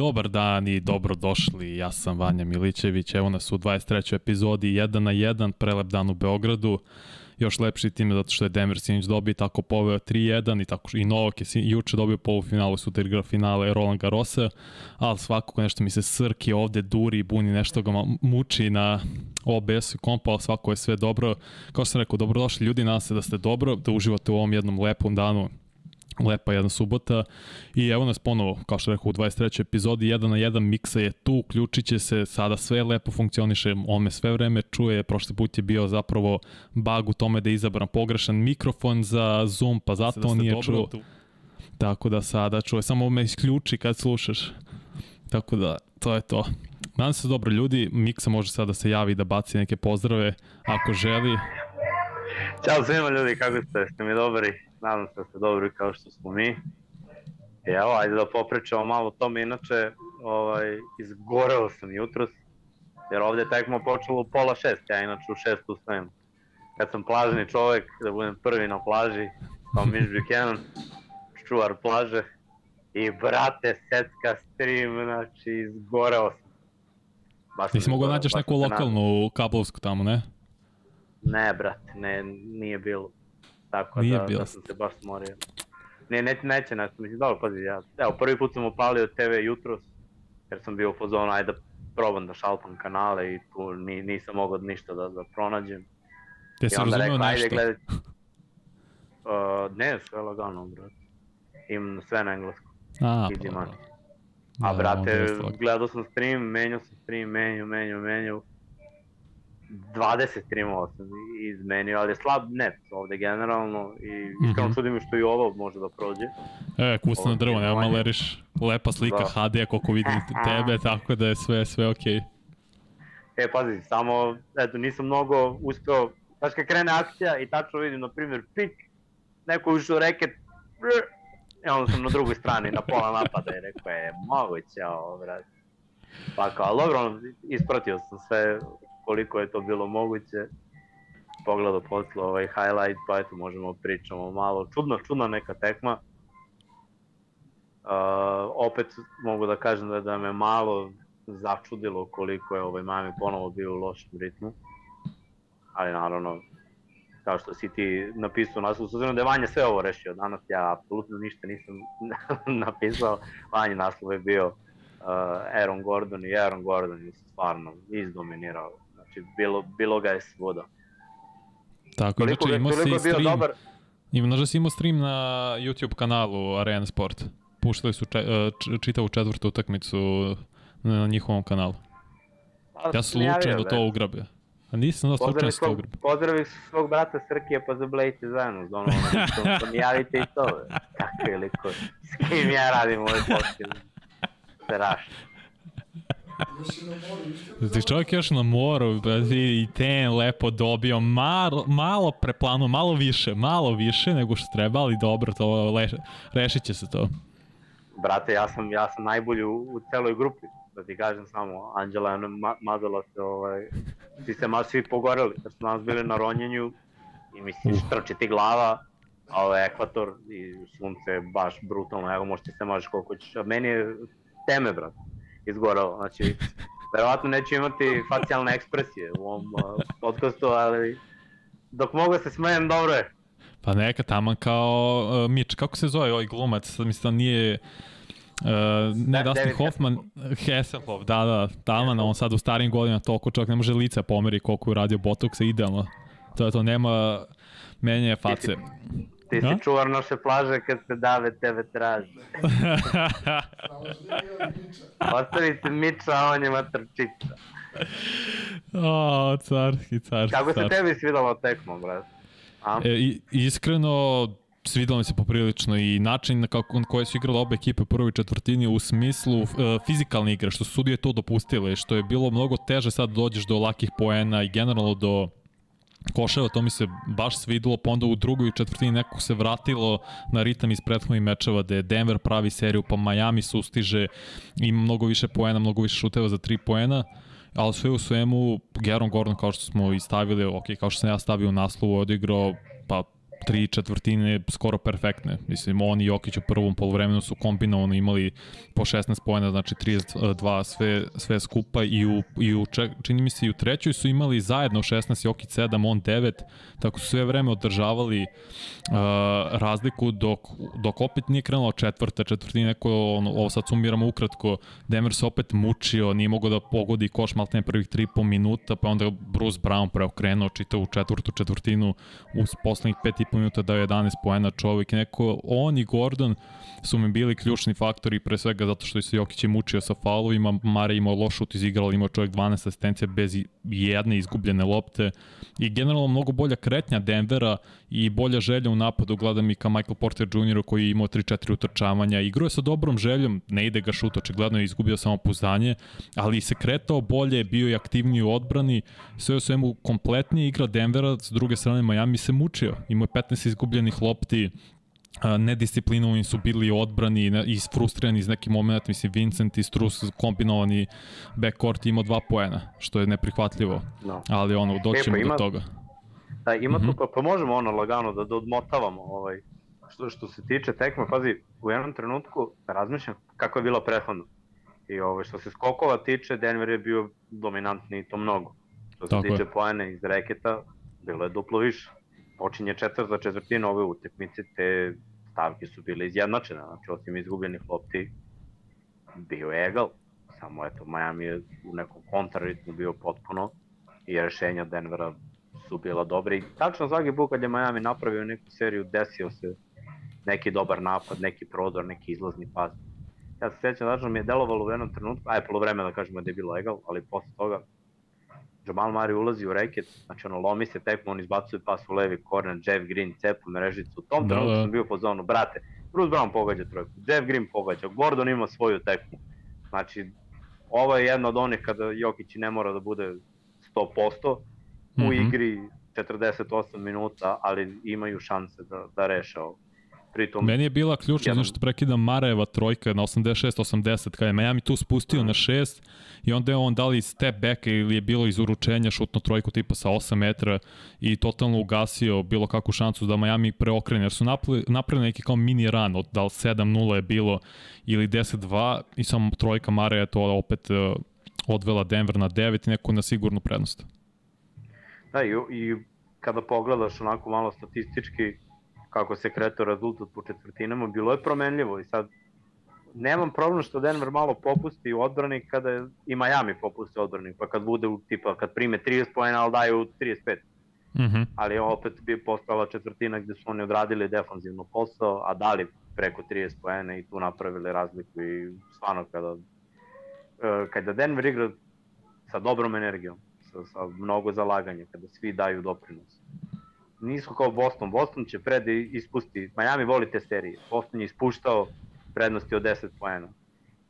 Dobar dan i dobrodošli, ja sam Vanja Milićević, evo nas u 23. epizodi 1 na 1, prelep dan u Beogradu, još lepši tim zato što je Denver Sinić dobio tako poveo 3-1 i tako i Novak je juče dobio polufinalu sutra igra finale Roland Garrosa, ali svakako nešto mi se srki ovde duri buni, nešto ga muči na OBS-u i kompa, ali svako je sve dobro. Kao što sam rekao, dobrodošli ljudi, nadam se da ste dobro, da uživate u ovom jednom lepom danu lepa jedna subota i evo nas ponovo, kao što rekao u 23. epizodi, jedan na jedan miksa je tu, uključit će se, sada sve lepo funkcioniše, on me sve vreme čuje, prošli put je bio zapravo bug u tome da je izabran pogrešan mikrofon za Zoom, pa zato on nije čuo. Tu. Tako da sada čuje, samo me isključi kad slušaš. Tako da, to je to. Nadam se dobro ljudi, Miksa može sada da se javi da baci neke pozdrave ako želi. Ćao svima ljudi, kako ste? Ste mi dobri? Nadam se da ste dobri kao što smo mi. I evo, ajde da popričamo malo o tome, inače, ovaj, izgoreo sam jutros, jer ovde tekmo počelo u pola šest, ja inače u šest ustajem. Kad sam plažni čovek, da budem prvi na plaži, kao Miš Buchanan, čuvar plaže, i brate, secka stream, znači, izgoreo sam. Baš Ti si mogo nađeš neku lokalnu kablovsku tamo, ne? Ne, brate, ne, nije bilo. Tako Nije da, bilo. da sam se baš smorio. Ne, ne, neće nešto, mislim, dobro, pazi, ja, evo, prvi put sam upalio TV jutros, jer sam bio u fazonu, ajde da probam da šalpam kanale i tu ni, nisam mogao ništa da, da pronađem. Te se razumeo nešto? Gledat... Uh, ne, sve lagano, brate. Imam sve na engleskom. A, pa, A, brate, gledao sam stream, menjao sam stream, menjao, menjao, menjao. 20 streamova sam izmenio, ali je slab net ovde generalno i iskreno mm -hmm. čudim što i ovo može da prođe. E, kusno drvo, nema maleriš, lepa slika da. HD koliko vidim tebe, tako da je sve, sve okej. Okay. E, pazi, samo, eto, nisam mnogo uspeo, znaš kad krene akcija i tačno vidim, na primjer, pik, neko ušao reket, i onda sam na drugoj strani, na pola napada i rekao je, moguće ovo, brate. Pa kao, dobro, ispratio sam sve koliko je to bilo moguće. Pogledao posle ovaj highlight, pa eto možemo pričamo malo. Čudno, čudna neka tekma. Uh, opet mogu da kažem da, da me malo začudilo koliko je ovaj Miami ponovo bio u lošem ritmu. Ali naravno, kao što si ti napisao naslov, s obzirom da je Vanja sve ovo rešio danas, ja apsolutno ništa nisam napisao, Vanja naslov je bio uh, Aaron Gordon i Aaron Gordon je stvarno izdominirao znači bilo, bilo ga je svuda. Tako, toliko, znači imao si stream, dobar. Ima, znaš da si imao stream na YouTube kanalu Arena Sport. Puštali su če, e, čitavu četvrtu utakmicu na njihovom kanalu. Pa, ja slučajno to ugrabio. A nisam da slučajno to ugrabio. Pozdravi svog brata Srkija pa zablejte zajedno. Ono, ono, to mi javite i to. Kako je liko. S kim ja radim ovaj podcast? Strašno. Znači čovjek još na moru i ten lepo dobio, malo, malo preplano, malo više, malo više nego što treba, ali dobro, to le, rešit će se to. Brate, ja sam, ja sam najbolji u, u celoj grupi, da ti kažem samo, Anđela je ma, mazala se, ovaj, svi se maš svi pogoreli, jer su nas bili na ronjenju i mislim, uh. štrče ti glava, a ovo je ekvator i sunce je baš brutalno, evo možete se mažeš koliko ćeš, a meni je teme, brate izgorao. Znači, verovatno neću imati facijalne ekspresije u ovom uh, podcastu, ali dok mogu da se smejem, dobro je. Pa neka taman kao uh, Mitch, kako se zove ovaj glumac, mislim da nije Uh, ne, da, Dustin Hoffman, Hasselhoff, da, da, taman, on sad u starim godinama toliko čovjek ne može lica pomeri koliko je radio Botoxa, idealno. To je to, nema menjanje face. Ti si čuvar naše plaže kad se dave tebe traži. Ostavi se Miča, a on je matrčica. O, carski, carski. Kako se tebi svidalo tekmo, brate? A? E, iskreno, svidalo mi se poprilično i način na, kako, na koje su igrale obe ekipe u prvoj četvrtini u smislu uh, fizikalne igre, što su sudije to dopustile, što je bilo mnogo teže sad dođeš do lakih poena i generalno do koševa, to mi se baš svidilo, pa onda u drugoj četvrtini nekako se vratilo na ritam iz prethodnih mečeva, gde Denver pravi seriju, pa Miami sustiže, ima mnogo više poena, mnogo više šuteva za tri poena, ali sve u svemu, Geron Gordon, kao što smo i stavili, ok, kao što sam ja stavio u naslovu, odigrao, pa tri četvrtine skoro perfektne. Mislim, on i Jokić u prvom polovremenu su kombinovano imali po 16 pojena, znači 32 sve, sve skupa i u, i u čini mi se i u trećoj su imali zajedno 16, Jokić 7, on 9, tako su sve vreme održavali uh, razliku dok, dok opet nije krenula četvrta, četvrtina neko, ono, ovo sad sumiramo ukratko, Denver se opet mučio, nije mogao da pogodi koš malte prvih 3,5 minuta, pa onda Bruce Brown preokrenuo čitavu četvrtu četvrtinu uz poslednjih 5,5 minuta dao 11 poena čovjek. Neko, on i Gordon su mi bili ključni faktori pre svega zato što se Jokić je mučio sa faulovima, Mare imao loš šut iz igrala, imao čovjek 12 asistencija bez jedne izgubljene lopte i generalno mnogo bolja kretnja Denvera i bolja želja u napadu, gledam i ka Michael Porter Jr. koji je imao 3-4 utrčavanja, igrao je sa dobrom željom, ne ide ga šut, očigledno je izgubio samo puzdanje, ali se kretao bolje, bio je aktivniji u odbrani, sve u svemu kompletnije igra Denvera, s druge strane Miami se mučio, imao je 15 izgubljenih lopti, nedisciplinovani su bili odbrani i frustrirani iz neki moment, mislim Vincent i Strus kombinovani backcourt imao dva poena, što je neprihvatljivo, no. ali ono, doćemo e, pa ima, do toga. Da, ima mm -hmm. tu, pa, pa možemo ono lagano da, da odmotavamo ovaj, što, što se tiče tekme, pazi, u jednom trenutku razmišljam kako je bilo prethodno. I ovaj, što se skokova tiče, Denver je bio dominantni i to mnogo. Što se Tako tiče je. poene iz reketa, bilo je duplo više. Počinje četvrta četvrtina ove utekmice, te stavke su bile izjednačene, znači osim izgubljenih lopti, bio je egal. Samo eto, Miami je u nekom kontraritmu bio potpuno i rešenja Denvera su bila dobra i tačno svaki put kad je Miami napravio neku seriju desio se neki dobar napad, neki prodor, neki izlazni pas. Ja se sjećam, znači mi je delovalo u jednom trenutku, aj vreme da kažemo da je bilo egal, ali posle toga Jamal Murray ulazi u reket, znači ono lomi se tekmo, on izbacuje pas u levi korner, Jeff Green cepu mrežicu. U tom da, trenutku da. sam bio po zonu, brate, Bruce Brown pogađa trojku, Jeff Green pogađa, Gordon ima svoju tekmu. Znači, ovo je jedno od onih kada Jokić ne mora da bude 100%, u -hmm. igri 48 minuta, ali imaju šanse da, da reše ovo. Pritom, Meni je bila ključna, jedan... znaš prekidam Marajeva trojka na 86-80, kada je Miami tu spustio na 6 i onda je on dali step back ili je bilo iz uručenja šutno trojku tipa sa 8 metra i totalno ugasio bilo kakvu šansu da Miami preokrene, jer su napravili neki kao mini run, od da li 7-0 je bilo ili 10-2 i samo trojka Maraja to opet uh, odvela Denver na 9 i neku na sigurnu prednost. Da, i, i kada pogledaš onako malo statistički kako se kretao rezultat po četvrtinama, bilo je promenljivo i sad nemam problem što Denver malo popusti u odbrani kada je, i Miami popusti u odbrani, pa kad bude u tipa, kad prime 30 pojena, ali daju 35. Mm -hmm. Ali opet bi postala četvrtina gde su oni odradili defanzivno posao, a dali preko 30 pojena i tu napravili razliku i stvarno kada, e, kada Denver igra sa dobrom energijom, sa, sa mnogo zalaganja, kada svi daju doprinos. Nisu kao Boston. Boston će pred ispusti. Miami voli te serije. Boston je ispuštao prednosti od 10 poena.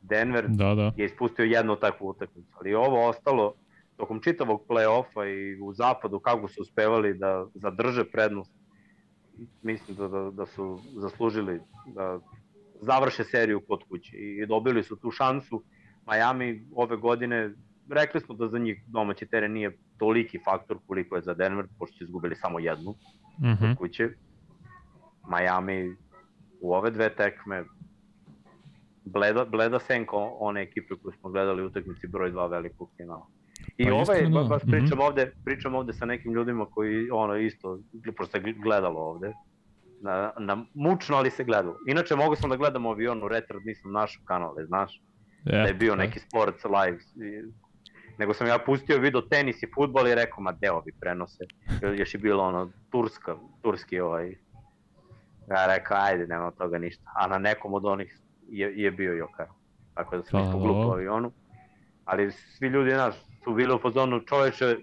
Denver da, da. je ispustio jednu takvu utakmicu. Ali ovo ostalo, tokom čitavog play-offa i u zapadu kako su uspevali da zadrže prednost, mislim da, da, da su zaslužili da završe seriju kod kuće i dobili su tu šansu. Miami ove godine rekli smo da za njih domaći teren nije toliki faktor koliko je za Denver, pošto su izgubili samo jednu mm -hmm. kuće. Miami u ove dve tekme bleda, bleda senko one ekipe koje smo gledali u utakmici broj 2 velikog finala. I pa ovaj, iskreno, baš pričam, mm -hmm. ovde, pričam ovde sa nekim ljudima koji ono isto, prosto gledalo ovde, na, na mučno, ali se gledalo. Inače, mogu sam da gledam avion u retard, nisam našao kanale, znaš, yeah, da je bio neki sports live, nego sam ja pustio video tenis i futbol i rekao, ma deo bi prenose. Još je bilo ono, turska, turski ovaj. Ja rekao, ajde, nema toga ništa. A na nekom od onih je, je bio Jokar. Tako da sam isto glupo avionu. Ali svi ljudi, znaš, su bili u fazonu čoveče,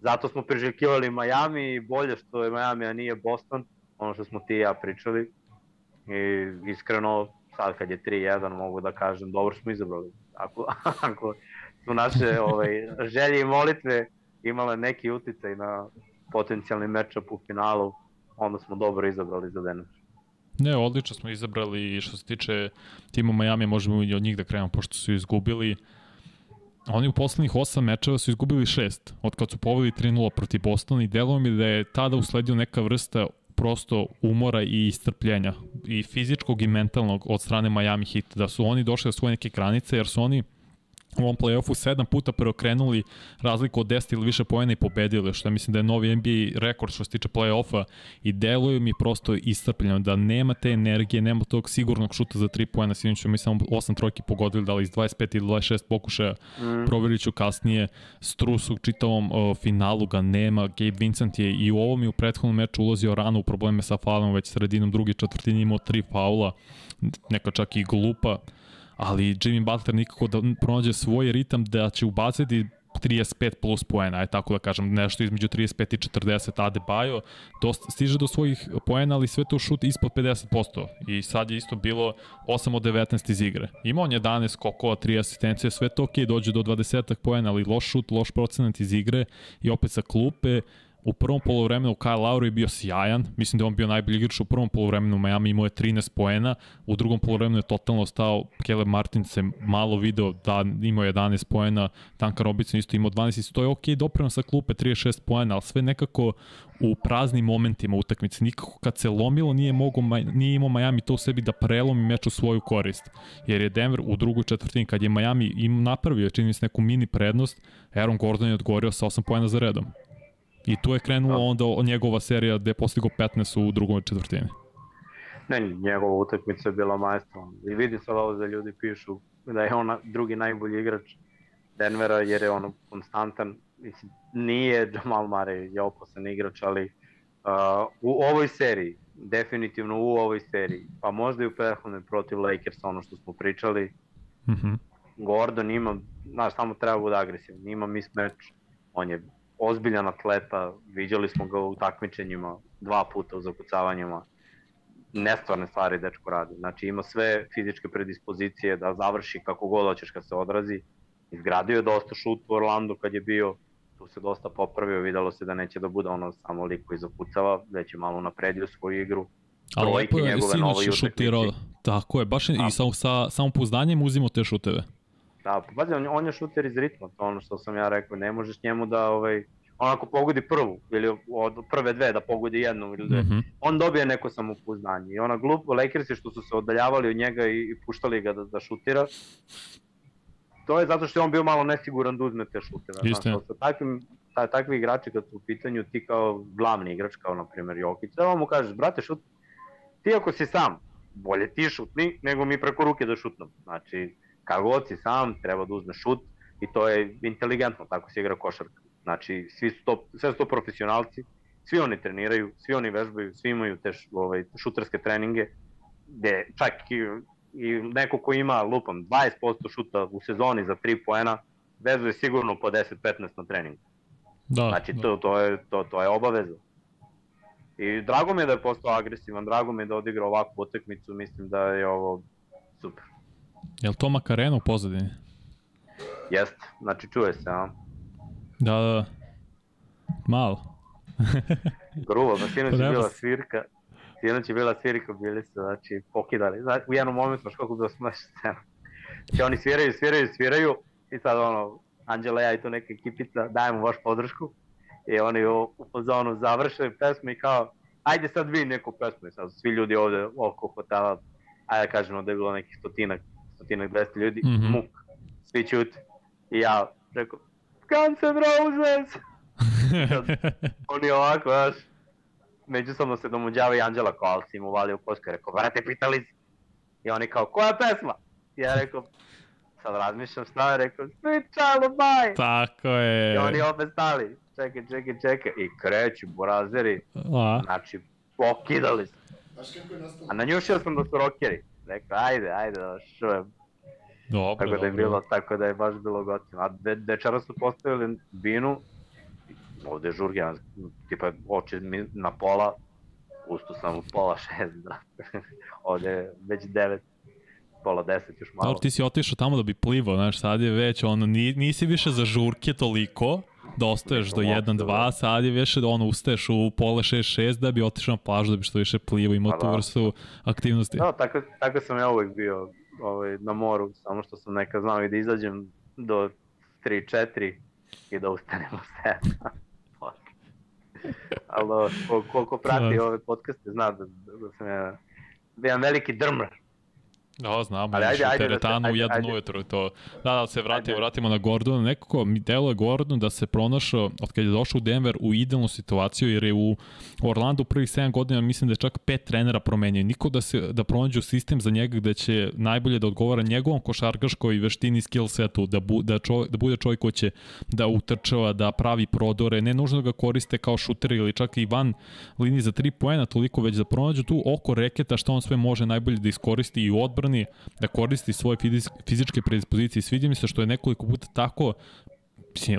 zato smo priželjkivali Miami i bolje što je Miami, a nije Boston, ono što smo ti i ja pričali. I iskreno, sad kad je 3-1, mogu da kažem, dobro smo izabrali. Ako, ako su naše ovaj, želje i molitve imale neki uticaj na potencijalni matchup u finalu, onda smo dobro izabrali za Denver. Ne, odlično smo izabrali i što se tiče tima Miami, možemo i od njih da krenemo, pošto su izgubili. Oni u poslednjih osam mečeva su izgubili šest, od kad su poveli 3-0 protiv Bostona i delo mi da je tada usledio neka vrsta prosto umora i istrpljenja i fizičkog i mentalnog od strane Miami Heat da su oni došli do svoje neke granice jer su oni u ovom play-offu sedam puta preokrenuli razliku od 10 ili više pojena i pobedili, što ja mislim da je novi NBA rekord što se tiče play-offa i deluju mi prosto istrpljeno, da nema te energije, nema tog sigurnog šuta za 3 pojena, sinoć mi samo 8 trojki pogodili, da li iz 25 ili 26 pokušaja, mm. provjerit ću kasnije, Strus u čitavom o, finalu ga nema, Gabe Vincent je i u ovom i u prethodnom meču ulazio rano u probleme sa faulom, već sredinom druge četvrtine imao tri faula, neka čak i glupa, ali Jimmy Butler nikako da pronađe svoj ritam da će ubaciti 35 plus poena, aj tako da kažem, nešto između 35 i 40 Adebayo, dosta, stiže do svojih poena, ali sve to šut ispod 50%. I sad je isto bilo 8 od 19 iz igre. Imao on 11 skokova, 3 asistencije, sve to ok, dođe do 20 poena, ali loš šut, loš procenat iz igre i opet sa klupe, U prvom polovremenu Kyle Lowry je bio sjajan, mislim da je on bio najbolji igrač u prvom polovremenu Miami imao je 13 poena, u drugom polovremenu je totalno stao, Caleb Martin se malo video da imao 11 poena, Duncan Robinson isto imao 12 i to je ok, doprema sa klupe 36 poena, ali sve nekako u praznim momentima utakmice, nikako kad se lomilo nije, mogo, nije imao Miami to u sebi da prelomi meč u svoju korist, jer je Denver u drugoj četvrtini kad je Miami im napravio čini se neku mini prednost, Aaron Gordon je odgovorio sa 8 poena za redom. I tu je krenula da. onda njegova serija gde je postigo 15 u drugoj četvrtini. Ne, njegova utakmica je bila majstorna. I vidi sad ovo da ljudi pišu da je on drugi najbolji igrač Denvera jer je on konstantan. Mislim, nije Jamal Murray je opasan igrač, ali uh, u ovoj seriji, definitivno u ovoj seriji, pa možda i u prethodnoj protiv Lakersa, ono što smo pričali, mm -hmm. Gordon ima, znaš, samo treba bude agresivan, ima mismatch, on je ozbiljan atleta, viđali smo ga u takmičenjima dva puta u zakucavanjima, nestvarne stvari dečko radi. Znači ima sve fizičke predispozicije da završi kako god hoćeš kad se odrazi. Izgradio je dosta šut u Orlandu kad je bio, tu se dosta popravio, videlo se da neće da bude ono samo lik koji zakucava, već je malo napredio svoju igru. Ali lepo je sinoć šutirao, tako je, baš i sa, sa samopouznanjem uzimo te šuteve. Da, pa pazi, on, on je šuter iz ritma, to ono što sam ja rekao, ne možeš njemu da ovaj, onako pogodi prvu ili od prve dve da pogodi jednu ili dve. Mm -hmm. On dobije neko samopouznanje i ona glupo Lakersi što su se oddaljavali od njega i, i puštali ga da, da šutira. To je zato što je on bio malo nesiguran da uzme te šuteve. Isto. Znači, sa takvim, ta, takvi igrači kad su u pitanju ti kao glavni igrač kao na primjer Jokić, da mu kažeš brate šut, ti ako si sam, bolje ti šutni nego mi preko ruke da šutnem. Znači, Kako god si sam, treba da uzme šut i to je inteligentno, tako se igra košarka. Znači, svi su to, sve su to profesionalci, svi oni treniraju, svi oni vežbaju, svi imaju te ovaj, šuterske treninge, gde čak i, i neko ko ima, lupam, 20% šuta u sezoni za 3 poena, vezuje sigurno po 10-15 na treningu. Da, znači, da. To, to, je, to, to je obaveza. I drago mi je da je postao agresivan, drago mi je da odigra ovakvu utakmicu, mislim da je ovo super. Je li to Makarena u pozadini? Jeste, znači čuje se, a? Da, da, da. Malo. Grubo, da sinoć je bila svirka, sinoć je bila svirka, bili su, znači, pokidali. Znači, u jednom momentu, baš kako bilo smešno scena. Znači, oni sviraju, sviraju, sviraju, i sad ono, Anđela ja i tu neka ekipica, dajemo vaš podršku, i oni u, u fazonu završaju pesmu i kao, ajde sad vi neku pesmu, i sad svi ljudi ovde oko hotela, ajde kažemo da je bilo nekih stotinak stotinak, 200 ljudi, mm -hmm. muk, svi ćute. I ja rekao, Guns N' Roses! Oni ovako, znaš, međusobno se domuđava i Anđela kao, ali si im uvalio koska, rekao, vrate, pitali si. I oni kao, koja pesma? I ja rekao, sad razmišljam šta je, rekao, Sweet Child of Mine! Tako je. I oni opet stali, čekaj, čekaj, čekaj, i kreću, borazeri, A. znači, pokidali se. A na njušio sam da su rockeri rekao, ajde, ajde da šujem. Dobro, tako da je dobro. bilo, tako da je baš bilo gotovo. A de, dečara su postavili binu, ovde je žurge, tipa oči mi na pola, usto sam u pola šest, da. ovde je već devet, pola deset još malo. Dobro, ti si otišao tamo da bi plivao, znaš, sad je već, ono, nisi više za žurke toliko, da ostaješ do 1-2, sad je više da ono ustaješ u pola 6-6 da bi otišao na plažu da bi što više plivo, imao pa tu da. vrstu aktivnosti. Da, tako, tako sam ja uvek bio ovaj, na moru, samo što sam nekad znao i da izađem do 3-4 i da ustanem u 7. Ali koliko prati ove podcaste zna da, da sam ja jedan veliki drmar. Da, znamo, ali ajde, ajde, teretanu da se, ajde, ajde. ujutru to. Da, da se vratimo, vratimo na Gordona. Nekako mi deluje Gordon da se pronašao, od kad je došao u Denver, u idealnu situaciju, jer je u Orlandu prvih 7 godina, mislim da je čak pet trenera promenio. Niko da se da pronađu sistem za njega gde će najbolje da odgovara njegovom košarkaškoj veštini skill setu, da, bu, da, čo, da bude čovjek ko će da utrčava, da pravi prodore, ne nužno da ga koriste kao šuter ili čak i van linije za 3 poena, toliko već da pronađu tu oko reketa šta on sve može najbolje da iskoristi i u odbrani odbrani, da koristi svoje fizičke predispozicije. Sviđa mi se što je nekoliko puta tako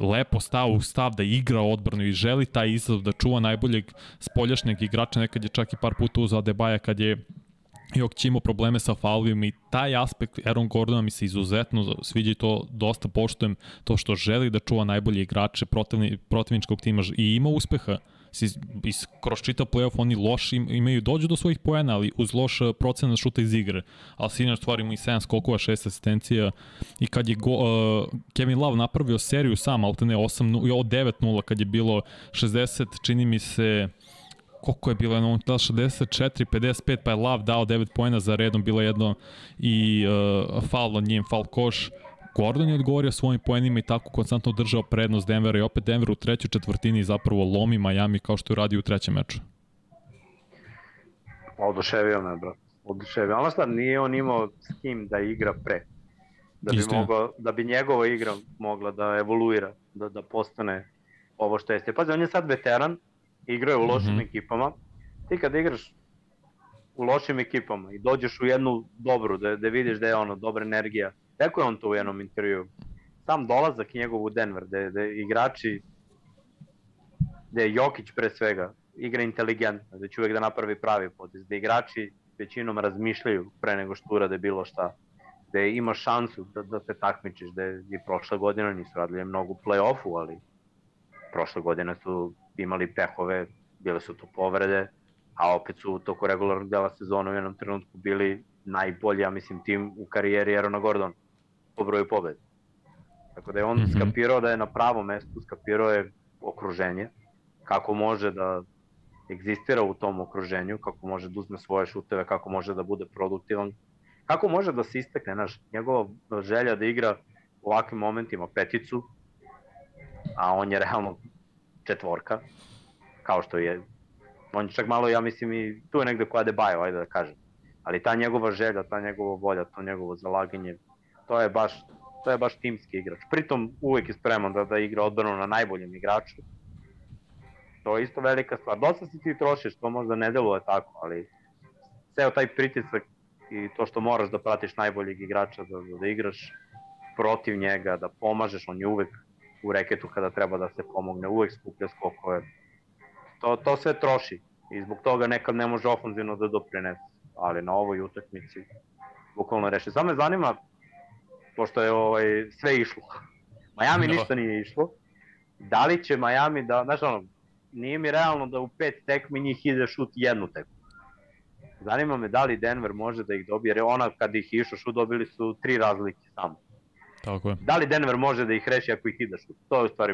lepo stao u stav da igra odbranu i želi taj izazov da čuva najboljeg spoljašnjeg igrača, nekad je čak i par puta uzao Adebaja kad je Jokić imao probleme sa faulovima i taj aspekt Aaron Gordona mi se izuzetno sviđa i to dosta poštujem, to što želi da čuva najbolje igrače protivni, protivničkog tima i ima uspeha iz, kroz čitav playoff oni loš imaju, dođu do svojih poena, ali uz loš eh, procenat šuta iz igre. Ali Sinač stvari ima i 7 skokova, 6 asistencija i kad je go, uh, Kevin Love napravio seriju sam, ali te ne 8, 9-0 kad je bilo 60, čini mi se koliko je bilo, jedno, da 64, 55, pa je Love dao 9 poena za redom, bilo jedno i uh, faul na njim, faul koš. Gordon je odgovorio svojim poenima i tako konstantno držao prednost Denvera i opet Denver u trećoj četvrtini zapravo lomi Miami kao što je uradio u trećem meču. Oduševio me, bro. Oduševio. Ono stvar, nije on imao s kim da igra pre. Da bi, mogao, da bi njegova igra mogla da evoluira, da, da postane ovo što jeste. Pazi, on je sad veteran, igrao je u lošim mm -hmm. ekipama. Ti kad igraš u lošim ekipama i dođeš u jednu dobru, da, da vidiš da je ono, dobra energija, Rekao je on to u jednom intervju. Sam dolazak njegov u Denver, gde, gde igrači, gde Jokić pre svega, igra inteligentno, da će uvek da napravi pravi potez, gde igrači većinom razmišljaju pre nego što urade bilo šta, gde ima šansu da, da se takmičiš, gde je prošle godine nisu radili mnogo play-offu, ali prošle godine su imali pehove, bile su to povrede, a opet su u toku regularnog dela sezona u jednom trenutku bili najbolji, ja mislim, tim u karijeri Erona Gordona po broju pobeda. Tako da je on mm -hmm. skapirao da je na pravom mestu, skapirao je okruženje, kako može da egzistira u tom okruženju, kako može da uzme svoje šuteve, kako može da bude produktivan, kako može da se istekne, znaš, njegova želja da igra u ovakvim momentima peticu, a on je realno četvorka, kao što je, on je čak malo, ja mislim, i tu je negde koja Adebayo, ajde da kažem, ali ta njegova želja, ta njegova volja, to njegovo zalaganje, to je baš to je baš timski igrač. Pritom uvek je spreman da, da igra odbranu na najboljem igraču. To je isto velika stvar. Dosta se ti trošiš, to možda ne deluje tako, ali ceo taj pritisak i to što moraš da pratiš najboljeg igrača, da, da igraš protiv njega, da pomažeš, on je uvek u reketu kada treba da se pomogne, uvek skuplja skokove. To, to sve troši i zbog toga nekad ne može ofenzivno da doprinese, ali na ovoj utakmici bukvalno reši. Samo me zanima pošto je ovaj, sve išlo. Miami no. ništa nije išlo. Da li će Miami da, znaš ono, nije mi realno da u pet tekmi njih ide šut jednu tekmu. Zanima me da li Denver može da ih dobije, jer ona kad ih išao šut dobili su tri razlike samo. Tako je. Da li Denver može da ih reši ako ih ide šut? To je u stvari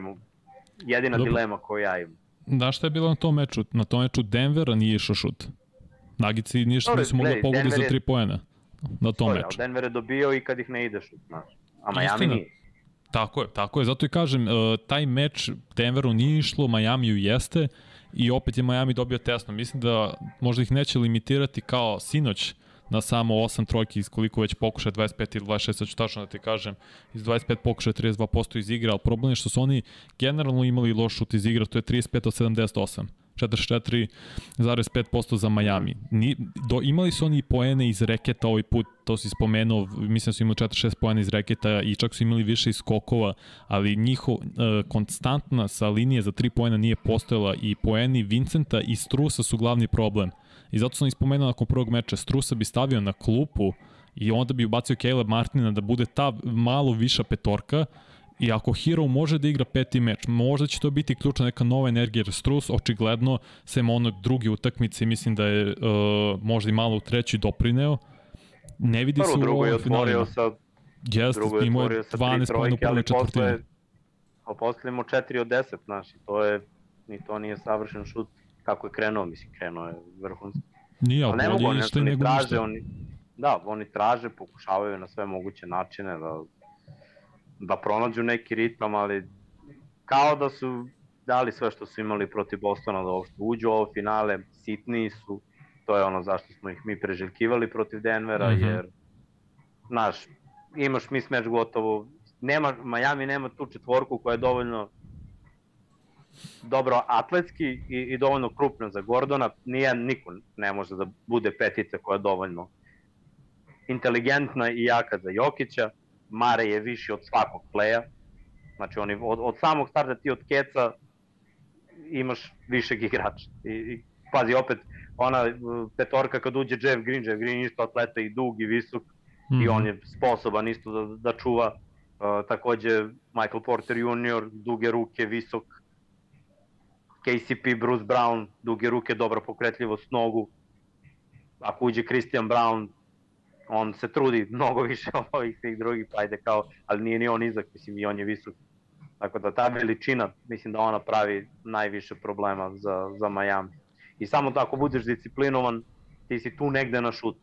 jedina Dobro. dilema koju ja imam. Da šta je bilo na tom meču? Na tom meču Denvera nije išao šut. Nagici ništa nisu mogli pogoditi za tri poena na tom meču. Ali Denver je dobio i kad ih ne ideš, znaš. A Miami Istina. nije. Tako je, tako je. Zato i kažem, uh, taj meč Denveru nije išlo, Majamiju jeste i opet je Miami dobio tesno. Mislim da možda ih neće limitirati kao sinoć na samo 8 trojki iz koliko već pokušaje 25 ili 26, sad ću tačno da ti kažem, iz 25 pokušaje 32% iz igra, ali problem je što su oni generalno imali loš šut iz igra, to je 35 od 78. 44,5% za Miami. Ni, do, imali su oni poene iz reketa ovaj put, to si spomenuo, mislim da su imali 46 poena iz reketa i čak su imali više iz skokova, ali njiho, uh, konstantna sa linije za 3 poena nije postojala i poeni Vincenta i Strusa su glavni problem. I zato sam ispomenuo nakon prvog meča, Strusa bi stavio na klupu i onda bi ubacio Caleb Martina da bude ta malo viša petorka, I ako Hero može da igra peti meč, možda će to biti ključna neka nova energija, jer Strus očigledno, sem ono drugi utakmice, mislim da je uh, možda i malo u treći doprineo, ne vidi Prvo, se u ovom finalima. Sa, Jeste, imao je 12 pojena u prvoj četvrtini. A posle imao 4 od 10, znaš, to je ni to nije savršen šut kako je krenuo, mislim, krenuo je vrhunski. Nije, ali ne bolje ništa nego ništa. Oni, da, oni traže, pokušavaju na sve moguće načine da, da pronađu neki ritam, ali kao da su dali sve što su imali protiv Bostona da uopšte uđu u ovo finale, sitniji su, to je ono zašto smo ih mi preželjkivali protiv Denvera, mm -hmm. jer, znaš, imaš mi smeč gotovo, nema, Miami nema tu četvorku koja je dovoljno dobro atletski i, i dovoljno krupna za Gordona, nije niko ne može da bude petica koja je dovoljno inteligentna i jaka za Jokića, Mare je viši od svakog pleja, znači oni, od, od samog starta ti od keca imaš višeg igrača. I, i pazi opet, ona petorka kad uđe Jeff Green, Jeff Green isto atleta i dug i visok mm i on je sposoban isto da, da čuva uh, takođe Michael Porter Jr. duge ruke, visok KCP, Bruce Brown, duge ruke, dobra pokretljivost nogu. Ako uđe Christian Brown, on se trudi mnogo više od ovih svih drugih, pa ajde kao, ali nije ni on izak, mislim i on je visok. Tako da ta veličina, mislim da ona pravi najviše problema za, za Miami. I samo tako budeš disciplinovan, ti si tu negde na šutu.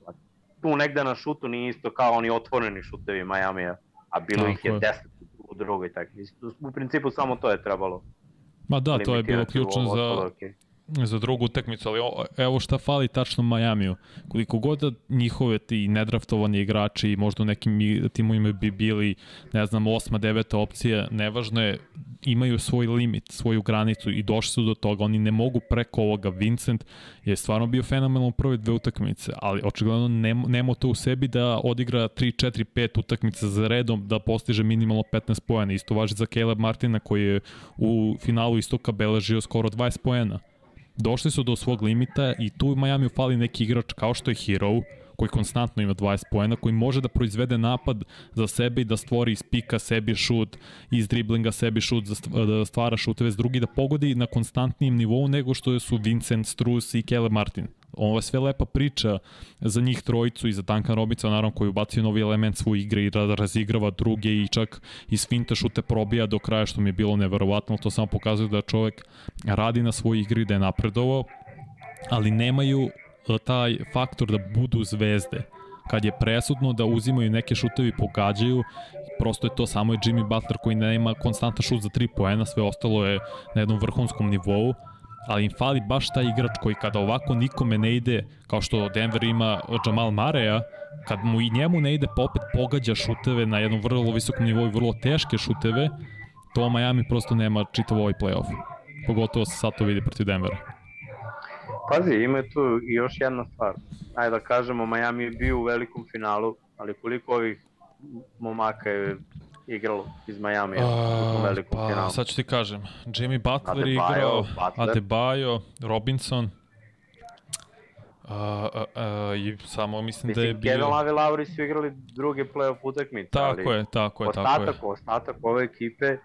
Tu negde na šutu nije isto kao oni otvoreni šutevi Majamija, a bilo tako ih je deset u drugoj takmici. U principu samo to je trebalo. Ma da, to je bilo ključno za, okay za drugu utakmicu, ali evo šta fali tačno Majamiju. Koliko god da njihove ti nedraftovani igrači možda u nekim timovima bi bili, ne znam, osma, deveta opcija, nevažno je, imaju svoj limit, svoju granicu i došli su do toga. Oni ne mogu preko ovoga. Vincent je stvarno bio fenomenalno u prve dve utakmice, ali očigledno nema, nema to u sebi da odigra 3, 4, 5 utakmica za redom, da postiže minimalno 15 pojena. Isto važi za Caleb Martina koji je u finalu istoka beležio skoro 20 pojena došli su do svog limita i tu Miami fali neki igrač kao što je Hero, koji konstantno ima 20 poena, koji može da proizvede napad za sebe i da stvori iz pika sebi šut, iz driblinga sebi šut, da stvara šuteve s drugi, da pogodi na konstantnijem nivou nego što su Vincent, Strus i Kele Martin. Ovo je sve lepa priča za njih trojicu i za Duncan Robinson, naravno koji ubacio novi element svoje igre i razigrava druge i čak iz finta šute probija do kraja što mi je bilo neverovatno, to samo pokazuje da čovek radi na svojoj igri, da je napredovao, ali nemaju taj faktor da budu zvezde kad je presudno da uzimaju neke šutevi pogađaju prosto je to samo je Jimmy Butler koji nema konstantan šut za 3 poena, sve ostalo je na jednom vrhunskom nivou ali im fali baš taj igrač koji kada ovako nikome ne ide, kao što Denver ima Jamal Mareja, kad mu i njemu ne ide, pa opet pogađa šuteve na jednom vrlo visokom nivou i vrlo teške šuteve, to Miami prosto nema čitav ovaj playoff. Pogotovo se sad to vidi protiv Denvera. Pazi, ima tu i još jedna stvar. Ajde da kažemo, Miami je bio u velikom finalu, ali koliko ovih momaka je igralo iz Miami u velikom pa, finalu. Sad ću ti kažem, Jimmy Butler Adebayo, igrao, Butler. Adebayo, Robinson, Uh, uh, uh, i samo mislim, mislim da je bio... Kevin Love i Lauri su igrali druge playoff utakmice. Tako ali je, tako je, ostatak, tako je. Ostatak ove ekipe,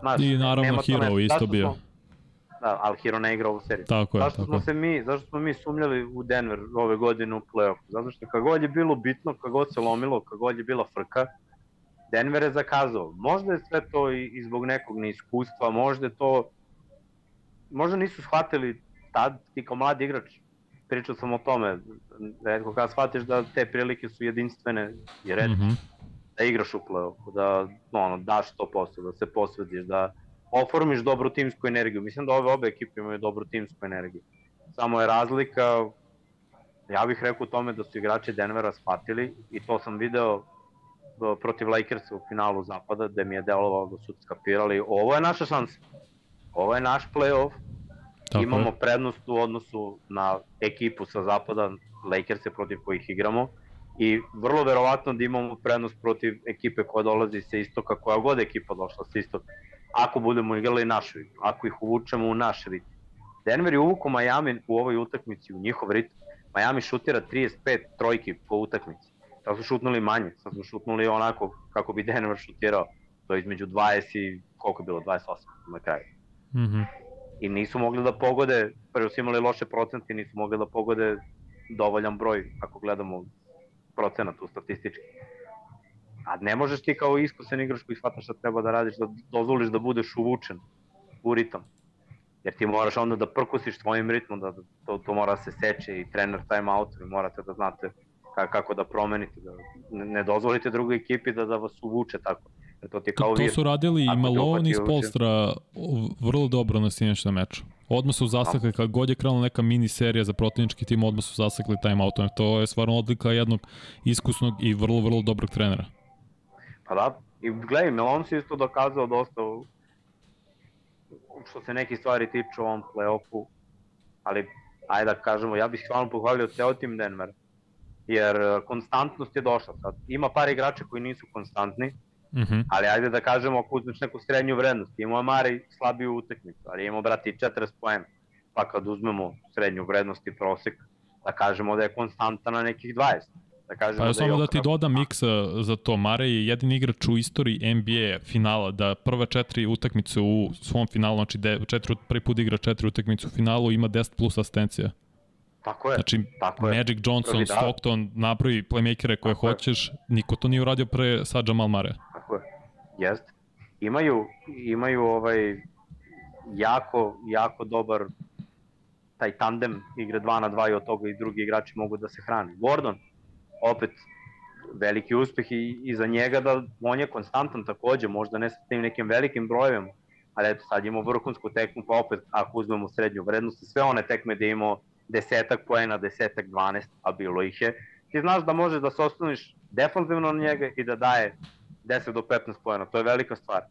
znaš, I naravno Hero isto bio. Smo, da, ali Hero ne igra ovu seriju. Tako je, zašto tako smo se mi, zašto smo mi sumnjali u Denver ove godine u playoff? Zato što kagod je bilo bitno, kagod se lomilo, kagod je bila frka, Denver je zakazao. Možda je sve to i, i zbog nekog neiskustva, možda je to, možda nisu shvatili tad, ti kao mladi igrač, pričao sam o tome, redko kada shvatiš da te prilike su jedinstvene i redko, mm -hmm. da igraš u play da ono, daš 100%, da se posvediš, da oformiš dobru timsku energiju. Mislim da ove obe ekipe imaju dobru timsku energiju. Samo je razlika, ja bih rekao u tome da su igrači Denvera shvatili i to sam video protiv Lakersa u finalu zapada, gde mi je delovalo da su skapirali, ovo je naša šansa. Ovo je naš playoff. Tako Imamo je. prednost u odnosu na ekipu sa zapada, Lakerse protiv kojih igramo i vrlo verovatno da imamo prednost protiv ekipe koja dolazi sa istoka, koja god ekipa došla sa istoka, ako budemo igrali našu igru, ako ih uvučemo u naš ritam. Denver je uvuku Miami u ovoj utakmici, u njihov ritam. Miami šutira 35 trojki po utakmici. Sad su šutnuli manje, sad su šutnuli onako kako bi Denver šutirao, to između 20 i koliko je bilo, 28 na kraju. Mm -hmm. I nisu mogli da pogode, prvo su imali loše procente, nisu mogli da pogode dovoljan broj, ako gledamo procenat u statistički. A ne možeš ti kao iskusen igrač koji shvataš šta treba da radiš, da dozvoliš da budeš uvučen u ritam. jer ti moraš onda da prkusiš tvojim ritmom, da to, to mora da se seče i trener time out, i morate da znate kako da promenite, da ne dozvolite drugoj ekipi da, da vas uvuče tako. To, ti kao to, to su radili i Malone i Spolstra vrlo dobro na sinoćnom meču. Odmah su zasekli, kad god je krenula neka mini serija za protivnički tim, odmah su zasekli timeoutom. To je stvarno odlika jednog iskusnog i vrlo, vrlo dobrog trenera. Pa da, i gledaj, Melon se isto dokazao dosta što se neki stvari tiču u ovom play-offu, ali ajde da kažemo, ja bih stvarno pohvalio ceo tim Denver, jer konstantnost je došla sad. Ima par igrača koji nisu konstantni, Mm -hmm. Ali ajde da kažemo, ako uzmeš neku srednju vrednost, imamo Amari slabiju utakmicu, ali imamo, brati, 40 poena. Pa kad uzmemo srednju vrednost i prosek, da kažemo da je konstanta na nekih 20. Da kažemo pa da samo da ti dodam miksa za to. Mare je jedini igrač u istoriji NBA finala da prva četiri utakmice u svom finalu, znači de, četiri, prvi put igra četiri utakmice u finalu, ima 10 plus asistencija. Tako je. Znači, tako Magic je. Johnson, Prvi, da. Stockton, napravi playmakere koje tako hoćeš, je. niko to nije uradio pre sad Jamal Mare. Tako je, jest. Imaju, imaju ovaj jako, jako dobar taj tandem igre 2 na 2 i od toga i drugi igrači mogu da se hrani. Gordon, opet veliki uspeh i, i za njega da on je konstantan takođe, možda ne sa tim nekim velikim brojevima, ali eto sad imamo vrhunsku tekmu, pa opet ako uzmemo srednju vrednost, sve one tekme da imamo desetak poena, desetak, 12, a bilo ih je, ti znaš da možeš da se osloniš defanzivno na njega i da daje 10 do 15 poena, to je velika stvar.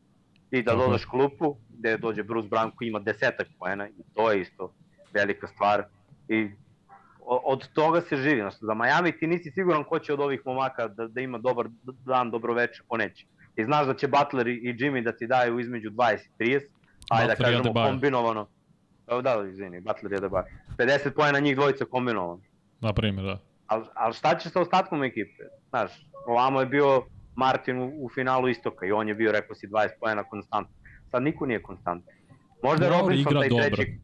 I da dodaš klupu gde dođe Bruce Brown koji ima desetak poena i to je isto velika stvar. I od toga se živi. Znači, za Miami ti nisi siguran ko će od ovih momaka da, da ima dobar dan, dobro veče, ko neće. Ti znaš da će Butler i Jimmy da ti daju između 20 i 30, ajde da kažemo kombinovano Da, da, izvini, Butler je da bar. 50 pojena njih dvojica kombinovano. Na primjer, da. Al, al šta će sa ostatkom ekipe? Znaš, ovamo je bio Martin u, u finalu istoka i on je bio, rekao si, 20 pojena konstantno. Sad niko nije konstantno. Možda je Robinson taj dobro. treći.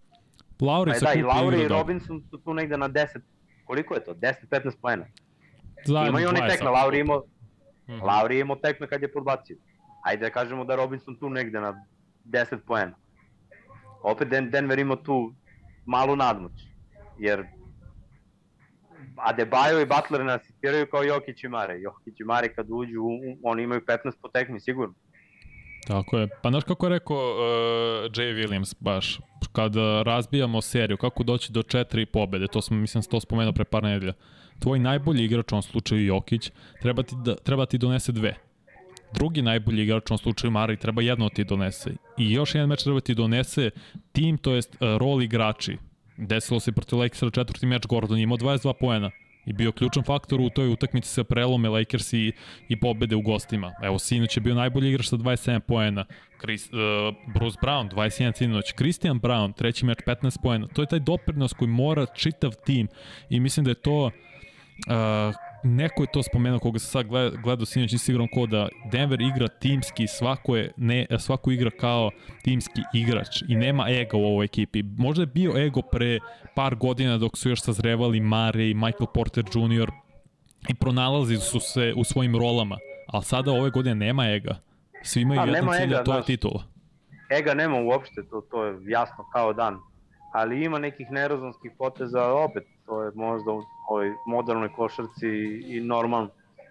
Lauri pa, da, i Lauri i Robinson su tu negde na 10, koliko je to? 10-15 pojena. Zajedno Imaju oni tekme, Lauri imao, mm -hmm. Lauri imao tekme kad je podbacio. Ajde da kažemo da Robinson tu negde na 10 pojena opet Den Denver ima tu malu nadmoć, jer Adebayo i Butler ne asistiraju kao Jokić i Mare. Jokić i Mare kad uđu, oni imaju 15 po tekmi, sigurno. Tako je. Pa znaš kako je rekao uh, Jay Williams baš, kada razbijamo seriju, kako doći do četiri pobede, to sam, mislim, to spomenuo pre par nedelja. Tvoj najbolji igrač, ovom slučaju Jokić, treba ti, da, treba ti donese dve drugi najbolji igrač, u slučaju Mari, treba jedno ti donese. I još jedan meč treba ti donese tim, to jest uh, rol igrači. Desilo se protiv Lakers četvrti meč, Gordon imao 22 poena i bio ključan faktor u toj utakmici sa prelome Lakers i, i pobede u gostima. Evo, sinoć je bio najbolji igrač sa 27 poena, Chris, uh, Bruce Brown 21 sinoć, Christian Brown treći meč 15 poena. To je taj doprinos koji mora čitav tim i mislim da je to uh, neko je to spomenuo koga se sad gleda, gledao sinoć, nisi siguran ko da Denver igra timski, svako, je, ne, svako igra kao timski igrač i nema ega u ovoj ekipi. Možda je bio ego pre par godina dok su još sazrevali Mare i Michael Porter Jr. i pronalazi su se u svojim rolama, ali sada ove godine nema ega. Svi imaju A, jedan cilj, to je titula. Ega nema uopšte, to, to je jasno kao dan. Ali ima nekih nerozonskih poteza, opet, to je možda u ovoj modernoj košarci i normalno.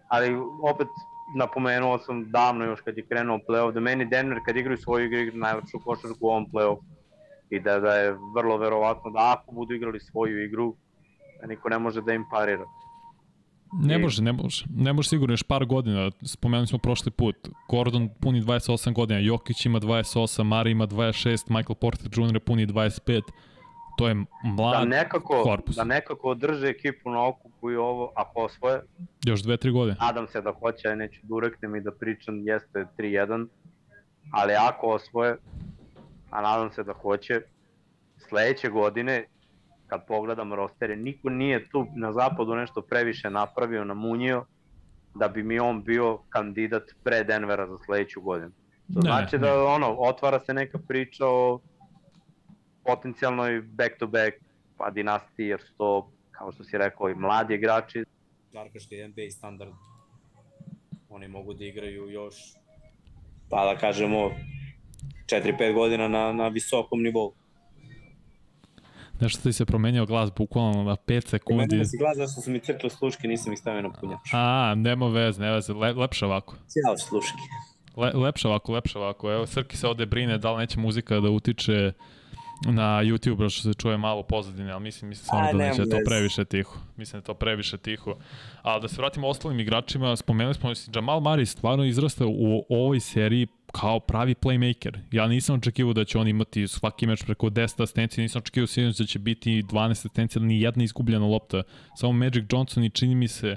Ali opet napomenuo sam davno još kad je krenuo play-off da meni Denver kad igraju svoju igru igra najlepšu košarku u ovom play-off i da, da je vrlo verovatno da ako budu igrali svoju igru da niko ne može da im parira. Ne može, ne može. Ne može sigurno još par godina. Spomenuli smo prošli put. Gordon puni 28 godina, Jokić ima 28, Mari ima 26, Michael Porter Jr. puni 25 to je mlad da nekako, korpus. Da nekako održe ekipu na okupu i ovo, ako osvoje. Još dve, tri godine. Nadam se da hoće, ja neću da ureknem i da pričam, jeste 3-1, ali ako osvoje, a nadam se da hoće, sledeće godine, kad pogledam rostere, niko nije tu na zapadu nešto previše napravio, namunio, da bi mi on bio kandidat pre Denvera za sledeću godinu. To ne, znači da ne. ono, otvara se neka priča o potencijalnoj back-to-back pa dinastiji, jer su to, kao što si rekao, i mladi igrači. Žarkaški NBA standard. Oni mogu da igraju još, pa da kažemo, 4-5 godina na, na visokom nivou. Nešto ti se promenio glas bukvalno na 5 sekundi. Meni se glas zašto su mi crkle sluške, nisam ih stavio na punjač. A, nema veze, nema veze, Le, lepše ovako. Ćao sluške. Le, lepše ovako, lepše ovako. Evo, Srki se ovde brine da li neće muzika da utiče na YouTube, što se čuje malo pozadine, ali mislim, mislim samo da neće to previše tiho. Mislim da to previše tiho. Ali da se vratimo ostalim igračima, spomenuli smo da Jamal Murray stvarno izrastao u ovoj seriji kao pravi playmaker. Ja nisam očekivao da će on imati svaki meč preko 10 asistencija, nisam očekivao sinoć da će biti 12 asistencija, ni jedna izgubljena lopta. Samo Magic Johnson i čini mi se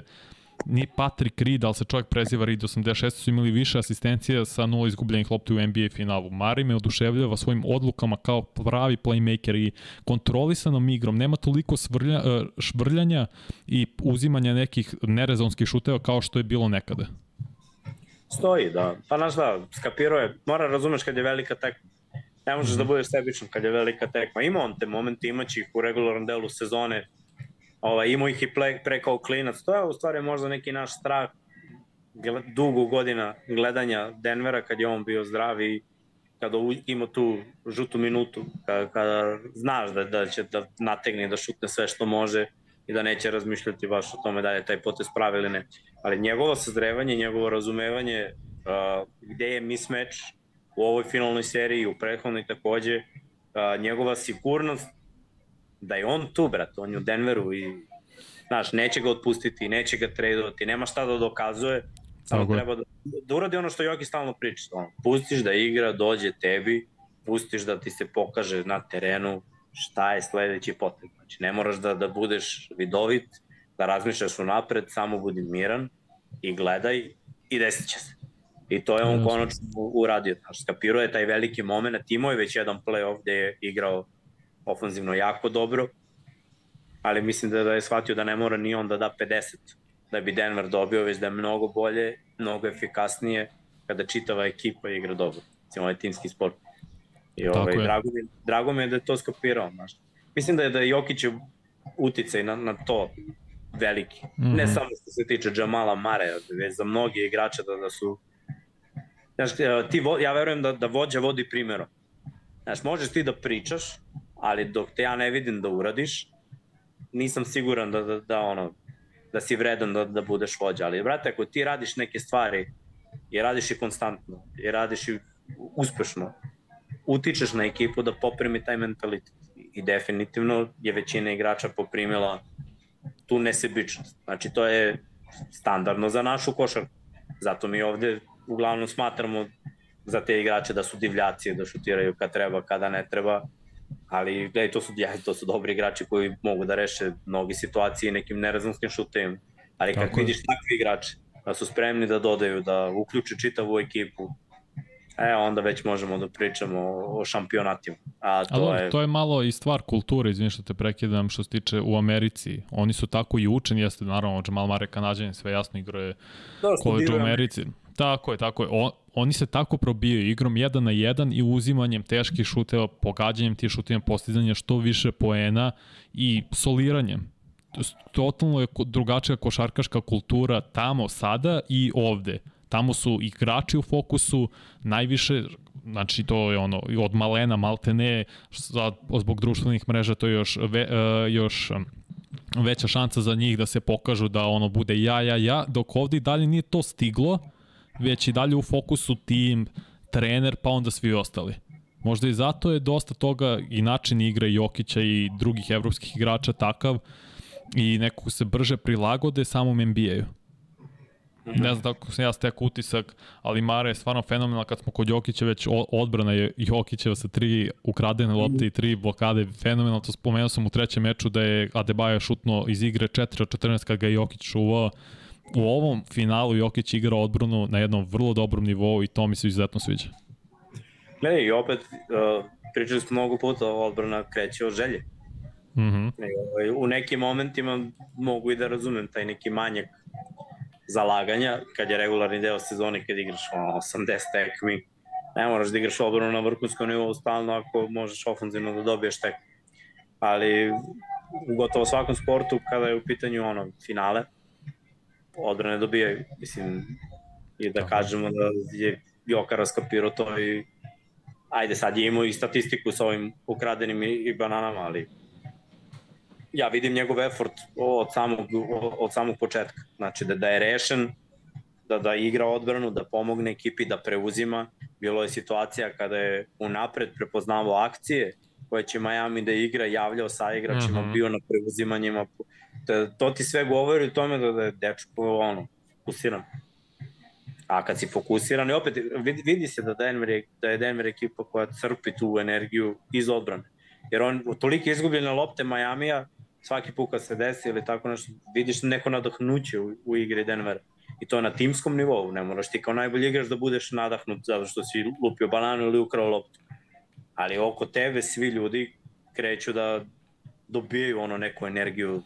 ni Patrick Reed, ali se čovjek preziva Reed 86, su imali više asistencija sa nula izgubljenih lopti u NBA finalu. Mari me oduševljava svojim odlukama kao pravi playmaker i kontrolisanom igrom. Nema toliko svrlja, e, švrljanja i uzimanja nekih nerezonskih šuteva kao što je bilo nekada. Stoji, da. Pa znaš da, skapirao je, mora razumeš kad je velika tekma. Ne možeš mm -hmm. da mhm. budeš sebičan kad je velika tekma. Ima on te momente, imaće ih u regularnom delu sezone, ovaj, imao ih i pre, pre kao klinac. To je u stvari možda neki naš strah dugo godina gledanja Denvera kad je on bio zdrav i kada ima tu žutu minutu, kada, kada znaš da, da će da nategne da šutne sve što može i da neće razmišljati baš o tome da je taj potez pravi ili ne. Ali njegovo sazrevanje, njegovo razumevanje uh, gde je mismatch u ovoj finalnoj seriji, u prethodnoj takođe, uh, njegova sigurnost da je on tu, brat, on je u Denveru i znaš, neće ga otpustiti, neće ga tradovati, nema šta da dokazuje, samo Tako treba da, da uradi ono što Joki stalno priča, ono, pustiš da igra, dođe tebi, pustiš da ti se pokaže na terenu šta je sledeći potrebno. Znači, ne moraš da, da budeš vidovit, da razmišljaš unapred, samo budi miran i gledaj i desit će se. I to je on konačno uradio. Znači, skapirao je taj veliki moment, imao je već jedan play-off gde je igrao ofanzivno jako dobro, ali mislim da, da je shvatio da ne mora ni on da da 50 da bi Denver dobio, već da je mnogo bolje, mnogo efikasnije kada čitava ekipa igra dobro. Ovo je timski sport. I ovaj, drago, mi, drago mi je da je to skopirao. Znaš. Mislim da je da je uticaj na, na to veliki. Mm -hmm. Ne samo što se tiče Jamala Mare, već za mnogi igrače da, da su Znaš, ti, ja verujem da, da vođa vodi primjerom. Znaš, možeš ti da pričaš, ali dok te ja ne vidim da uradiš, nisam siguran da, da, da ono, da si vredan da, da budeš vođa. Ali, brate, ako ti radiš neke stvari i radiš i konstantno, i radiš i uspešno, utičeš na ekipu da poprimi taj mentalitet. I definitivno je većina igrača poprimila tu nesebičnost. Znači, to je standardno za našu košarku. Zato mi ovde uglavnom smatramo za te igrače da su divljaci, da šutiraju kad treba, kada ne treba, ali gledaj, to su, ja, to su dobri igrači koji mogu da reše mnogi situacije nekim nerazumskim šutem, ali kako vidiš takvi igrači, da su spremni da dodaju, da uključe čitavu ekipu, e, onda već možemo da pričamo o, o šampionatima. A to, Ali, je... to je malo i stvar kulture, izvim što te prekidam, što se tiče u Americi. Oni su tako i učeni, jeste naravno Jamal Mare kanadjanin, sve jasno igraje koleđ u Americi. Tako je, tako je. O, oni se tako probijaju igrom 1 na 1 i uzimanjem teških šuteva, pogađanjem tih šuteva, postizanjem što više poena i soliranjem. Totalno je drugačija košarkaška kultura tamo sada i ovde. Tamo su igrači u fokusu, najviše, znači to je ono, od malena, maltene, zbog društvenih mreža to je još, ve, uh, još veća šansa za njih da se pokažu da ono bude ja, ja, ja, dok ovde i dalje nije to stiglo, već i dalje u fokusu tim, trener, pa onda svi ostali. Možda i zato je dosta toga i način igre Jokića i drugih evropskih igrača takav i nekako se brže prilagode samom NBA-u. Ne znam tako sam ja stekao utisak, ali Mare je stvarno fenomenal kad smo kod Jokića već odbrana je Jokićeva sa tri ukradene lopte i tri blokade, fenomenal, to spomenuo sam u trećem meču da je Adebayo šutno iz igre 4 od 14 kad ga je Jokić čuvao, u ovom finalu Jokić igra odbranu na jednom vrlo dobrom nivou i to mi se izuzetno sviđa. Gledaj, i opet uh, pričali smo mnogo puta, odbrana kreće od želje. Mm -hmm. U nekim momentima mogu i da razumem taj neki manjak zalaganja, kad je regularni deo sezone, kad igraš 80 tekmi, ne moraš da igraš odbranu na vrhunskom nivou stalno ako možeš ofenzivno da dobiješ tek. Ali u gotovo svakom sportu, kada je u pitanju ono, finale, odbrane dobijaju. Mislim, i da kažemo da je Joka raskapirao to i ajde sad je imao i statistiku sa ovim ukradenim i, bananama, ali ja vidim njegov effort od samog, od samog početka. Znači da, da je rešen, da, da igra odbranu, da pomogne ekipi da preuzima. Bilo je situacija kada je unapred prepoznavao akcije koje će Miami da igra, javljao sa igračima, uh mhm. -huh. bio na preuzimanjima. Da, to ti sve govori o tome da, da je dečko ono, fokusiran. A kad si fokusiran, i opet vidi, vidi se da Denver je, da je Denver ekipa koja crpi tu energiju iz odbrane. Jer on toliko izgubljene lopte Majamija, svaki put kad se desi ili tako nešto, vidiš neko nadahnuće u, u igri Denvera. I to na timskom nivou, ne moraš ti kao najbolji igrač da budeš nadahnut zato što si lupio bananu ili ukrao loptu. Ali oko tebe svi ljudi kreću da dobijaju ono neku energiju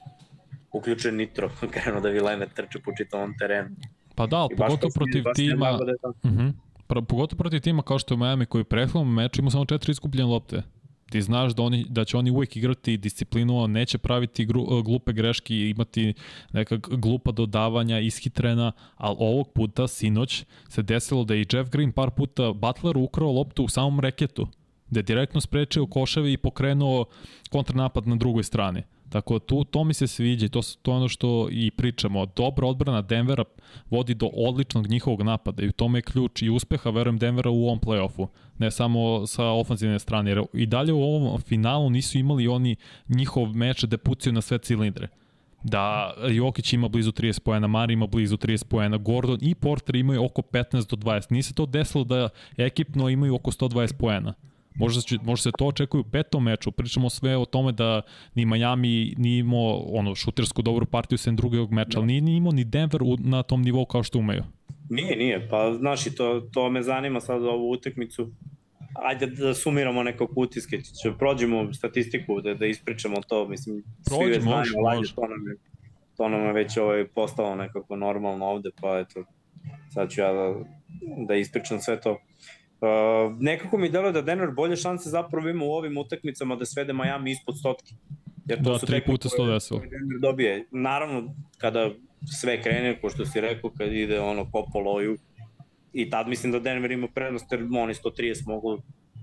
uključen nitro, krenu da vilene trče po čitavom terenu. Pa da, pogotovo protiv tima... Da uh mhm. -huh. pogotovo protiv tima kao što je Miami koji u prethodnom meču ima samo četiri iskupljene lopte. Ti znaš da, oni, da će oni uvek igrati disciplinu, neće praviti gru, glupe greške imati neka glupa dodavanja, ishitrena, ali ovog puta, sinoć, se desilo da je i Jeff Green par puta Butler ukrao loptu u samom reketu, da je direktno sprečio koševe i pokrenuo kontranapad na drugoj strani. Tako tu, to mi se sviđa i to, to je ono što i pričamo. Dobra odbrana Denvera vodi do odličnog njihovog napada i u tome je ključ i uspeha, verujem, Denvera u ovom play-offu. Ne samo sa ofanzivne strane, jer i dalje u ovom finalu nisu imali oni njihov meč da pucaju na sve cilindre da Jokić ima blizu 30 poena, Mari ima blizu 30 poena, Gordon i Porter imaju oko 15 do 20. Nije se to desilo da ekipno imaju oko 120 poena. Možda, će, možda se to očekuje u petom meču. Pričamo sve o tome da ni Miami nije imao ono, šutersku dobru partiju sem drugog meča, ali nije, nije imao ni Denver u, na tom nivou kao što umeju. Nije, nije. Pa znaš i to, to me zanima sad ovu utekmicu. Ajde da sumiramo nekog utiske. Če prođemo statistiku, da, da ispričamo to. Mislim, Prođi, svi već znaju, može. to nam je, to nam je već ovaj, postalo nekako normalno ovde, pa eto, sad ću ja da, da ispričam sve to. Uh, nekako mi deluje da Denver bolje šanse zapravo ima u ovim utakmicama da svede Miami ispod stotke. Jer to da, su tri puta sto desilo. Denver dobije. Naravno, kada sve krene, ko što si rekao, kad ide ono ko po loju, i tad mislim da Denver ima prednost, jer oni 130 mogu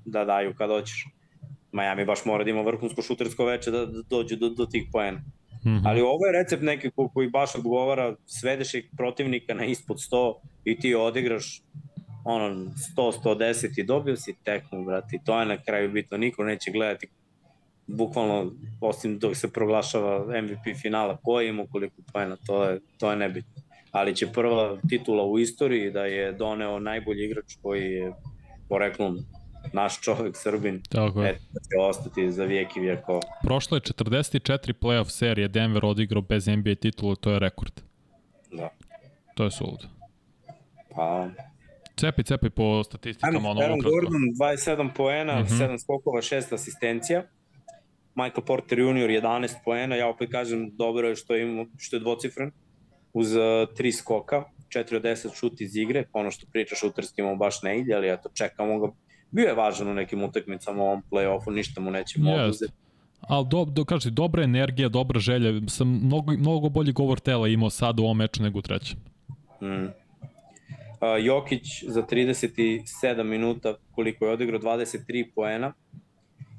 da daju kad hoćeš. Miami baš mora da ima vrhunsko šutersko veče da, da dođe do, do tih poena. Mm -hmm. Ali ovo je recept neki koji baš odgovara, svedeš protivnika na ispod 100 i ti odigraš ono 100, 110 i dobio si tekmu, brate, i to je na kraju bitno, niko neće gledati bukvalno, osim dok se proglašava MVP finala, ko ima koliko pojena, to je, to je nebitno. Ali će prva titula u istoriji da je doneo najbolji igrač koji je poreklom naš čovek Srbin, Tako je. da će ostati za vijek i vijeko. Prošlo je 44 playoff serije Denver odigrao bez NBA titula, to je rekord. Da. To je suludo. Pa, Cepi, cepi po statistikama. Ono Aaron Gordon, 27 poena, uh -huh. 7 skokova, 6 asistencija. Michael Porter Jr. 11 poena, ja opet kažem dobro je što, ima, što je dvocifren, uz uh, 3 skoka, 4 od 10 šut iz igre, ono što priča šuterski mu baš ne ide, ali eto, čekamo ga. Bio je važan u nekim utakmicama u ovom play-offu, ništa mu nećemo yes. oduzeti. Ali do, do, kaži, dobra energija, dobra želja, sam mnogo, mnogo bolji govor tela imao sad u ovom meču nego u trećem. Mm. Jokić za 37 minuta koliko je odigrao 23 poena,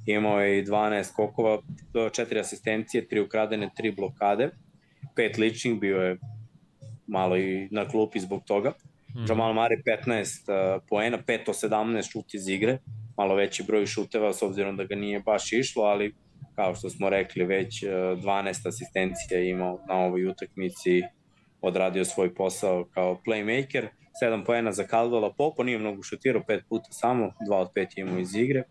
imao je i 12 skokova, 4 asistencije, 3 ukradene, 3 blokade, 5 ličnih, bio je malo i na klupi zbog toga. Mm. Jamal Mare 15 uh, poena, 5 17 šut iz igre, malo veći broj šuteva s obzirom da ga nije baš išlo, ali kao što smo rekli već uh, 12 asistencija imao na ovoj utakmici, odradio svoj posao kao playmaker. 7 poena za Caldwella Popo, nije mnogo šutirao, 5 puta samo, 2 od 5 imao iz igre.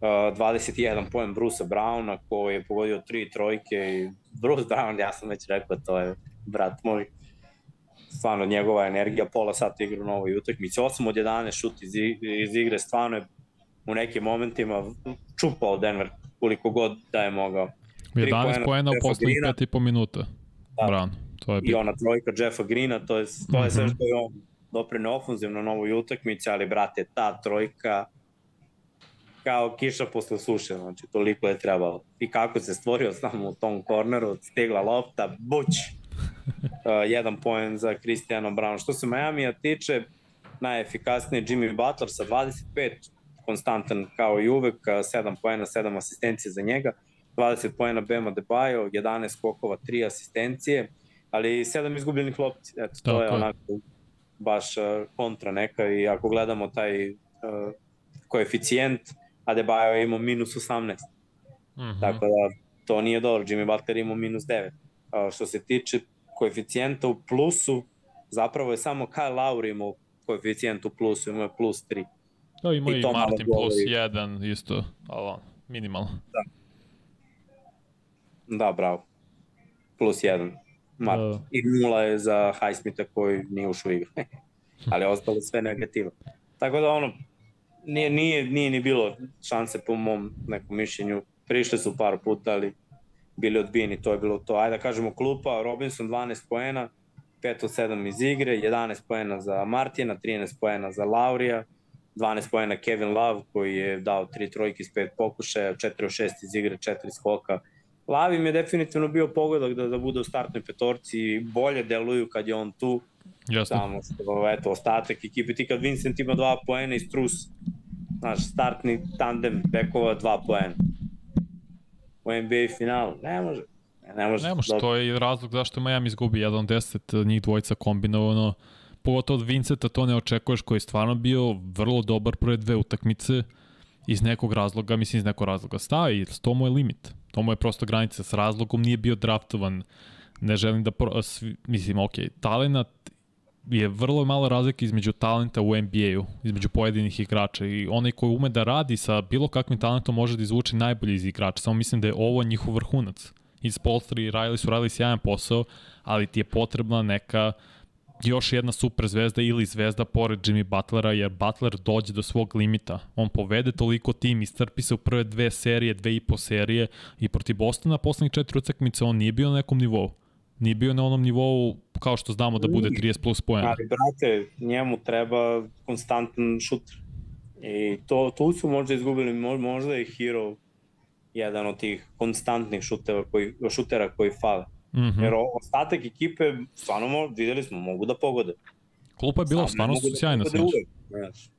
Uh, 21 poen Brusa Browna koji je pogodio tri trojke i Bruce Brown, ja sam već rekao, to je brat moj stvarno njegova energija, pola sata igra u novoj utakmici, 8 od 11 šut iz, iz igre, stvarno je u nekim momentima čupao Denver koliko god da je mogao. 11 poena u poslednjih 5,5 minuta. Da. Brown. To je I ona trojka Jeffa Greena, to je, to je sve mhm. što je on doprene ofenzivno na ovoj utakmici, ali brate, ta trojka kao kiša posle suše, znači toliko je trebalo. I kako se stvorio samo u tom korneru, stegla lopta, buć! Uh, jedan poen za Cristiano Brown. Što se Miami-a tiče, najefikasniji Jimmy Butler sa 25, konstantan kao i uvek, 7 poena, 7 asistencije za njega. 20 poena Bema Debajo, 11 skokova, 3 asistencije, ali 7 izgubljenih lopti. Eto, to Tako. je onako baš uh, kontra neka i ako gledamo taj uh, koeficijent, Adebayo je imao minus 18. Mm -hmm. Tako da to nije dobro. Jimmy Butler imao minus 9. Uh, što se tiče koeficijenta u plusu, zapravo je samo Kyle Lowry imao koeficijent u plusu, imao je plus 3. Da, ima i, i Martin plus 1 isto, ali minimalno. Da. Da, bravo. Plus 1. Mart. Da. I nula je za Highsmitha koji nije ušao igru. ali ostalo sve negativno. Tako da ono, nije, nije, nije ni bilo šanse po mom nekom mišljenju. Prišli su par puta, ali bili odbijeni, to je bilo to. Ajde da kažemo klupa, Robinson 12 poena, 5 od 7 iz igre, 11 poena za Martina, 13 poena za Laurija, 12 poena Kevin Love koji je dao 3 trojke iz 5 pokušaja, 4 od 6 iz igre, 4 skoka. Lavi im je definitivno bio pogodak da, da bude u startnoj petorci i bolje deluju kad je on tu. Jasno. Samo što, eto, ostatak ekipe, ti kad Vincent ima 2 poena i Strus, znaš, startni tandem bekova 2 poena. U NBA finalu, ne može. Ne može. Ne može, to je razlog zašto Miami izgubi 1 10, njih dvojica kombinovano. Pogotovo od Vinceta to ne očekuješ koji je stvarno bio vrlo dobar prve dve utakmice iz nekog razloga, mislim iz nekog razloga staje i to mu je limit. To mu je prosto granica. S razlogom nije bio draftovan. Ne želim da... Pro, svi, mislim, ok, talenat je vrlo malo razlike između talenta u NBA-u, između pojedinih igrača i onaj koji ume da radi sa bilo kakvim talentom može da izvuče najbolje iz igrača. Samo mislim da je ovo njihov vrhunac. I Spolstra i Riley su radili sjajan posao, ali ti je potrebna neka još jedna super zvezda ili zvezda pored Jimmy Butlera, jer Butler dođe do svog limita. On povede toliko tim, istrpi se u prve dve serije, dve i po serije i protiv Bostona poslednjih četiri utakmice on nije bio na nekom nivou. Nije bio na onom nivou kao što znamo da bude 30 plus poena. Ali, brate, njemu treba konstantan šuter. I to, tu su možda izgubili, možda je Hero jedan od tih konstantnih šuteva koji, šutera koji fale. Mm -hmm. Jer ostatak ekipe, stvarno videli smo, mogu da pogode. Klupa je bila stvarno da sjajna da znači.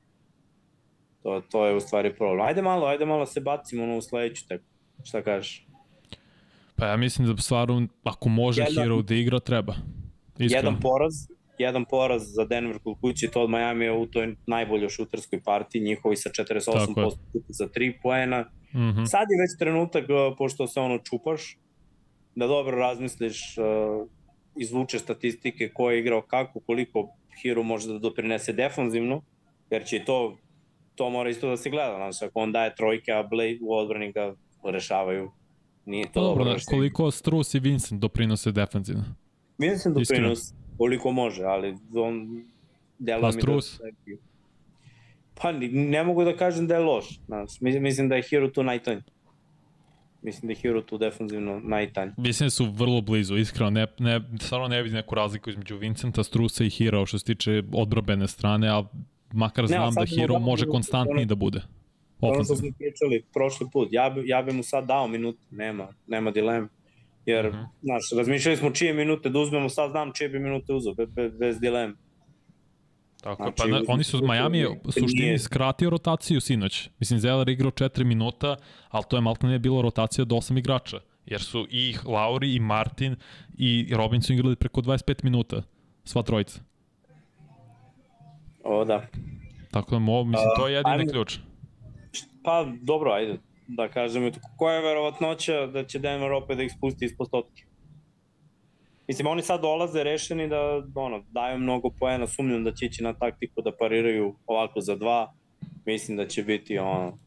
To, to je u stvari problem. Ajde malo, ajde malo se bacimo ono u sledeću, tako. Šta kažeš? Pa ja mislim da stvarno, ako može jedan, Hero da igra, treba. Iskreno. Jedan poraz, jedan poraz za Denver kod kući, to od Miami u toj najboljoj šuterskoj partiji, njihovi sa 48% za 3 poena. Mm -hmm. Sad je već trenutak, pošto se ono čupaš, da dobro razmisliš, uh, izvučeš statistike ko je igrao kako, koliko Hero može da doprinese defanzivno, jer će to, to mora isto da se gleda, znači ako on daje trojke, a Blade u odbrani ga rešavaju, nije to dobro. dobro koliko Strus i Vincent doprinose defanzivno? Vincent doprinos koliko može, ali on dela pa mi Strus? da... Pa ne mogu da kažem da je loš, znači, mislim da je Hero tu najtonji. Mislim da je Hero tu defensivno najtanji. Mislim da su vrlo blizu, iskreno. Ne, ne, stvarno ne vidim neku razliku između Vincenta, Strusa i Hero što se tiče odbrobene strane, a makar znam ne, da Hero može konstantniji da bude. Ono što smo pričali prošli put, ja bi, ja bi mu sad dao minut, nema, nema dilema. Jer, uh mhm. -huh. znaš, razmišljali smo čije minute da uzmemo, sad znam čije bi minute uzao, bez, bez dilema. Tako, znači, pa na, oni su, Miami je suštini nije... skratio rotaciju sinoć. Mislim, Zeller igrao 4 minuta, ali to je malo ne bilo rotacija do 8 igrača. Jer su i Lauri, i Martin, i Robinson igrali preko 25 minuta. Sva trojica. O, da. Tako da, mo, mislim, to je jedini ajde, ključ. Pa, dobro, ajde. Da kažem, koja je verovatnoća da će Denver opet da ih spusti iz postotke? Mislim, oni sad dolaze rešeni da ono, daju mnogo poena, sumnjam da će ići na taktiku da pariraju ovako za dva. Mislim da će biti ono,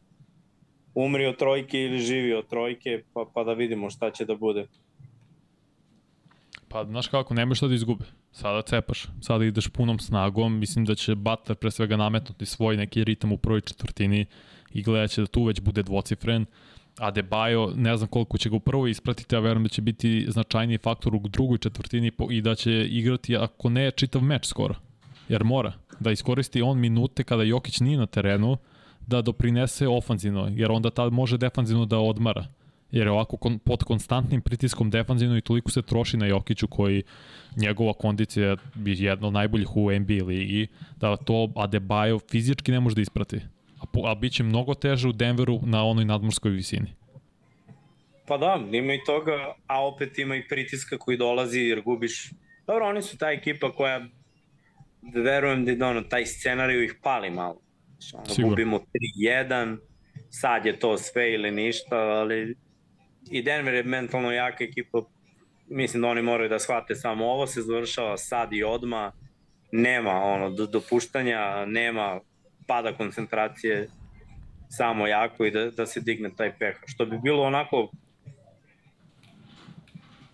umri od trojke ili živi od trojke, pa, pa da vidimo šta će da bude. Pa, znaš kako, nemaš šta da izgube. Sada cepaš, sada ideš punom snagom, mislim da će Butler pre svega nametnuti svoj neki ritam u prvoj četvrtini i gledat će da tu već bude dvocifren. Adebayo, ne znam koliko će ga u prvoj ispratiti, a verujem da će biti značajniji faktor u drugoj četvrtini i da će igrati, ako ne, čitav meč skoro. Jer mora da iskoristi on minute kada Jokić nije na terenu, da doprinese ofanzivno, jer onda tad može defanzivno da odmara. Jer je ovako kon, pod konstantnim pritiskom defanzivno i toliko se troši na Jokiću koji njegova kondicija je jedna od najboljih u NBA ligi, da to Adebayo fizički ne može da isprati a, a bit će mnogo teže u Denveru na onoj nadmorskoj visini. Pa da, ima i toga, a opet ima i pritiska koji dolazi jer gubiš. Dobro, oni su ta ekipa koja, da verujem da ono, taj scenariju ih pali malo. Ono, Sigur. gubimo 3-1, sad je to sve ili ništa, ali i Denver je mentalno jaka ekipa, mislim da oni moraju da shvate samo ovo se završava sad i odma, nema ono dopuštanja, nema pada koncentracije, samo jako i da, da se digne taj peh. Što bi bilo onako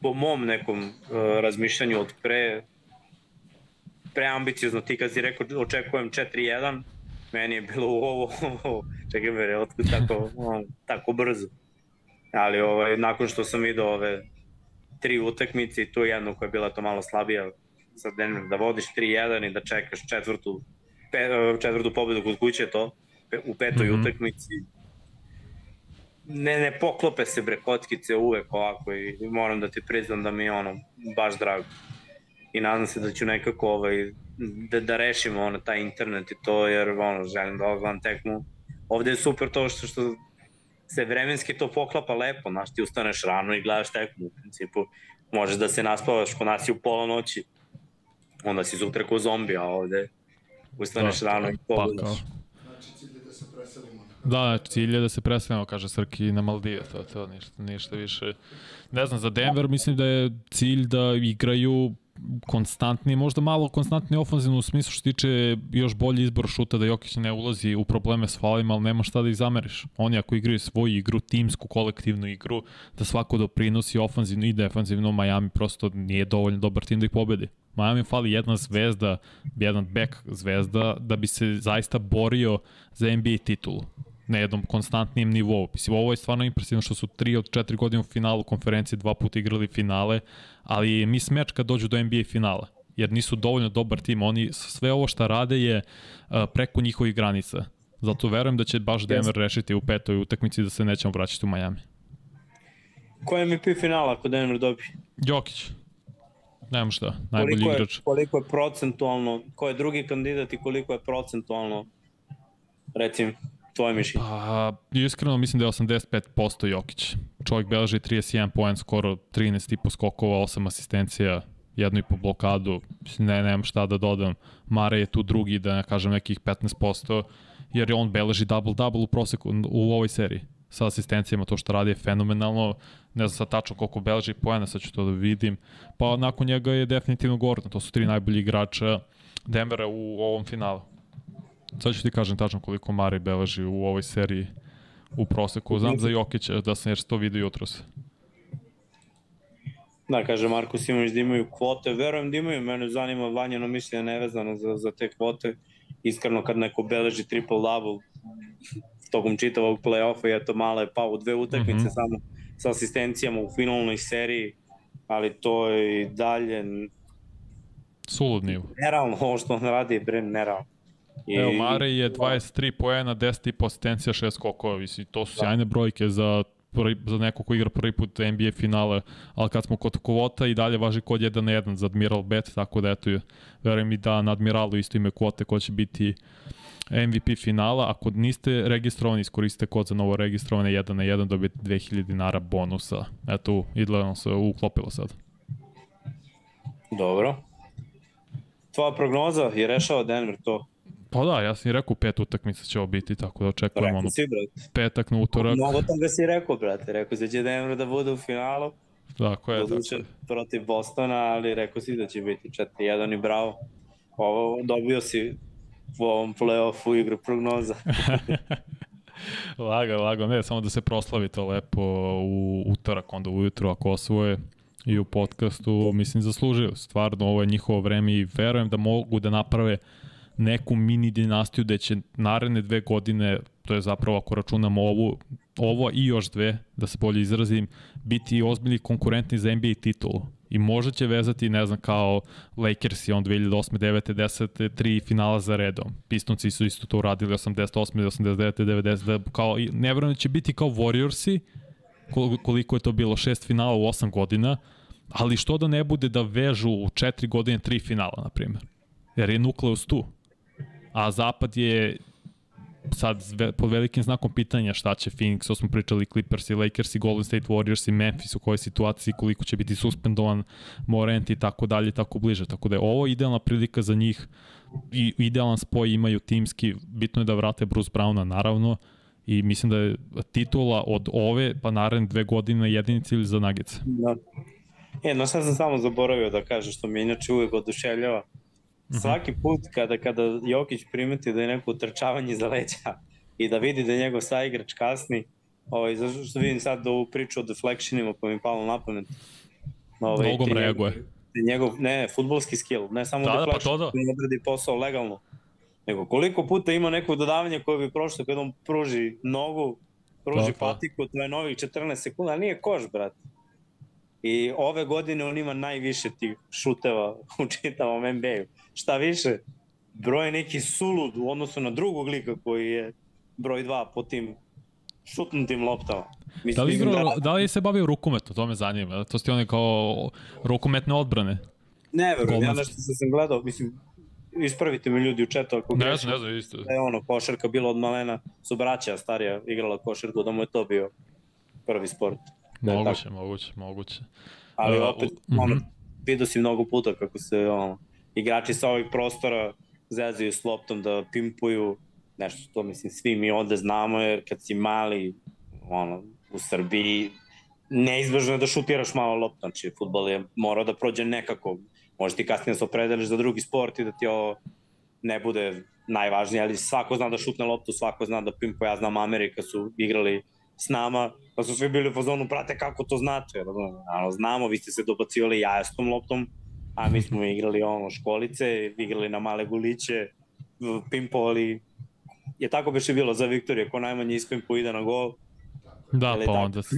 po mom nekom uh, razmišljanju od pre preambiciozno, ti kad si rekao očekujem 4-1, meni je bilo ovo, čekaj me, otkud tako, on, tako brzo. Ali ovaj, nakon što sam vidio ove tri utakmice i tu jednu koja je bila to malo slabija sa Denver, da vodiš 3-1 i da čekaš četvrtu, pe, četvrtu pobedu kod kuće to, u petoj mm -hmm. utakmici, ne, ne poklope se bre kockice uvek ovako i moram da ti priznam da mi je ono baš drago. I nadam se da ću nekako ovaj, da, da rešimo ono, taj internet i to, jer ono, želim da odgledam tekmu. Ovde je super to što, što se vremenski to poklapa lepo, znaš, ti ustaneš rano i gledaš tekmu, u principu možeš da se naspavaš ko nas u pola noći, onda si sutra ko zombi, a ovde ustaneš da, rano i pogledaš. Da, cilj je da se preselimo, kaže Srki, na Maldive, to, to, ništa, ništa više. Ne znam, za Denver mislim da je cilj da igraju konstantni, možda malo konstantni ofenzivno u smislu što tiče još bolji izbor šuta da Jokić ne ulazi u probleme s falima, ali nema šta da ih zameriš. Oni ako igraju svoju igru, timsku, kolektivnu igru, da svako doprinosi ofenzivno i defenzivno, Miami prosto nije dovoljno dobar tim da ih pobedi. Miami fali jedna zvezda, jedan back zvezda da bi se zaista borio za NBA titulu na jednom konstantnijem nivou. Mislim, ovo je stvarno impresivno što su tri od četiri godine u finalu konferencije dva puta igrali finale, ali mi smeč kad dođu do NBA finala jer nisu dovoljno dobar tim. Oni sve ovo što rade je uh, preko njihovih granica. Zato verujem da će baš Denver rešiti u petoj utakmici da se nećemo vraćati u Miami. Ko je MVP finala ako Denver dobi? Jokić. Nemam šta, najbolji koliko igrač. Je, koliko je procentualno, ko je drugi kandidat i koliko je procentualno, recimo, tvoje mišljenje? Pa, iskreno mislim da je 85% Jokić. Čovjek beleži 31 poen, skoro 13,5 skokova, 8 asistencija, jednu i po blokadu, ne, nemam šta da dodam. Mare je tu drugi, da ne kažem nekih 15%, jer je on beleži double-double u proseku u ovoj seriji sa asistencijama, to što radi je fenomenalno, ne znam sad tačno koliko beleži poena, sad ću to da vidim, pa nakon njega je definitivno Gordon, to su tri najbolji igrača Denvera u ovom finalu. Sad ću ti kažem tačno koliko Mari beleži u ovoj seriji u proseku. Znam za Jokića da sam jer to vidio jutros. Da, kaže Marko Simović da imaju kvote. Verujem da imaju, mene zanima vanjeno mišljenje nevezano za, za te kvote. Iskreno kad neko beleži triple double tokom čitavog play-offa je to malo je pao u dve utakmice mm -hmm. samo sa asistencijama u finalnoj seriji, ali to je i dalje sulud nivo. Nerealno ovo što on radi, bre, nerealno. I... Evo, Mare je 23 poena, 10 i asistencija, 6 skokova, mislim, to su da. sjajne brojke za prvi, za neko ko igra prvi put NBA finale, ali kad smo kod kvota i dalje važi kod 1 na 1 za Admiral Bet, tako da eto, verujem i da na Admiralu isto ime kvote ko će biti MVP finala. Ako niste registrovani, iskoristite kod za novo registrovane 1 na 1, dobijete 2000 dinara bonusa. Eto, idleano se uklopilo sad. Dobro. Tvoja prognoza je rešao Denver to? Pa da, ja sam i rekao pet utakmica će ovo biti, tako da očekujem ono si, petak na utorak. Mnogo toga si rekao, brate, rekao si da će Denver da bude u finalu. Tako je, Doduče, tako protiv Bostona, ali rekao si da će biti 4-1 i bravo. Ovo dobio si u ovom play-offu igru prognoza. laga, laga, ne, samo da se proslavi to lepo u utorak, onda ujutro ako osvoje i u podcastu, mislim, zaslužio. Stvarno, ovo je njihovo vreme i verujem da mogu da naprave neku mini dinastiju da će naredne dve godine, to je zapravo ako računamo ovu, ovo i još dve, da se bolje izrazim, biti ozbiljni konkurentni za NBA titulu. I možda će vezati, ne znam, kao Lakers i on 2008. 9. 10. tri finala za redom. Pistonci su isto to uradili 88. 89. 90. Da kao, ne da će biti kao Warriorsi, koliko je to bilo, šest finala u osam godina, ali što da ne bude da vežu u četiri godine tri finala, na primjer. Jer je nukleus tu a Zapad je sad pod velikim znakom pitanja šta će Phoenix, to smo pričali Clippers i Lakers i Golden State Warriors i Memphis u kojoj situaciji, koliko će biti suspendovan Morant i tako dalje tako bliže. Tako da je ovo idealna prilika za njih i idealan spoj imaju timski, bitno je da vrate Bruce Browna naravno i mislim da je titula od ove pa naredne dve godine jedini cilj za Nuggets. Da. E, no sad sam samo zaboravio da kažem što me inače uvek oduševljava. Mhm. Svaki put kada, kada Jokić primeti da je neko utrčavanje iza leđa i da vidi da je njegov saigrač kasni, ovaj, zašto što vidim sad ovu priču o deflectionima pa mi palo na pamet. Ovaj, Nogom reaguje. Njegov, ne, futbolski skill, ne samo da, deflection, da, pa to da. odradi posao legalno, nego koliko puta ima neko dodavanje koje bi prošlo kada on pruži nogu, pruži da, patiku, to je novih 14 sekunda, nije koš, brate. I ove godine on ima najviše tih šuteva u čitavom NBA-u. Šta više, broj neki sulud u odnosu na drugog lika koji je broj 2 po tim šutnutim loptama. Mislim, da li, igro, da... da li se bavio rukometom, to me zanima. To ste one kao rukometne odbrane. Ne verujem, ja nešto sam, sam gledao, mislim, ispravite me ljudi u četu ako ne znam, ne znam, isto. Da je ono, košarka bilo od malena, su braća starija igrala košarku, da mu je to bio prvi sport. Moguće, tako. moguće, moguće. Ali uh, opet, uh, ono, mm -hmm. vidio si mnogo puta kako se ono, igrači sa ovih prostora zezaju s loptom da pimpuju, nešto to mislim svi mi ovde znamo jer kad si mali ono, u Srbiji neizbežno je da šutiraš malo loptom, znači futbol je morao da prođe nekako, možda ti kasnije da se opredeliš za drugi sport i da ti ovo ne bude najvažnije, ali svako zna da šutne loptu, svako zna da pimpuje, ja znam Amerika su igrali s nama, pa su svi bili u fazonu, prate kako to znate, ano, znamo, vi ste se dobacivali jaja s tom loptom, a mi smo igrali ono školice, igrali na male guliće, pimpovali, je tako beše bilo za Viktorije, ko najmanje ispimpo ide na gol. Da, pa onda se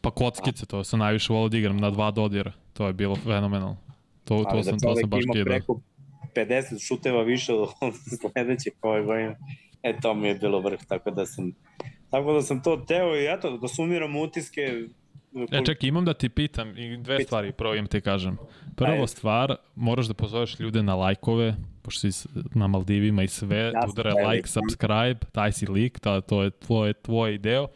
pa kockice, to sam najviše volio da igram na dva dodira, to je bilo fenomenalno. To, to, da sam, to sam baš kidao. preko 50 šuteva više od sledeće koje godine, e to mi je bilo vrh, tako da sam Tako da sam to teo i eto, da sumiram utiske. E, čekaj, imam da ti pitam i dve Pit. stvari, prvo im ti kažem. Prvo Ajde. stvar, moraš da pozoveš ljude na lajkove, pošto si na Maldivima i sve, ja da udare like, subscribe, taj si lik, ta, to je tvoj, tvoj deo.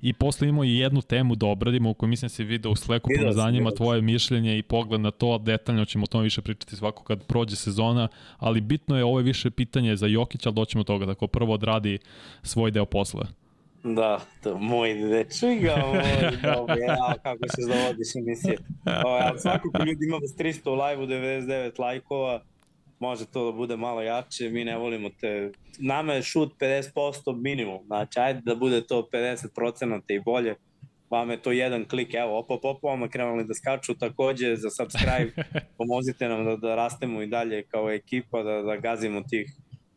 I posle imamo i jednu temu da obradimo, u kojoj mislim da se video u Slacku, pa me zanima tvoje mišljenje i pogled na to, detaljno ćemo o tome više pričati svako kad prođe sezona, ali bitno je ovo je više pitanje za Jokić, ali doćemo toga, tako prvo odradi svoj deo posle. Da, to moj dečiga, moj, dobro, ja, kako se zavodiš emisije. O, ali svakako ljudi ima vas 300 u live-u, 99 lajkova, može to da bude malo jače, mi ne volimo te, nama je šut 50% minimum, znači ajde da bude to 50% i bolje, vama je to jedan klik, evo, opa, opa, vama krenuli da skaču, takođe za subscribe, pomozite nam da, da rastemo i dalje kao ekipa, da, da gazimo tih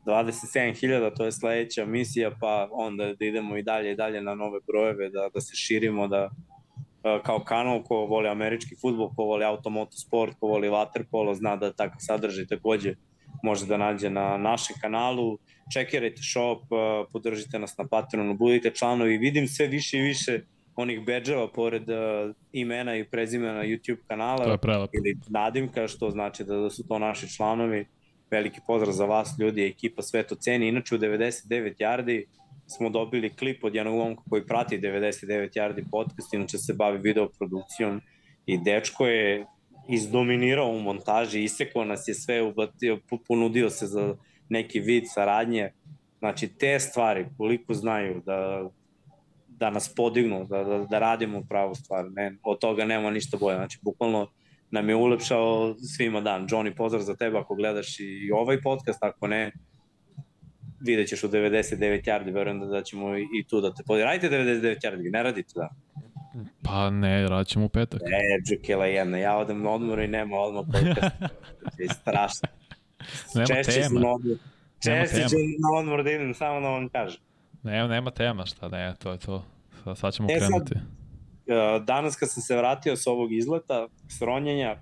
27.000, to je sledeća misija, pa onda da idemo i dalje i dalje na nove brojeve, da, da se širimo, da e, kao kanal ko voli američki futbol, ko voli automoto sport, ko voli waterpolo, zna da takav sadržaj takođe može da nađe na našem kanalu. Čekirajte shop, e, podržite nas na Patreonu, budite članovi. Vidim sve više i više onih bedževa pored uh, imena i prezimena YouTube kanala. To je prelepo. Ili nadimka, što znači da, da su to naši članovi veliki pozdrav za vas ljudi, ekipa sve to ceni. Inače u 99 yardi smo dobili klip od jednog momka koji prati 99 yardi podcast, inače se bavi videoprodukcijom i dečko je izdominirao u montaži, isekao nas je sve, ubatio, ponudio se za neki vid saradnje. Znači, te stvari, koliko znaju da, da nas podignu, da, da, da radimo pravu stvar, ne, od toga nema ništa bolje. Znači, bukvalno nam je ulepšao svima dan. Johnny, pozdrav za tebe ako gledaš i ovaj podcast, ako ne, vidjet ćeš u 99 yardi, verujem da, da ćemo i tu da te podijel. Radite 99 yardi, ne radite da? Pa ne, radit ćemo u petak. Ne, džukela jedna, ja odem na odmor i nema odmor podcast. je strašno. Nema Češće tema. Na odmor. Češće ću na odmor da idem, samo da vam kažem. Nema, nema tema, šta ne, to je to. Sad, sad ćemo e, krenuti. Sad, danas kad sam se vratio s ovog izleta, s ronjenja,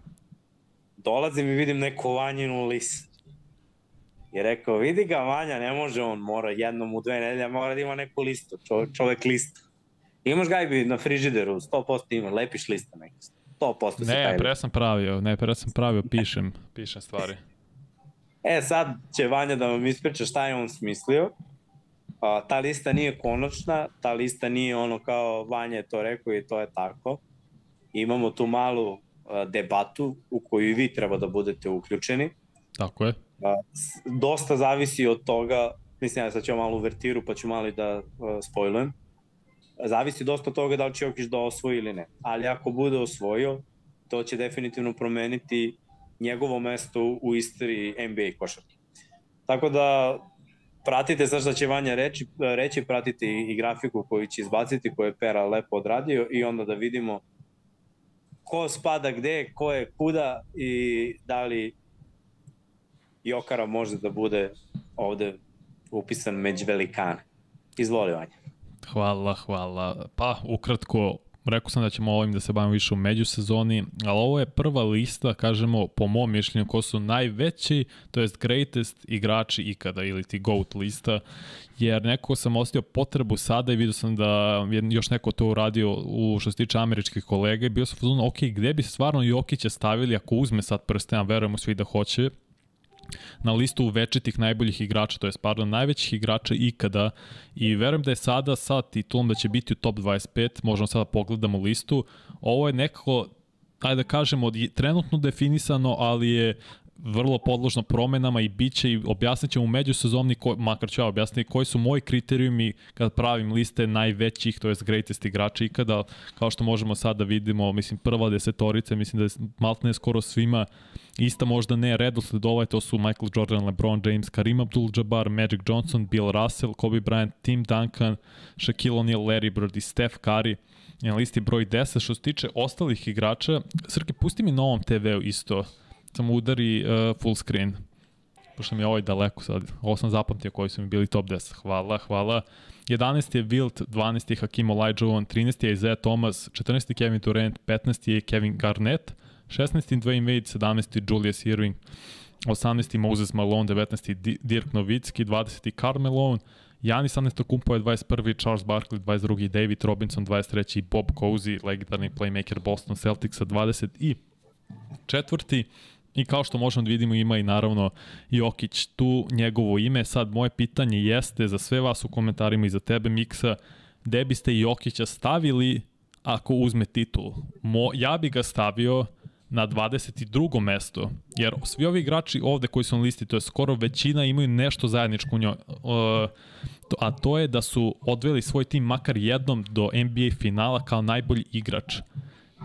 dolazim i vidim neku vanjinu list. I rekao, vidi ga Vanja, ne može on, mora jednom u dve nedelje, mora da ima neku listu, čovek, čovek listu. Imaš gajbi na frižideru, 100% ima, lepiš lista neki. 100% se Ne, pre sam pravio, ne, pre sam pravio, pišem, pišem stvari. E, sad će Vanja da vam ispriča šta je on smislio A, ta lista nije konačna, ta lista nije ono kao Vanja je to rekao i to je tako. Imamo tu malu a, debatu u koju vi treba da budete uključeni. Tako je. A, dosta zavisi od toga, mislim ja sad ću malo uvertiru pa ću malo i da a, spojlujem. Zavisi dosta od toga da li će Jokić da osvoji ili ne. Ali ako bude osvojio, to će definitivno promeniti njegovo mesto u istoriji NBA košarke. Tako da pratite sad šta će Vanja reći, reći, pratite i grafiku koju će izbaciti, koju je Pera lepo odradio i onda da vidimo ko spada gde, ko je kuda i da li Jokara može da bude ovde upisan među velikane. Izvoli Vanja. Hvala, hvala. Pa, ukratko, rekao sam da ćemo ovim da se bavimo više u međusezoni, ali ovo je prva lista, kažemo, po mom mišljenju, ko su najveći, to jest greatest igrači ikada, ili ti GOAT lista, jer neko sam ostio potrebu sada i vidio sam da je još neko to uradio u što se tiče američkih kolega i bio sam fuzon, ok, gde bi stvarno Jokića stavili ako uzme sad prsten, a verujemo svi da hoće, na listu večitih najboljih igrača, to je pardon, najvećih igrača ikada i verujem da je sada sa titulom da će biti u top 25, možemo sada da pogledamo listu. Ovo je nekako ajde da kažemo, trenutno definisano, ali je vrlo podložno promenama i bit će i objasnit ćemo u međusezovni, ko, makar ću ja objasniti koji su moji kriterijumi kad pravim liste najvećih, to je greatest igrača ikada, kao što možemo sad da vidimo, mislim prva desetorica, mislim da je maltene skoro svima ista možda ne redosled ovaj, to su Michael Jordan, LeBron James, Karim Abdul-Jabbar, Magic Johnson, Bill Russell, Kobe Bryant, Tim Duncan, Shaquille O'Neal, Larry Bird i Steph Curry na listi broj 10. Što se tiče ostalih igrača, Srke, pusti mi na ovom TV-u isto samo udari uh, full screen. Pošto mi je ovaj daleko sad. Ovo sam zapamtio koji su mi bili top 10. Hvala, hvala. 11. je Wilt, 12. je Hakim Olajuwon, 13. je Isaiah Thomas, 14. je Kevin Durant, 15. je Kevin Garnett, 16. Dwayne Wade, 17. Julius Irving, 18. Moses Malone, 19. Dirk Nowitzki, 20. Carmelo, Janis Antetokounmpo je 21. Charles Barkley 22. David Robinson 23. Bob Cousy, legendarni playmaker Boston Celticsa 20. i četvrti. I kao što možemo da vidimo ima i naravno Jokić tu njegovo ime. Sad moje pitanje jeste za sve vas u komentarima i za tebe Miksa, gde biste Jokića stavili ako uzme titul? Mo, ja bi ga stavio na 22. mesto, jer svi ovi igrači ovde koji su na listi, to je skoro većina imaju nešto zajedničko u njoj, a to je da su odveli svoj tim makar jednom do NBA finala kao najbolji igrač.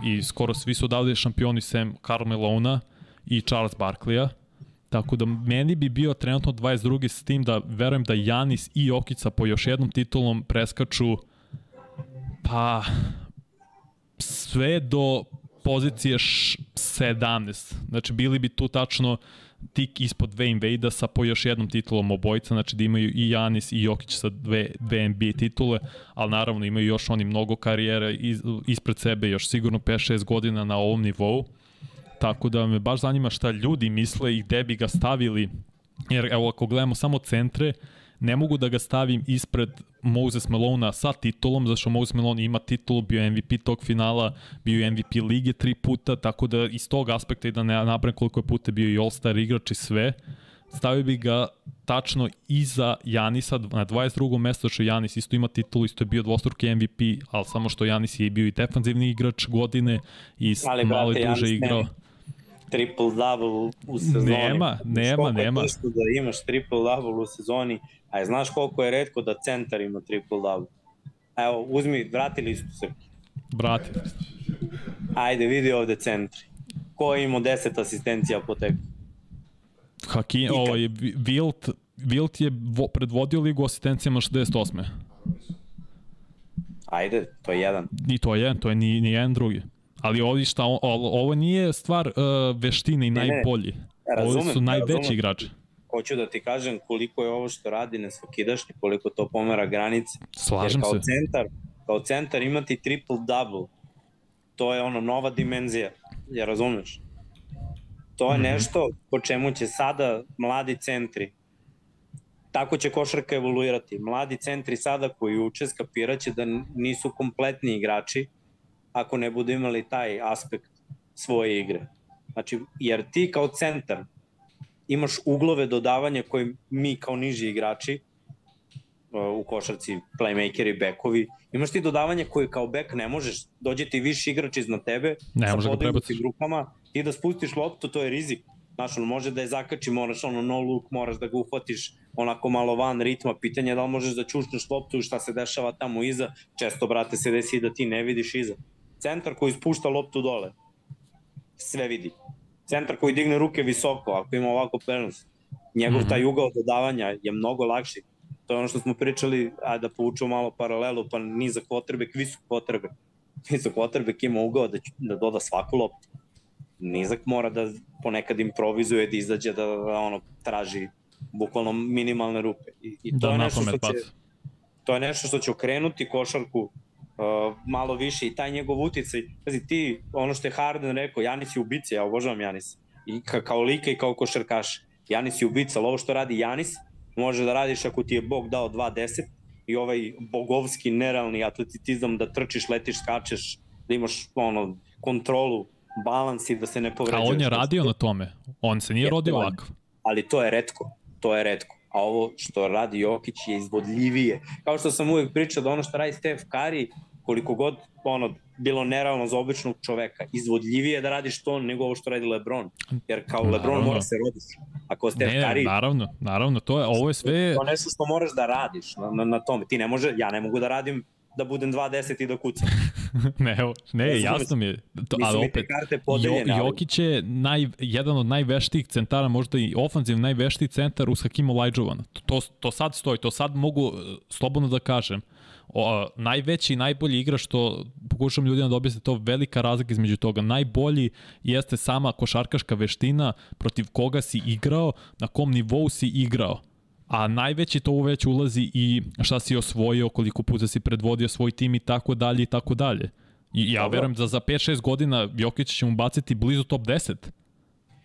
I skoro svi su odavde šampioni sem Carmelona, i Charles Barkleya. Tako da meni bi bio trenutno 22. s tim da verujem da Janis i Jokica po još jednom titulom preskaču pa sve do pozicije 17. Znači bili bi tu tačno tik ispod Dwayne Wade-a sa po još jednom titulom obojca, znači da imaju i Janis i Jokić sa dve, dve NBA titule, ali naravno imaju još oni mnogo karijere iz, ispred sebe, još sigurno 5-6 godina na ovom nivou. Tako da me baš zanima šta ljudi misle i gde bi ga stavili. Jer evo ako gledamo samo centre, ne mogu da ga stavim ispred Moses Melona sa titulom, zašto Moses Malone ima titulu, bio MVP tog finala, bio MVP lige tri puta, tako da iz tog aspekta i da ne nabrem koliko je puta bio i All-Star igrač i sve, stavio bi ga tačno iza Janisa na 22. mesto, što Janis isto ima titulu, isto je bio dvostruki MVP, ali samo što Janis je bio i defanzivni igrač godine i ali, malo je duže igrao. Ne triple double u sezoni. Nema, nema, nema. Da imaš triple double u sezoni, a je znaš koliko je redko da centar ima triple double. Evo, uzmi, vrati listu se. Vrati. Ajde, vidi ovde centri. Ko je imao 10 asistencija po teku? Hakim, ovo je Wilt, Wilt je vo, predvodio ligu asistencijama 68. Ajde, to je jedan. I to je jedan, to je ni, ni jedan drugi. Ali ovo, šta, ovo nije stvar uh, veštine i ne, najbolji. Ne, ovo su najveći razumem. igrači. Hoću da ti kažem koliko je ovo što radi na svakidašnji, koliko to pomera granice. Slažem Jer kao se. Centar, kao centar imati triple-double, to je ono nova dimenzija, ja razumeš? To je mm -hmm. nešto po čemu će sada mladi centri, tako će košarka evoluirati. Mladi centri sada koji uče skapiraće da nisu kompletni igrači, ako ne budu imali taj aspekt svoje igre. Znači, jer ti kao centar imaš uglove dodavanja koje mi kao niži igrači u košarci playmakeri, bekovi. Imaš ti dodavanje koje kao bek ne možeš, dođe ti viši igrač iznad tebe, ne, sa podignutim grupama, ti da spustiš loptu, to je rizik. Znaš, on može da je zakači, moraš ono no look, moraš da ga uhvatiš onako malo van ritma, pitanje je da li možeš da čušneš loptu i šta se dešava tamo iza, često, brate, se desi da ti ne vidiš iza. Centar koji spušta loptu dole, sve vidi. Centar koji digne ruke visoko, ako ima ovako prenos, njegov mm -hmm. taj ugao dodavanja je mnogo lakši. To je ono što smo pričali, a da povučemo malo paralelu, pa nizak potrebe, visok potrebe. Nizak potrebe ima ugao da, da doda svaku loptu. Nizak mora da ponekad improvizuje, da izađe, da, da ono, traži bukvalno minimalne rupe. I, i to, da, je nešto što će, to je nešto što će okrenuti košarku uh, malo više i taj njegov uticaj. Pazi, ti, ono što je Harden rekao, Janis je ubica, ja obožavam Janis. I ka, kao lika i kao košarkaš. Janis je ubica, ali ovo što radi Janis, može da radiš ako ti je Bog dao 2.10 i ovaj bogovski nerealni atletizam da trčiš, letiš, skačeš, da imaš ono, kontrolu, balans i da se ne povređuješ. A on je radio na tome, on se nije je, rodio ovako. Ali to je redko, to je redko. A ovo što radi Jokić je izvodljivije. Kao što sam uvek pričao da ono što radi Steph Curry, koliko god ono, bilo nerealno za običnog čoveka, izvodljivije da radiš to nego ovo što radi LeBron. Jer kao naravno. LeBron mora se roditi. Ako ste ne, Curry... Naravno, naravno, to je, ovo je sve... To je nešto što moraš da radiš na, na, na tome. Ti ne može, ja ne mogu da radim da budem 2.10 i da kucam. ne, ne, jasno mi je. To, ali opet, jo, Jokić je naj, jedan od najveštijih centara, možda i ofanziv najveštiji centar uz Hakim Olajuđovana. To, to, to sad stoji, to sad mogu e, slobodno da kažem o, najveći i najbolji igrač što pokušam ljudima da objasne to velika razlika između toga. Najbolji jeste sama košarkaška veština protiv koga si igrao, na kom nivou si igrao. A najveći to uveć ulazi i šta si osvojio, koliko puta si predvodio svoj tim i tako dalje i tako dalje. I ja Dobro. verujem da za 5-6 godina Jokić će mu baciti blizu top 10.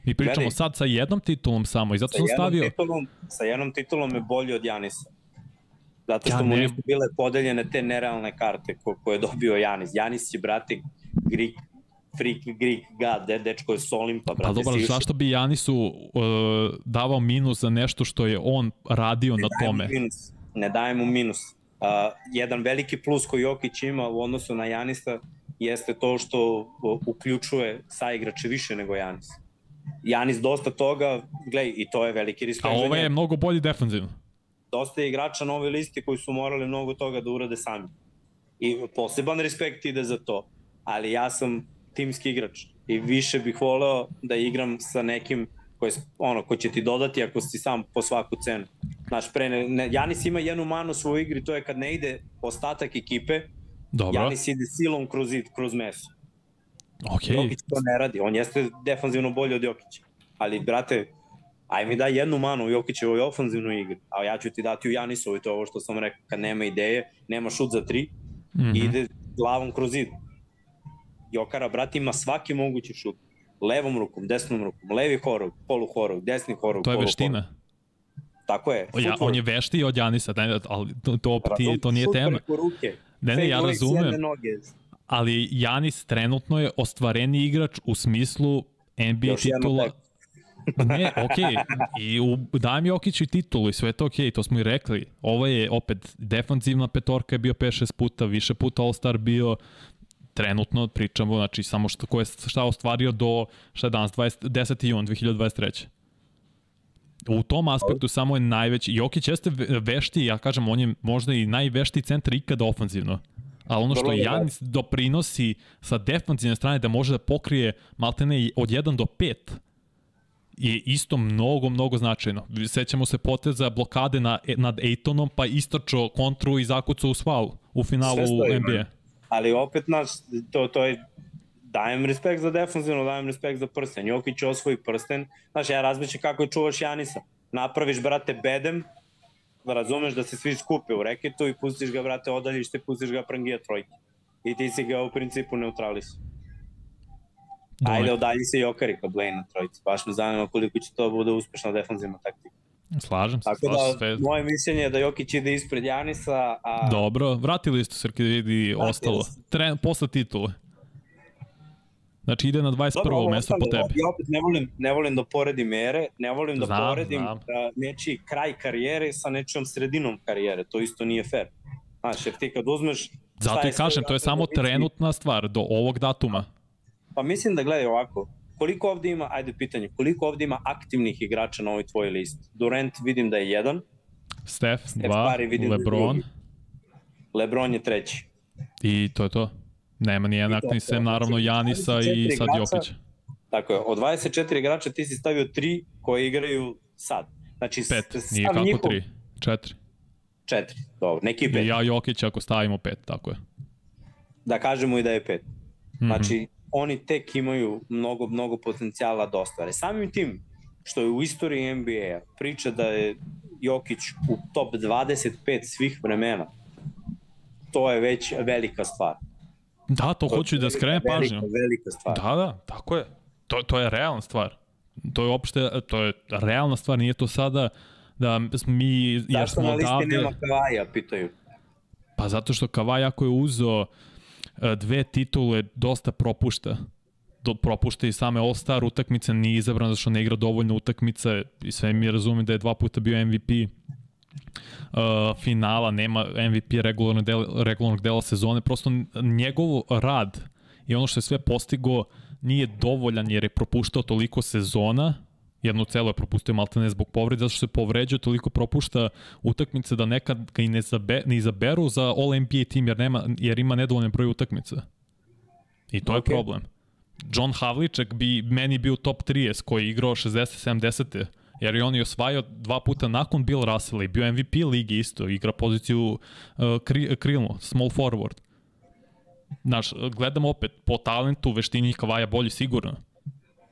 Mi pričamo Gledaj, sad sa jednom titulom samo i zato sam stavio... Titulom, sa jednom titulom je bolji od Janisa. Zato što ja, mu nisu bile podeljene te nerealne karte ko, koje je dobio Janis. Janis je, brate, Greek, freak Greek god, de, dečko je s Olimpa, brate. Pa dobro, zašto bi Janisu uh, davao minus za nešto što je on radio ne na tome? Minus, ne daje mu minus. Uh, jedan veliki plus koji Jokić ima u odnosu na Janisa jeste to što uključuje saigrače više nego Janis. Janis dosta toga, glej, i to je veliki risk. A ovo je mnogo bolji defanzivno dosta je igrača na listi koji su morali mnogo toga da urade sami. I poseban respekt ide za to. Ali ja sam timski igrač i više bih voleo da igram sa nekim koji, ono, ko će ti dodati ako si sam po svaku cenu. Znaš, pre ne, ne, Janis ima jednu manu u svojoj igri, to je kad ne ide ostatak ekipe, Dobro. Janis ide silom kroz, kroz meso. Okay. Jokić to ne radi, on jeste defanzivno bolji od Jokića. Ali, brate, aj mi daj jednu manu u Jokićevoj ofanzivnoj igri, a ja ću ti dati u Janisovoj, to je ovo što sam rekao, kad nema ideje, nema šut za tri, mm -hmm. ide glavom kroz zid. Jokara, brat, ima svaki mogući šut. Levom rukom, desnom rukom, levi horog, polu horog, desni horog, To je veština. Horog. Tako je. Ja, on je veštiji od Janisa, ne, ali to, to, ti, to nije tema. Ruke. Ne, ne, ja razumem. Ali Janis trenutno je ostvareni igrač u smislu NBA Još titula ne, okej. Okay. I u, dajem Jokiću i titulu i sve to okej, okay, to smo i rekli. Ovo je opet defanzivna petorka je bio 5-6 puta, više puta All-Star bio, trenutno pričamo, znači samo što, ko je šta ostvario do, šta je danas, 20, 10. jun 2023. U tom aspektu samo je najveći, Jokić jeste vešti, ja kažem, on je možda i najvešti centar ikada ofanzivno. A ono što Janis doprinosi sa defanzivne strane da može da pokrije maltene od 1 do 5 je isto mnogo, mnogo značajno. Sećamo se poteza blokade na, nad Ejtonom, pa istračo kontru i zakucao u svalu u finalu NBA. Ali opet, naš, to, to je dajem respekt za defanzivno, dajem respekt za prsten. Jokić osvoji prsten. Znaš, ja razmišljam kako čuvaš Janisa. Napraviš, brate, bedem, razumeš da se svi skupe u reketu i pustiš ga, brate, odaljište, pustiš ga prangija trojke. I ti si ga u principu neutralisao. Ajde, odalji se Jokari kod Blaine na trojici. Baš me zanima koliko će to bude uspešna defanzivna taktika. Slažem se. Tako da, sve... moje mišljenje je da Jokić ide ispred Janisa, a... Dobro, vratili ste se kad vidi ostalo. Tren, posle titule. Znači ide na 21. Dobro, mesto po tebi. Ja opet ne volim, ne volim da poredim mere, ne volim da Znam, poredim znam. Da nečiji kraj karijere sa nečijom sredinom karijere. To isto nije fair. Znaš, jer ti kad uzmeš... Zato i kažem, to je samo trenutna stvar do ovog datuma. Pa mislim da gledaj ovako, koliko ovde ima, ajde pitanje, koliko ovde ima aktivnih igrača na ovoj tvojoj listi? Durant vidim da je jedan, Steph, Steph 2, Curry vidim da je LeBron. LeBron je treći. i to je to. Nema ni I jednak to, ni to, sem naravno znači, Janisa i 24 sad. Jokića. Tako je, od 24 igrača ti si stavio tri koji igraju sad. Znači, Pet, nije kako njihov- tri, četiri. Četiri, dobro, neki I pet. ja Jokića ako stavimo pet, tako je. Da kažemo i da je pet. Mhm. Znači, oni tek imaju mnogo, mnogo potencijala da ostvare. Samim tim, što je u istoriji NBA-a priča da je Jokić u top 25 svih vremena, to je već velika stvar. Da, to To hoću da skrenem pažnju. Velika stvar. Da, da, tako je. To, to je realna stvar. To je uopšte, to je realna stvar, nije to sada da mi, jer Zašto smo na listi odavde... nema Kavaja, pitaju. Pa zato što Kavaj ako je uzeo dve titule, dosta propušta. Do, propušta i same All-Star utakmice, nije izabran zato što ne igra dovoljno utakmice i sve mi razumem da je dva puta bio MVP uh, finala, nema MVP regularnog dela, regularnog dela sezone, prosto njegov rad i ono što je sve postigo nije dovoljan jer je propuštao toliko sezona, jednu celo je propustio maltene zbog povrede, zato što se povređuje, toliko propušta utakmice da nekad ga i ne, zabe, ne izaberu za All NBA tim jer, nema, jer ima nedovoljan broj utakmica. I to okay. je problem. John Havliček bi meni bio top 30 koji je igrao 60-70 jer je on i osvajao dva puta nakon Bill Russella i bio MVP ligi isto, igra poziciju uh, kri, krilno, small forward. Znaš, gledamo opet, po talentu, veštini Kavaja bolji sigurno.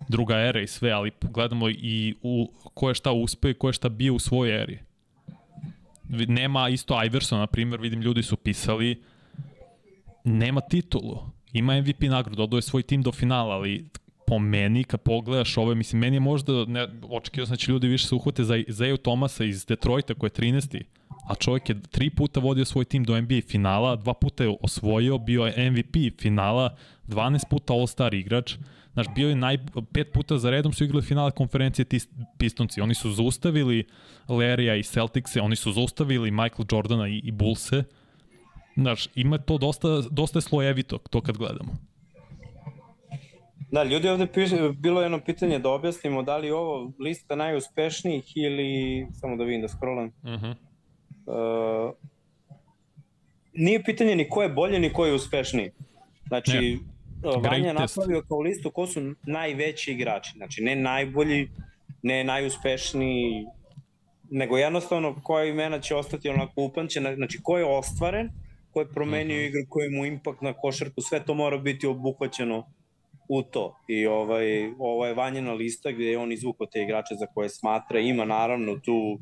Druga era i sve, ali gledamo i u, ko je šta uspeo i ko je šta bio u svojoj eri. Nema isto Iverson, na primjer, vidim ljudi su pisali, nema titulu. Ima MVP nagradu, dodao je svoj tim do finala, ali po meni, kad pogledaš ove, mislim, meni je možda, ne, očekio sam da će ljudi više se uhvate za, za Eju Tomasa iz Detroita, koji je 13. A čovjek je tri puta vodio svoj tim do NBA finala, dva puta je osvojio, bio je MVP finala, 12 puta All-Star igrač, Znaš, bio je naj, pet puta za redom su igrali finale konferencije ti Pistonci. Oni su zaustavili Larrya i Celticse, oni su zaustavili Michael Jordana i, i Bullse. Znaš, ima to dosta, dosta je slojevito, to kad gledamo. Da, ljudi ovde piše, bilo je jedno pitanje da objasnimo da li ovo lista najuspešnijih ili, samo da vidim da scrollam, Uh -huh. uh, nije pitanje ni ko je bolje ni ko je uspešniji. Znači, Ne. Vanja je napravio kao listu ko su najveći igrači. Znači, ne najbolji, ne najuspešniji, nego jednostavno koja imena će ostati onako upamćena, znači ko je ostvaren, ko je promenio Mhm. igru, koji mu impact na košarku, sve to mora biti obuhvaćeno u to. I ovaj, ovo je Vanjena lista gde je on izvukao te igrače za koje smatra. Ima naravno tu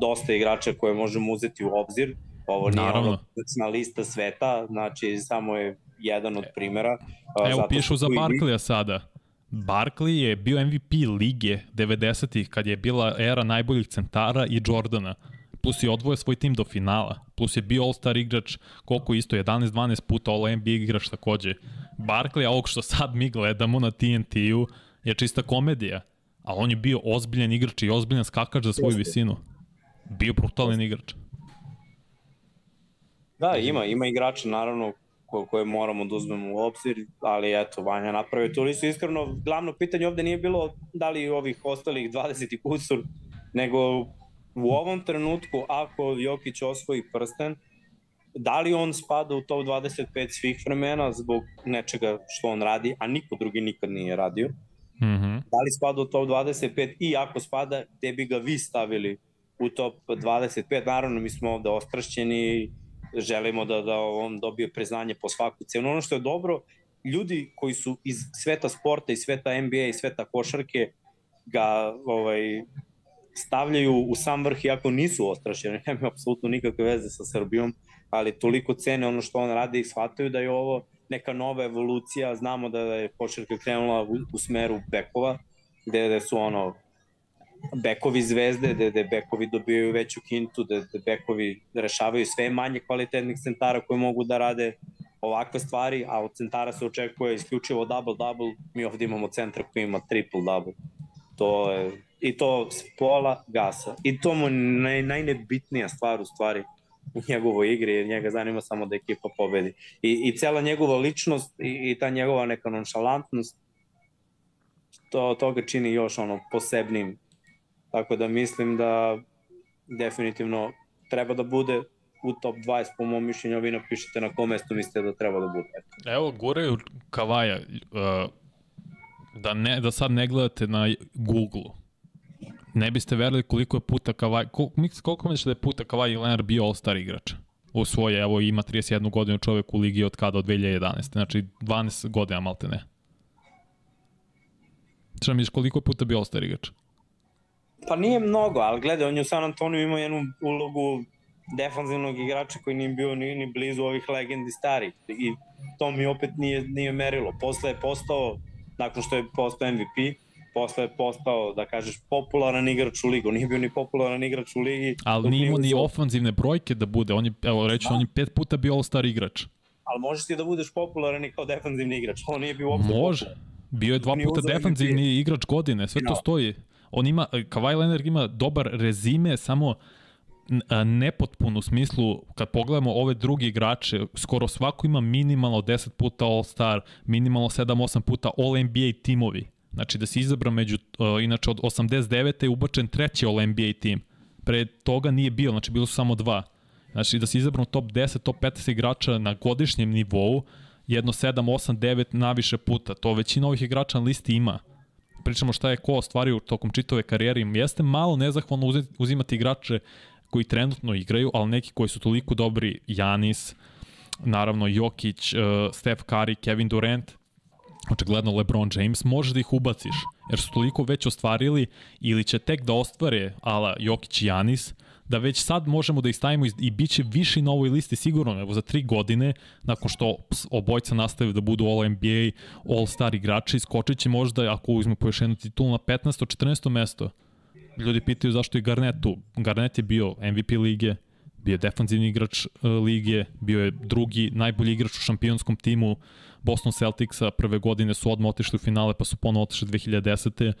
dosta igrača koje možemo uzeti u obzir. Ovo nije Naravno. ono lista sveta, znači samo je jedan od primera. a, Evo, zato pišu za Barkleya sada. Barkley je bio MVP lige 90-ih kad je bila era najboljih centara i Jordana. Plus je odvojio svoj tim do finala. Plus je bio All-Star igrač koliko isto, 11-12 puta All-NBA igrač takođe. Barkley, a ovog što sad mi gledamo na TNT-u, je čista komedija. A on je bio ozbiljan igrač i ozbiljan skakač za svoju visinu. Bio brutalan igrač. Da, ima, ima igrača naravno ko, koje moramo da uzmemo u obzir, ali eto, Vanja napravio tu listu. Iskreno, glavno pitanje ovde nije bilo da li ovih ostalih 20 i kusur, nego u ovom trenutku, ako Jokić osvoji prsten, da li on spada u top 25 svih vremena zbog nečega što on radi, a niko drugi nikad nije radio. Mm Da li spada u top 25 i ako spada, gde bi ga vi stavili u top 25? Naravno, mi smo ovde ostrašćeni, želimo da, da on dobije priznanje po svaku cenu. Ono što je dobro, ljudi koji su iz sveta sporta, iz sveta NBA i sveta košarke ga ovaj, stavljaju u sam vrh iako nisu ostrašćeni, nema apsolutno nikakve veze sa Srbijom, ali toliko cene ono što on radi i shvataju da je ovo neka nova evolucija, znamo da je košarka krenula u, u smeru bekova, gde, gde su ono bekovi zvezde, gde, gde bekovi dobijaju veću kintu, gde, gde bekovi rešavaju sve manje kvalitetnih centara koje mogu da rade ovakve stvari, a od centara se očekuje isključivo double-double, mi ovde imamo centra koji ima triple-double. To je, I to s pola gasa. I to mu naj, najnebitnija stvar u stvari u njegovoj igri, jer njega zanima samo da ekipa pobedi. I, i cela njegova ličnost i, i ta njegova neka nonšalantnost, to, to ga čini još ono posebnim. Tako da mislim da definitivno treba da bude u top 20 po mom mišljenju, vi napišete na kom mestu mislite da treba da bude. Evo, guraju Kavaja, uh, da, ne, da sad ne gledate na Google, ne biste verili koliko je puta Kavaj, koliko, koliko misliš da je puta Kavaj Leonard bio All-Star igrač? U svoje, evo ima 31 godinu čovek u ligi od kada, od 2011. Znači 12 godina malte ne. Šta misliš koliko puta bio All-Star igrač? Pa nije mnogo, ali gledaj, on je u San Antonio imao jednu ulogu defanzivnog igrača koji nije bio ni, ni blizu ovih legendi starih i to mi opet nije, nije merilo. Posle je postao, nakon što je postao MVP, posle je postao, da kažeš, popularan igrač u ligu. Nije bio ni popularan igrač u ligi. Ali nije imao ni ofanzivne brojke da bude. On je, evo reći, da. on je pet puta bio all-star igrač. Ali možeš ti da budeš popularan i kao defanzivni igrač. On nije bio uopšte Može. Popularan. Bio je dva puta defanzivni igrač godine. Sve no. to stoji. On ima, Kawhi Leonard ima dobar rezime, samo nepotpuno u smislu, kad pogledamo ove drugi igrače, skoro svako ima minimalno 10 puta All-Star, minimalno 7-8 puta All-NBA timovi. Znači da se izabra među, inače od 89. je ubačen treći All-NBA tim. Pre toga nije bilo, znači bilo su samo dva. Znači da se izabra top 10, top 15 igrača na godišnjem nivou, jedno 7, 8, 9 naviše puta. To većina ovih igrača na listi ima. Pričamo šta je ko ostvario tokom čitove karijere. Jeste malo nezahvalno uzimati igrače koji trenutno igraju, ali neki koji su toliko dobri, Janis, naravno Jokić, uh, Steph Curry, Kevin Durant, očigledno LeBron James, može da ih ubaciš, jer su toliko već ostvarili ili će tek da ostvare ala Jokić i Janis, da već sad možemo da ih stavimo i bit će viši na ovoj listi sigurno, evo za tri godine, nakon što obojca nastave da budu All NBA, All Star igrači, skočit će možda, ako uzme po još jednu titulu, na 15. 14. mesto ljudi pitaju zašto je Garnett tu. Garnett je bio MVP lige, bio je defanzivni igrač uh, lige, bio je drugi najbolji igrač u šampionskom timu Boston Celticsa, prve godine su odmah otišli u finale, pa su ponovo otišli 2010.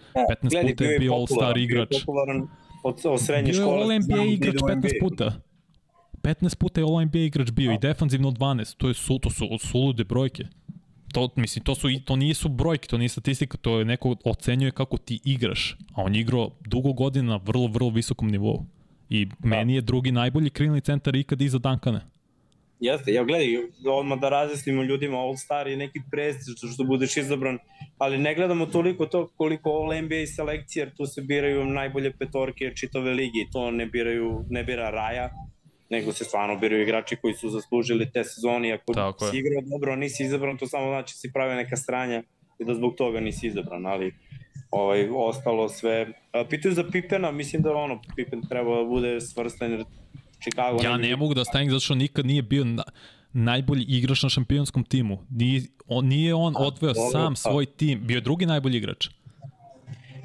15 puta je bio All-Star igrač. Bio popularan od, od srednje škole. Bio je All-NBA igrač 15 puta. 15 puta je All-NBA igrač bio i defanzivno 12. To, je su, to su sulude brojke to, mislim, to, su, to nisu brojke, to nije statistika, to je neko ocenjuje kako ti igraš, a on je igrao dugo godina na vrlo, vrlo visokom nivou. I da. meni je drugi najbolji krilni centar ikad iza Dankana. Jeste, ja gledaj, odmah da razjasnimo ljudima, All-Star je neki prestiž što budeš izabran, ali ne gledamo toliko to koliko All-NBA selekcije, jer tu se biraju najbolje petorke čitave ligi, to ne biraju, ne bira Raja, nego se stvarno biraju igrači koji su zaslužili te sezoni. Ako Tako si igrao dobro, nisi izabran, to samo znači da si pravio neka stranja i da zbog toga nisi izabran, ali ovaj, ostalo sve. Pitaju za Pipena, mislim da ono, Pipen treba da bude svrstan, jer Chicago... Ja ne, ne mogu da stavim zato što nikad nije bio na, najbolji igrač na šampionskom timu. Nije on, nije on odveo sam pa. svoj tim, bio je drugi najbolji igrač.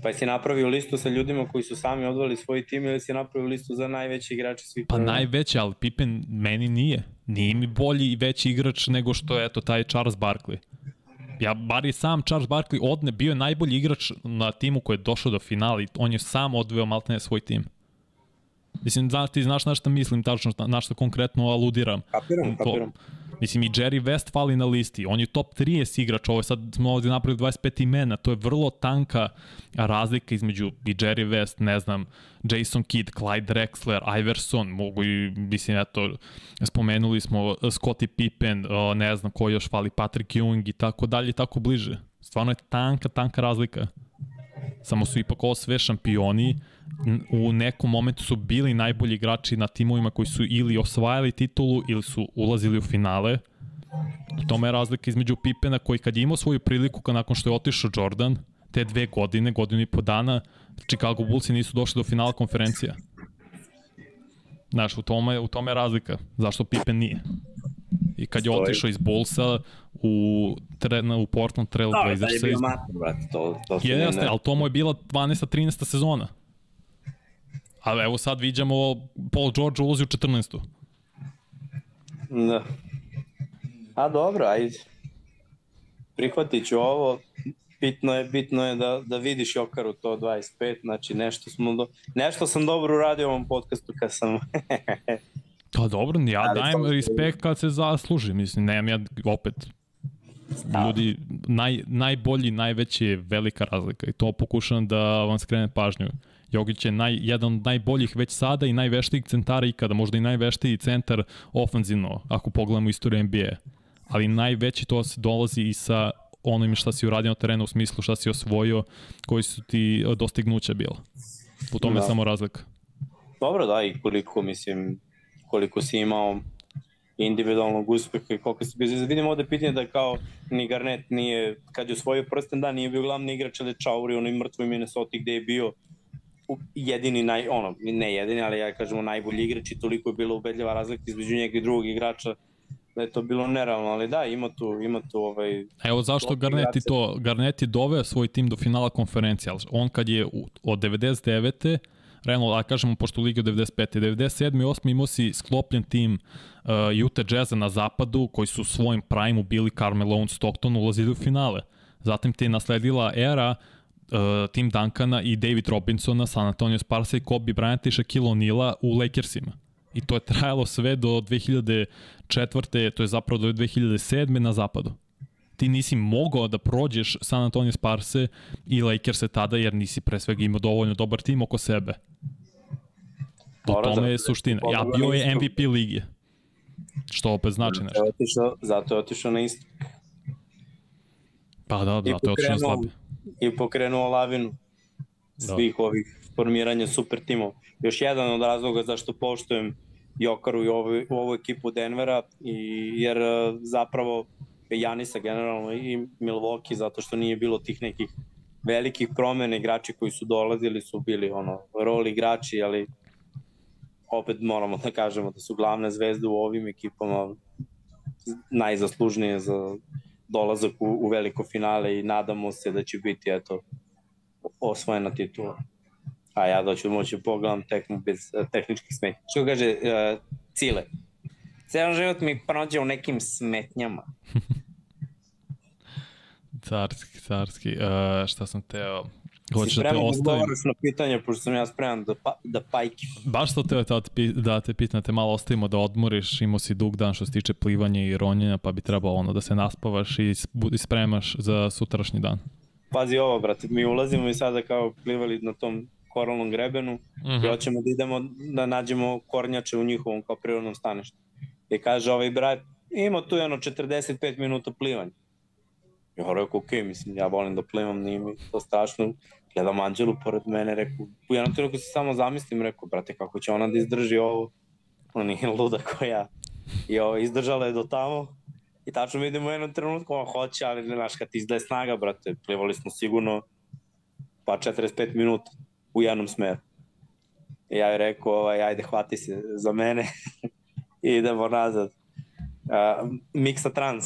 Pa si napravio listu sa ljudima koji su sami odvali svoj tim ili si napravio listu za najveći igrače svih? Pa najveći, ali Pippen meni nije. Nije mi bolji i veći igrač nego što je eto taj Charles Barkley. Ja, bar i sam Charles Barkley odne, bio je najbolji igrač na timu koji je došao do finala i on je sam odveo maltene svoj tim. Mislim, znaš, ti znaš na što mislim tačno, na što konkretno aludiram. Kapiram, kapiram. To, Mislim, i Jerry West fali na listi. On je top 30 igrač, ovo je sad smo ovdje napravili 25 imena. To je vrlo tanka razlika između i Jerry West, ne znam, Jason Kidd, Clyde Drexler, Iverson, mogu i, mislim, eto, spomenuli smo Scottie Pippen, ne znam ko još fali, Patrick Ewing i tako dalje i tako bliže. Stvarno je tanka, tanka razlika. Samo su ipak ovo sve šampioni, u nekom momentu su bili najbolji igrači na timovima koji su ili osvajali titulu ili su ulazili u finale. U tome je razlika između Pipena koji kad je imao svoju priliku kad nakon što je otišao Jordan, te dve godine, godinu i po dana, Chicago Bullsi nisu došli do finala konferencija. Znaš, u tome, u tome je razlika. Zašto Pippen nije? I kad je otišao iz Bullsa u, tre, u Portland Trail Blazers. Da, da je bio mater, brate. To, to Jeste, ne... ali to mu je bila 12. 13. sezona. A evo sad viđamo Paul George ulazi u 14. Da. A dobro, ajde. Prihvatit ću ovo. Bitno je, bitno je da, da vidiš Jokaru to 25, znači nešto, smo do, nešto sam dobro uradio u ovom podcastu kad sam... Pa dobro, ja Ali dajem respekt kad se zasluži, mislim, nemam ja opet da. ljudi, naj, najbolji, najveći je velika razlika i to pokušavam da vam skrene pažnju. Jogić je naj, jedan od najboljih već sada i najveštijih centara ikada, možda i najveštiji centar ofanzivno, ako pogledamo istoriju NBA. Ali najveći to se dolazi i sa onim šta si uradio na terenu u smislu šta si osvojio, koji su ti dostignuća bila. U tome da. je samo razlika. Dobro, da, i koliko, mislim, koliko si imao individualnog uspeha i koliko si bio. Vidimo ovde pitanje da kao ni Garnet nije, kad je osvojio prsten dan, nije bio glavni igrač, ali Čauri, onoj mrtvoj Minnesota gde je bio jedini, naj, ono, ne jedini, ali ja kažemo najbolji igrač i toliko je bila ubedljiva razlika između njega i drugog igrača da je to bilo nerealno, ali da, ima tu, ima tu ovaj... Evo zašto Garneti to, Garneti doveo svoj tim do finala konferencije, ali on kad je od 99 realno, da kažemo, pošto Liga 95. 97. i 8. imao si sklopljen tim uh, Utah Jazza na zapadu, koji su u svojim prime bili Carmelo Stockton, ulazili u finale. Zatim ti je nasledila era uh, Tim Duncana i David Robinsona, San Antonio Sparsa i Kobe Bryant i Shaquille O'Neala u Lakersima. I to je trajalo sve do 2004. to je zapravo do 2007. na zapadu. Ti nisi mogao da prođeš San Antonio Sparse i Lakers tada jer nisi pre svega imao dovoljno dobar tim oko sebe. To tome je suština. Ja bio je MVP lige. Što opet znači nešto. Zato je otišao na istok. Pa da, da, to je otišao slabije i pokrenuo lavinu svih da. ovih formiranja super timova. Još jedan od razloga zašto poštujem Jokaru i ovu, ovu ekipu Denvera, i, jer e, zapravo Janisa generalno i Milwaukee, zato što nije bilo tih nekih velikih promena, igrači koji su dolazili su bili ono, rol igrači, ali opet moramo da kažemo da su glavne zvezde u ovim ekipama najzaslužnije za dolazak u, u veliko finale i nadamo se da će biti eto osvojena titula. A ja da ću moći pogledam tekmu bez uh, tehničkih smetnja. Što kaže uh, Cile? Ceo život mi prođe u nekim smetnjama. carski, carski. Uh, šta sam teo? Hoćeš da te da ostavim? Si na pitanje, pošto sam ja spreman da, pa, da pajki. Baš to teo da te, da te pitam, da te malo ostavimo da odmoriš, imao si dug dan što se tiče plivanja i ronjenja, pa bi trebalo ono da se naspavaš i, i spremaš za sutrašnji dan. Pazi ovo, brate, mi ulazimo i sada kao plivali na tom koralnom grebenu uh -huh. i mhm. hoćemo da idemo da nađemo kornjače u njihovom kao prirodnom staništu. I kaže ovaj brat, ima tu jedno 45 minuta plivanja. Ja rekao, ok, mislim, ja volim da plivam, nije mi to strašno. Gledam Anđelu pored mene, rekao, u jednom trenutku se samo zamislim, rekao, brate, kako će ona da izdrži ovo? Ona nije luda koja. I ovo, izdržala je do tamo. I tačno vidimo u jednom trenutku, on hoće, ali ne znaš, kad ti izdaje snaga, brate, plivali smo sigurno pa 45 minuta u jednom smeru. I ja je rekao, ovaj, ajde, hvati se za mene i idemo nazad. Uh, miksa trans,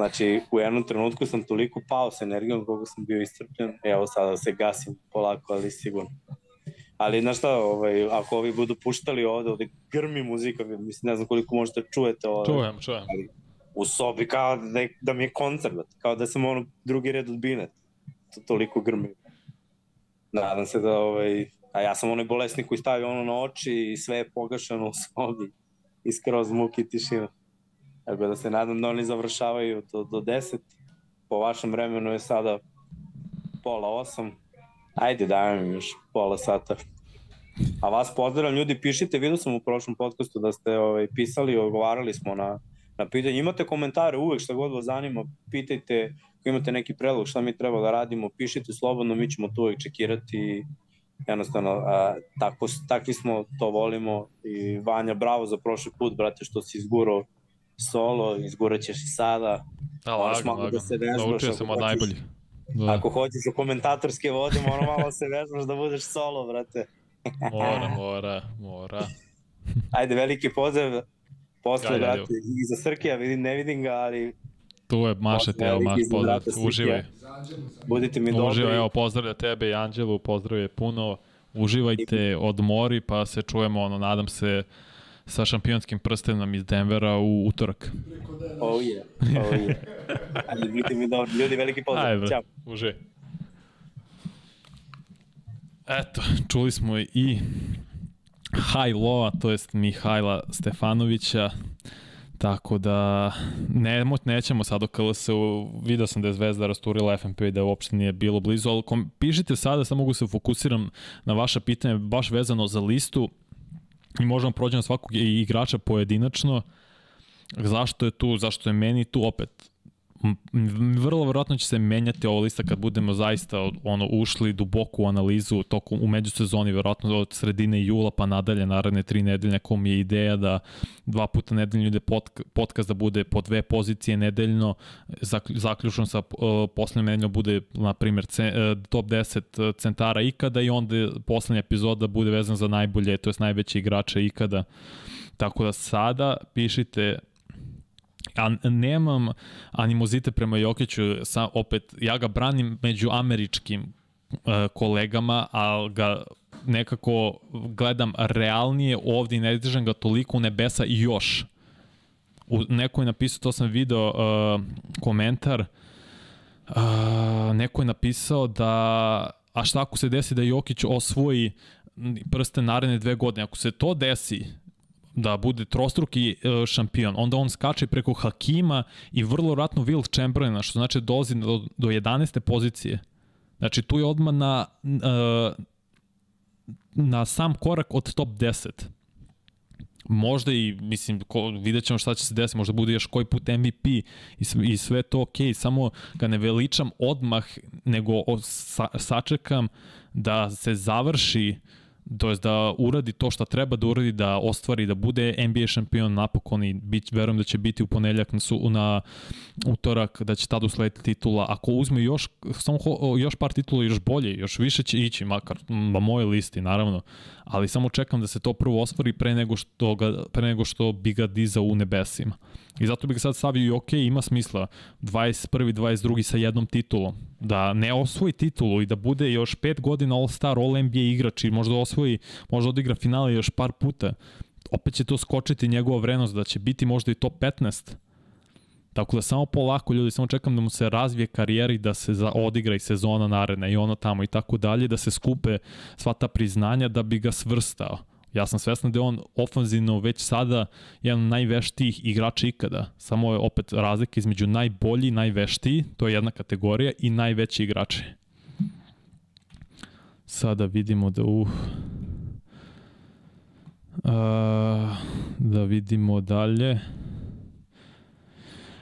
Znači, u jednom trenutku sam toliko pao sa energijom koliko sam bio istrpljen. Evo sada se gasim polako, ali sigurno. Ali, znaš šta, ovaj, ako ovi budu puštali ovde, ovde grmi muzika, mislim, ne znam koliko možete čujete ovde. Čujem, čujem. Ali, u sobi kao da, da mi je koncert, kao da sam ono drugi red od bine. To toliko grmi. Nadam se da, ovaj, a ja sam onaj bolesnik koji stavio ono na oči i sve je pogašeno u sobi. I skroz muki tišina. Tako da se nadam da oni završavaju do, do 10. Po vašem vremenu je sada pola 8. Ajde, dajem im još pola sata. A vas pozdravljam, ljudi, pišite, vidio sam u prošlom podcastu da ste ovaj, pisali, odgovarali smo na, na pitanje. Imate komentare uvek šta god vas zanima, pitajte ako imate neki predlog šta mi treba da radimo, pišite slobodno, mi ćemo to uvek čekirati jednostavno a, tako, takvi smo, to volimo i Vanja, bravo za prošli put, brate, što si izgurao solo, izgurat ćeš i sada. Da, lagan, malo da se vežbaš. Naučio sam od najboljih. Da. Ako hoćeš u komentatorske vode, mora malo se vežbaš da budeš solo, brate. mora, mora, mora. Ajde, veliki pozdrav. Posle, ja, brate, i za Srkija, vidim, ne vidim ga, ali Tu je Maša Teo, Maš, pozdrav, uživaj. Budite mi dobri. Uživaj, evo, pozdravlja tebe i Anđelu, pozdrav je puno. Uživajte, odmori, pa se čujemo, ono, nadam se, sa šampionskim prstenom iz Denvera u utorak. Oh yeah, oh yeah. Ajde, budite mi dobro. Ljudi, veliki pozdrav. Ajde, Ćao. uže. Eto, čuli smo i High Loa, to jest Mihajla Stefanovića, tako da ne, nećemo sad o KLS-u, vidio sam da je Zvezda rasturila FNP i da uopšte nije bilo blizu, ali kom, pišite sada, samo mogu se fokusiram na vaša pitanje, baš vezano za listu i možemo prođemo svakog igrača pojedinačno, zašto je tu, zašto je meni tu opet vrlo verovatno će se menjati ova lista kad budemo zaista ono ušli duboko u analizu tokom u međusezoni verovatno od sredine jula pa nadalje naredne tri nedelje kom je ideja da dva puta nedeljno ide podcast da bude po dve pozicije nedeljno zaključno sa uh, poslednjom nedeljom bude na primjer uh, top 10 centara ikada i onda poslednja epizoda bude vezan za najbolje to jest najveće igrače ikada. Tako da sada pišite a nemam animozite prema Jokiću, sa, opet, ja ga branim među američkim uh, kolegama, ali ga nekako gledam realnije ovde i ne držam ga toliko u nebesa i još. U, neko je napisao, to sam video uh, komentar, uh, neko je napisao da a šta ako se desi da Jokić osvoji prste naredne dve godine, ako se to desi, da bude trostruki e, šampion, onda on skače preko Hakima i vrlo ratno Will Chamberlaina, što znači dolazi do, do 11. pozicije. Znači tu je odmah na, e, na sam korak od top 10 možda i, mislim, ko, vidjet ćemo šta će se desiti, možda bude još koji put MVP i, i sve to ok, samo ga ne veličam odmah, nego sa, sačekam da se završi uh, to je da uradi to što treba da uradi, da ostvari, da bude NBA šampion napokon i bit, verujem da će biti u ponedeljak na, su, na utorak, da će tada uslediti titula. Ako uzme još, samo ho, još par titula još bolje, još više će ići, makar na moje listi, naravno, ali samo čekam da se to prvo ostvari pre nego što, ga, pre nego što bi ga dizao u nebesima. I zato bih ga sad stavio i ok, ima smisla 21. 22. sa jednom titulom. Da ne osvoji titulu i da bude još 5 godina All-Star, All-NBA igrač i možda osvoji, možda odigra finale još par puta. Opet će to skočiti njegova vrednost da će biti možda i top 15. Tako da samo polako ljudi, samo čekam da mu se razvije karijera i da se za, odigra i sezona naredna i ono tamo i tako dalje, da se skupe sva ta priznanja da bi ga svrstao. Ja sam svesna da je on ofanzivno već sada jedan od najveštijih igrača ikada. Samo je opet razlika između najbolji i najveštiji, to je jedna kategorija, i najveći igrači. Sada vidimo da uh, uh da vidimo dalje.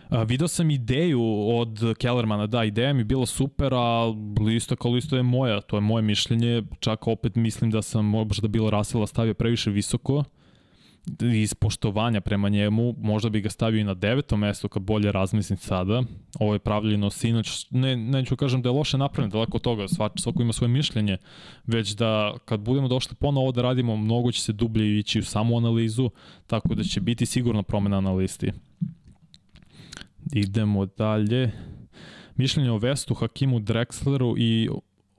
A, video sam ideju od Kellermana, da, ideja mi bila super, a lista kao lista je moja, to je moje mišljenje, čak opet mislim da sam možda bilo Rasela stavio previše visoko, iz poštovanja prema njemu, možda bi ga stavio i na devetom mesto kad bolje razmislim sada. Ovo je pravljeno sinoć, ne, neću kažem da je loše napravljeno, daleko toga, svak, svako ima svoje mišljenje, već da kad budemo došli ponovo da radimo, mnogo će se dublje ići u samu analizu, tako da će biti sigurno promena na listi. Idemo dalje. Mišljenje o Vestu, Hakimu Drexleru i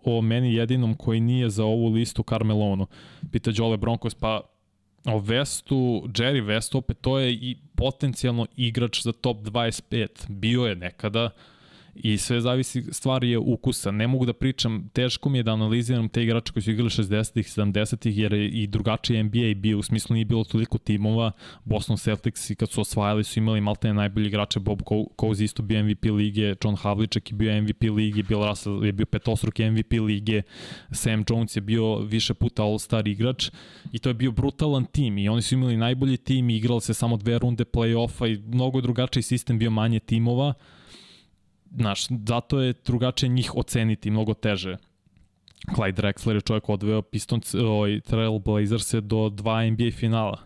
o meni jedinom koji nije za ovu listu Carmelonu. Pita Đole Broncos, pa o Vestu, Jerry West, opet to je i potencijalno igrač za top 25. Bio je nekada, i sve zavisi, stvar je ukusa. Ne mogu da pričam, teško mi je da analiziram te igrače koji su igrali 60-ih, 70-ih, jer je i drugačiji NBA bio, u smislu nije bilo toliko timova. Boston Celtics i kad su osvajali su imali malte najbolji igrače, Bob Cousy isto bio MVP lige, John Havlicek je bio MVP lige, Bill Russell je bio petostruki MVP lige, Sam Jones je bio više puta All-Star igrač i to je bio brutalan tim i oni su imali najbolji tim i igrali se samo dve runde play-offa i mnogo drugačiji sistem bio manje timova Znaš, zato je drugačije njih oceniti mnogo teže. Clyde Drexler je čovjek odveo Pistons, ovaj, Trail Blazers do dva NBA finala.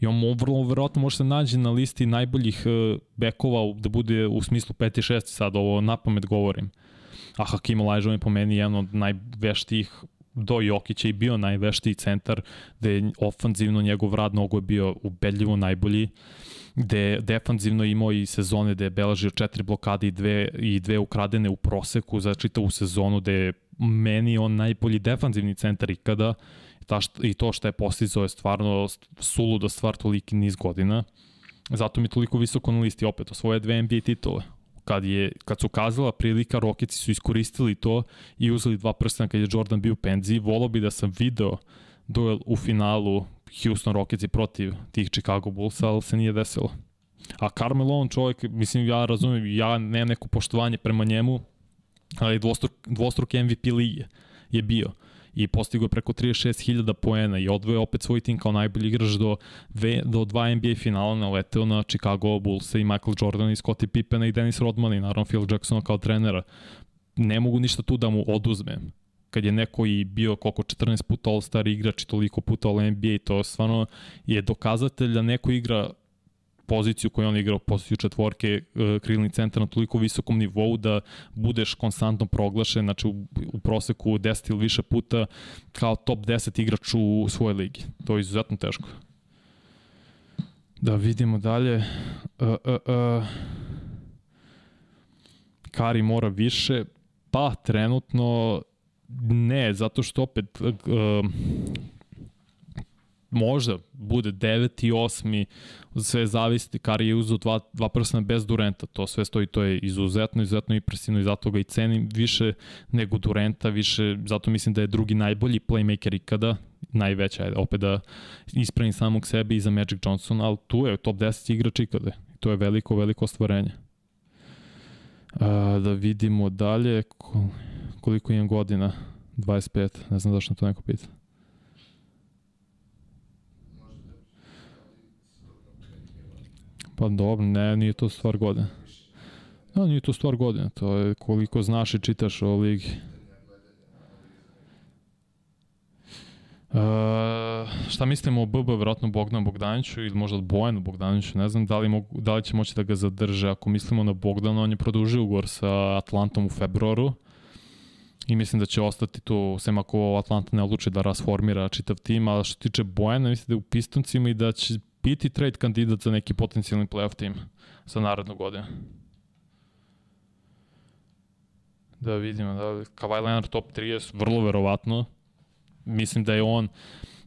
I on vrlo verovatno može se nađe na listi najboljih uh, bekova da bude u smislu 5 i 6 sad, ovo na pamet govorim. A Hakim Olajuwon je po meni jedan od najveštijih do Jokića i bio najveštiji centar, da je ofanzivno njegov rad mnogo je bio ubedljivo najbolji. Uh, gde defanzivno imao i sezone gde je beležio četiri blokade i dve, i dve ukradene u proseku za čitavu sezonu, gde je meni on najbolji defanzivni centar ikada ta što, i to što je postizao je stvarno suluda stvar toliki niz godina. Zato mi toliko visoko na listi opet osvoje dve NBA titule. Kad, je, kad su kazala prilika, Rocketsi su iskoristili to i uzeli dva prstena kad je Jordan bio u penziji. Volao bi da sam video duel u finalu Houston Rocketsi protiv tih Chicago Bulls, ali se nije desilo. A Carmelo, on čovjek, mislim, ja razumem, ja nemam neko poštovanje prema njemu, ali dvostruk, dvostruk MVP lige je bio i postigao preko 36.000 poena i odvoje opet svoj tim kao najbolji igrač do, dve, do dva NBA finala naleteo na Chicago Bulls i Michael Jordan i Scottie Pippena i Dennis Rodman i naravno Phil Jacksona kao trenera. Ne mogu ništa tu da mu oduzmem kad je neko i bio koliko 14 puta All-Star igrač i toliko puta All-NBA, to stvarno je dokazatelj da neko igra poziciju koju on igrao, poziciju četvorke, e, krilni centar na toliko visokom nivou da budeš konstantno proglašen, znači u, u proseku 10 ili više puta kao top 10 igrač u svojoj ligi. To je izuzetno teško. Da vidimo dalje. Uh, uh, uh. Kari mora više, pa trenutno ne, zato što opet uh, možda bude 9. i 8. sve zavisi, Kari je uzao dva, dva prsna bez Durenta, to sve stoji, to je izuzetno, izuzetno impresivno i zato ga i cenim više nego Durenta, više, zato mislim da je drugi najbolji playmaker ikada, najveća, opet da ispravim samog sebe i za Magic Johnson, ali tu je top 10 igrač ikada. To je veliko, veliko ostvarenje. A, da vidimo dalje koliko imam godina. 25, ne znam zašto to neko pita. Pa dobro, ne, nije to stvar godine. No, nije to stvar godine, to je koliko znaš i čitaš o ligi. Uh, šta mislimo o BB, vjerojatno Bogdanu Bogdaniću ili možda Bojanu Bogdaniću, ne znam da li, mogu, da li će moći da ga zadrže. Ako mislimo na Bogdana, on je produžio ugovor sa Atlantom u februaru i mislim da će ostati tu, sem ako Atlanta ne odluči da rasformira čitav tim, a što tiče Bojana, mislim da je u Pistoncima i da će biti trade kandidat za neki potencijalni playoff tim za narednu godinu. Da vidimo, da Kawhi Leonard top 30, vrlo verovatno. Mislim da je on,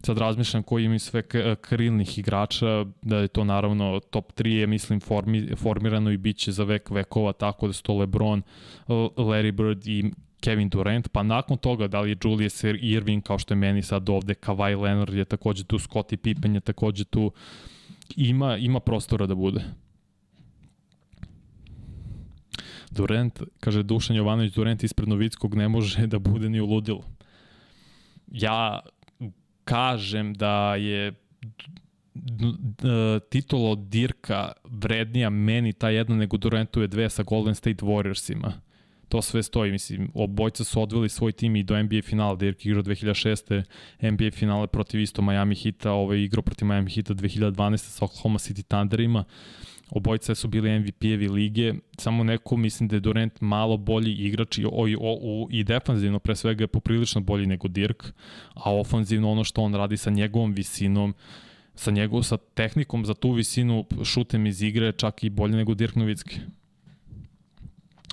sad razmišljam koji ima sve krilnih igrača, da je to naravno top 3 je mislim formi, formirano i bit će za vek vekova, tako da su to LeBron, Larry Bird i Kevin Durant, pa nakon toga da li je Julius Irving kao što je meni sad ovde, Kawhi Leonard je takođe tu, Scottie Pippen je takođe tu, ima, ima prostora da bude. Durant, kaže Dušan Jovanović, Durant ispred Novickog ne može da bude ni u ludilu. Ja kažem da je titula od Dirka vrednija meni ta jedna nego Durantove dve sa Golden State Warriorsima to sve stoji. Mislim, obojca su odveli svoj tim i do NBA finala. Dirk igrao 2006. NBA finale protiv isto Miami Hita, ovaj igrao protiv Miami Hita 2012. sa Oklahoma City Thunderima. Obojca su bili MVP-evi lige, samo neko mislim da je Durant malo bolji igrač i, o, i, o, i defanzivno pre svega je poprilično bolji nego Dirk, a ofanzivno ono što on radi sa njegovom visinom, sa njegovom sa tehnikom za tu visinu šutem iz igre čak i bolje nego Dirk Novicki.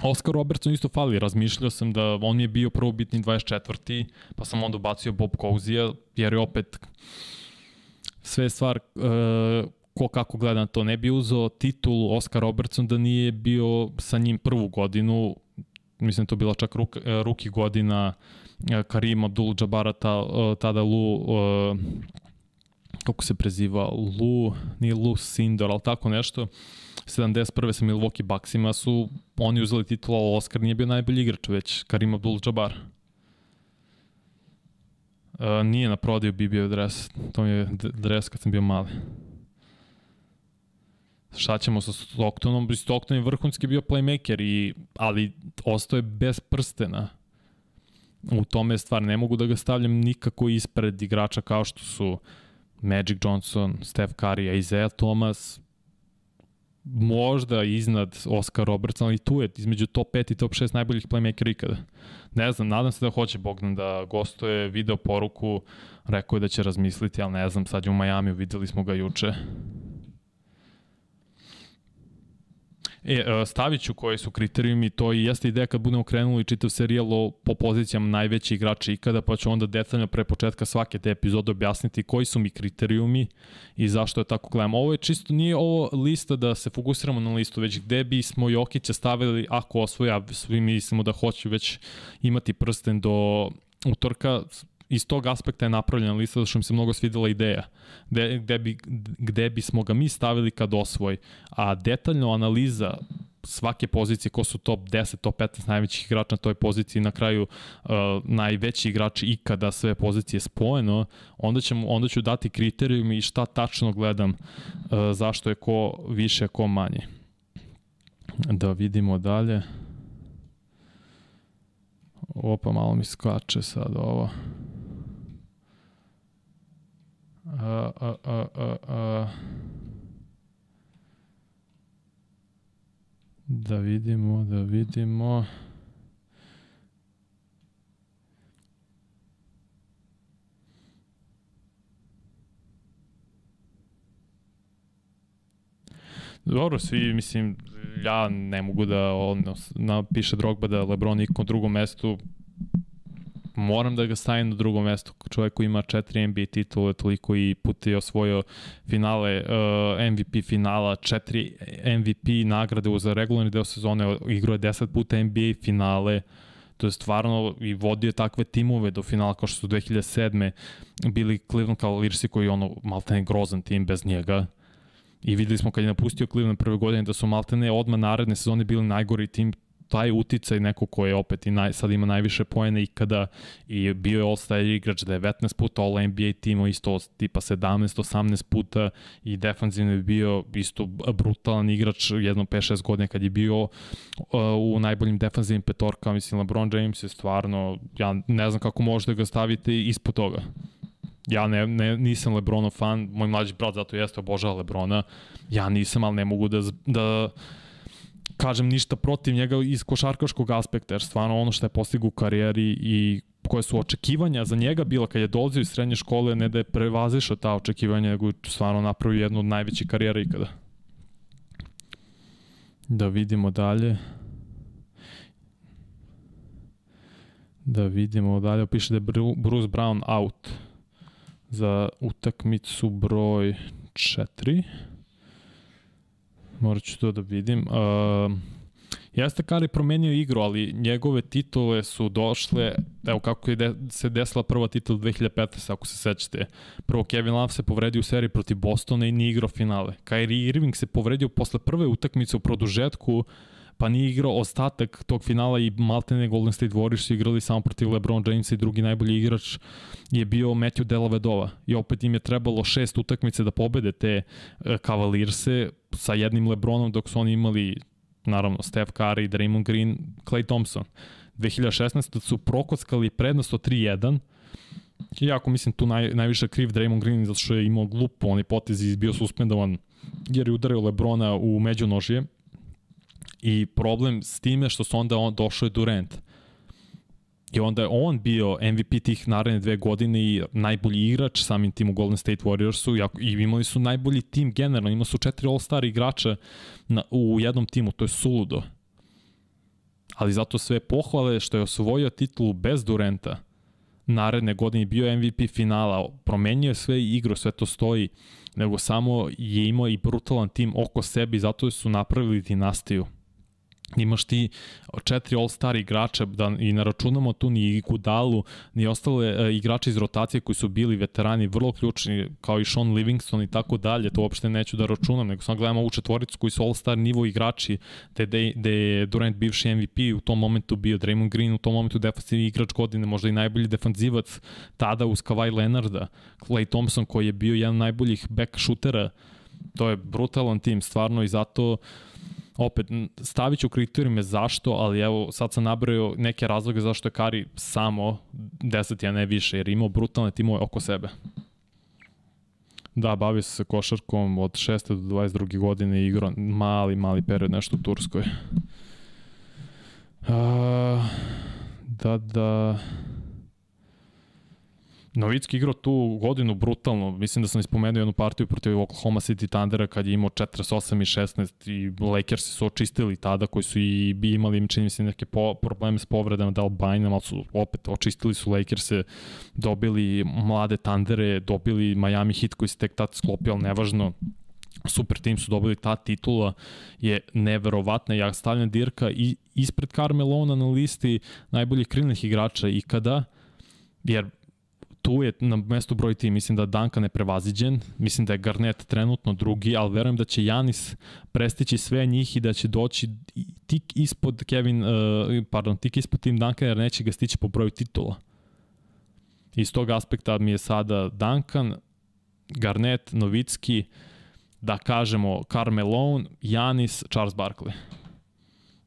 Oscar Robertson isto fali, razmišljao sam da on je bio prvobitni 24. pa sam onda ubacio Bob Cousy-a, jer je opet sve stvar uh, ko kako gleda na to. Ne bi uzao titul Oscar Robertson da nije bio sa njim prvu godinu, mislim to bila čak ruk, e, ruki godina e, Karim Abdul-Jabara ta, tada Lu kako se preziva Lu, nije Lu Sindor, ali tako nešto 71. sa Milwaukee Bucksima su oni uzeli titula, ali Oscar nije bio najbolji igrač, već Karim Abdul-Jabbar. Uh, nije na prodaju bi bio dres, to mi je dres kad sam bio mali. Šta ćemo sa Stocktonom? Stockton je vrhunski bio playmaker, i, ali ostao je bez prstena. U tome je stvar, ne mogu da ga stavljam nikako ispred igrača kao što su Magic Johnson, Steph Curry, Isaiah Thomas, možda iznad Oscar Robertson, ali tu je između top 5 i top 6 najboljih playmakera ikada. Ne znam, nadam se da hoće Bogdan da gostuje video poruku, rekao je da će razmisliti, ali ne znam, sad je u Majamiju, videli smo ga juče. E, e, stavit ću koji su kriterijumi, to i jeste ideja kad budemo krenuli čitav serijal o, po pozicijama najveći igrači ikada, pa ću onda detaljno pre početka svake te epizode objasniti koji su mi kriterijumi i zašto je tako gledam. Ovo je čisto, nije ovo lista da se fokusiramo na listu, već gde bismo Jokića stavili ako osvoja, svi mislimo da hoće već imati prsten do utorka, iz tog aspekta je napravljena lista da što mi se mnogo svidela ideja gde, gde, bi, gde bismo ga mi stavili kad osvoji a detaljno analiza svake pozicije ko su top 10, top 15 najvećih igrača na toj poziciji na kraju uh, najveći igrači ikada sve pozicije spojeno, onda, ćemo, onda ću dati kriterijum i šta tačno gledam uh, zašto je ko više, ko manje. Da vidimo dalje. Opa, malo mi skače sad ovo. A, a, a, a. Da vidimo, da vidimo. Dobro, svi, mislim, ja ne mogu da on, napiše Drogba da Lebron na drugom mestu, moram da ga stavim na drugo mesto. Čovjek koji ima četiri NBA titule, toliko i put je osvojio finale, uh, MVP finala, četiri MVP nagrade za regularni deo sezone, igrao je 10 puta NBA finale, to je stvarno i vodio takve timove do finala kao što su 2007. bili Cleveland Cavaliersi koji je ono maltene grozan tim bez njega. I videli smo kad je napustio Cleveland prve godine da su maltene odmah naredne sezone bili najgori tim taj uticaj neko ko je opet i naj, sad ima najviše poene ikada i bio je All-Star igrač 19 puta All-NBA timo isto tipa 17-18 puta i defanzivno je bio isto brutalan igrač jedno 5-6 godine kad je bio uh, u najboljim defanzivnim petorkama, mislim LeBron James je stvarno, ja ne znam kako možete ga staviti ispod toga. Ja ne, ne, nisam Lebronov fan, moj mlađi brat zato jeste obožava Lebrona, ja nisam, ali ne mogu da, da kažem ništa protiv njega iz košarkaškog aspekta, jer stvarno ono što je postigao u karijeri i koje su očekivanja za njega bila kad je dolazio iz srednje škole, ne da je prevazišao ta očekivanja, nego je stvarno napravio jednu od najvećih karijera ikada. Da vidimo dalje. Da vidimo dalje. Piše da je Bruce Brown out za utakmicu broj 4. Morat ću to da vidim. Uh, Jeste Kari promenio igru, ali njegove titule su došle, evo kako je de, se desila prva titula 2015, ako se sećate. Prvo Kevin Love se povredio u seriji protiv Bostona i nije igrao finale. Kyrie Irving se povredio posle prve utakmice u produžetku, pa nije igrao ostatak tog finala i Maltene Golden State Warriors su igrali samo protiv LeBron Jamesa i drugi najbolji igrač je bio Matthew Dellavedova. I opet im je trebalo šest utakmice da pobede te uh, Cavalierse sa jednim LeBronom dok su oni imali naravno Steph Curry, Draymond Green, Clay Thompson. 2016. su prokockali prednost od 3-1 Iako mislim tu naj, najviše kriv Draymond Green zato što je imao glupo onaj potez i bio suspendovan jer je udario Lebrona u međunožje I problem s time što su onda on došao je Durant. I onda je on bio MVP tih naredne dve godine i najbolji igrač samim tim u Golden State Warriorsu i imali su najbolji tim generalno, imali su četiri All-Star igrača na, u jednom timu, to je suludo. Ali zato sve pohvale što je osvojio titulu bez Durenta naredne godine bio MVP finala, promenio sve igru, sve to stoji, nego samo je imao i brutalan tim oko sebe i zato su napravili dinastiju imaš ti četiri all-star igrača da i ne računamo tu ni Gudalu, ni ostale e, igrače iz rotacije koji su bili veterani vrlo ključni kao i Sean Livingston i tako dalje, to uopšte neću da računam, nego samo gledamo ovu četvoricu koji su all-star nivo igrači, gde, gde je Durant bivši MVP u tom momentu bio Draymond Green, u tom momentu defensivni igrač godine, možda i najbolji defanzivac tada uz Kawhi Leonarda, Clay Thompson koji je bio jedan najboljih back shootera, to je brutalan tim stvarno i zato opet, stavit ću kriterijume zašto, ali evo, sad sam nabrao neke razloge zašto je Kari samo 10, a ne više, jer imao brutalne timove oko sebe. Da, bavio se košarkom od 6. do 22. godine igrao mali, mali period nešto u Turskoj. Uh, da, da... Novicki igrao tu godinu brutalno. Mislim da sam ispomenuo jednu partiju protiv Oklahoma City Thundera kad je imao 48 i 16 i Lakersi su očistili tada koji su i bi imali čini mi se neke po, probleme s povredama da Albajna, ali su opet očistili su Lakerse, dobili mlade Thundere, dobili Miami Heat koji se tek tad sklopio, ali nevažno super tim su dobili ta titula je neverovatna ja stavljam Dirka i ispred Carmelona na listi najboljih krilnih igrača ikada jer tu je na mestu broj 3, mislim da Duncan je prevaziđen, mislim da je Garnett trenutno drugi, ali verujem da će Janis prestići sve njih i da će doći tik ispod Kevin, uh, pardon, tik ispod Tim Duncan jer neće ga stići po broju titula. Iz tog aspekta mi je sada Duncan, Garnett, Novicki, da kažemo Carmelone, Janis, Charles Barkley.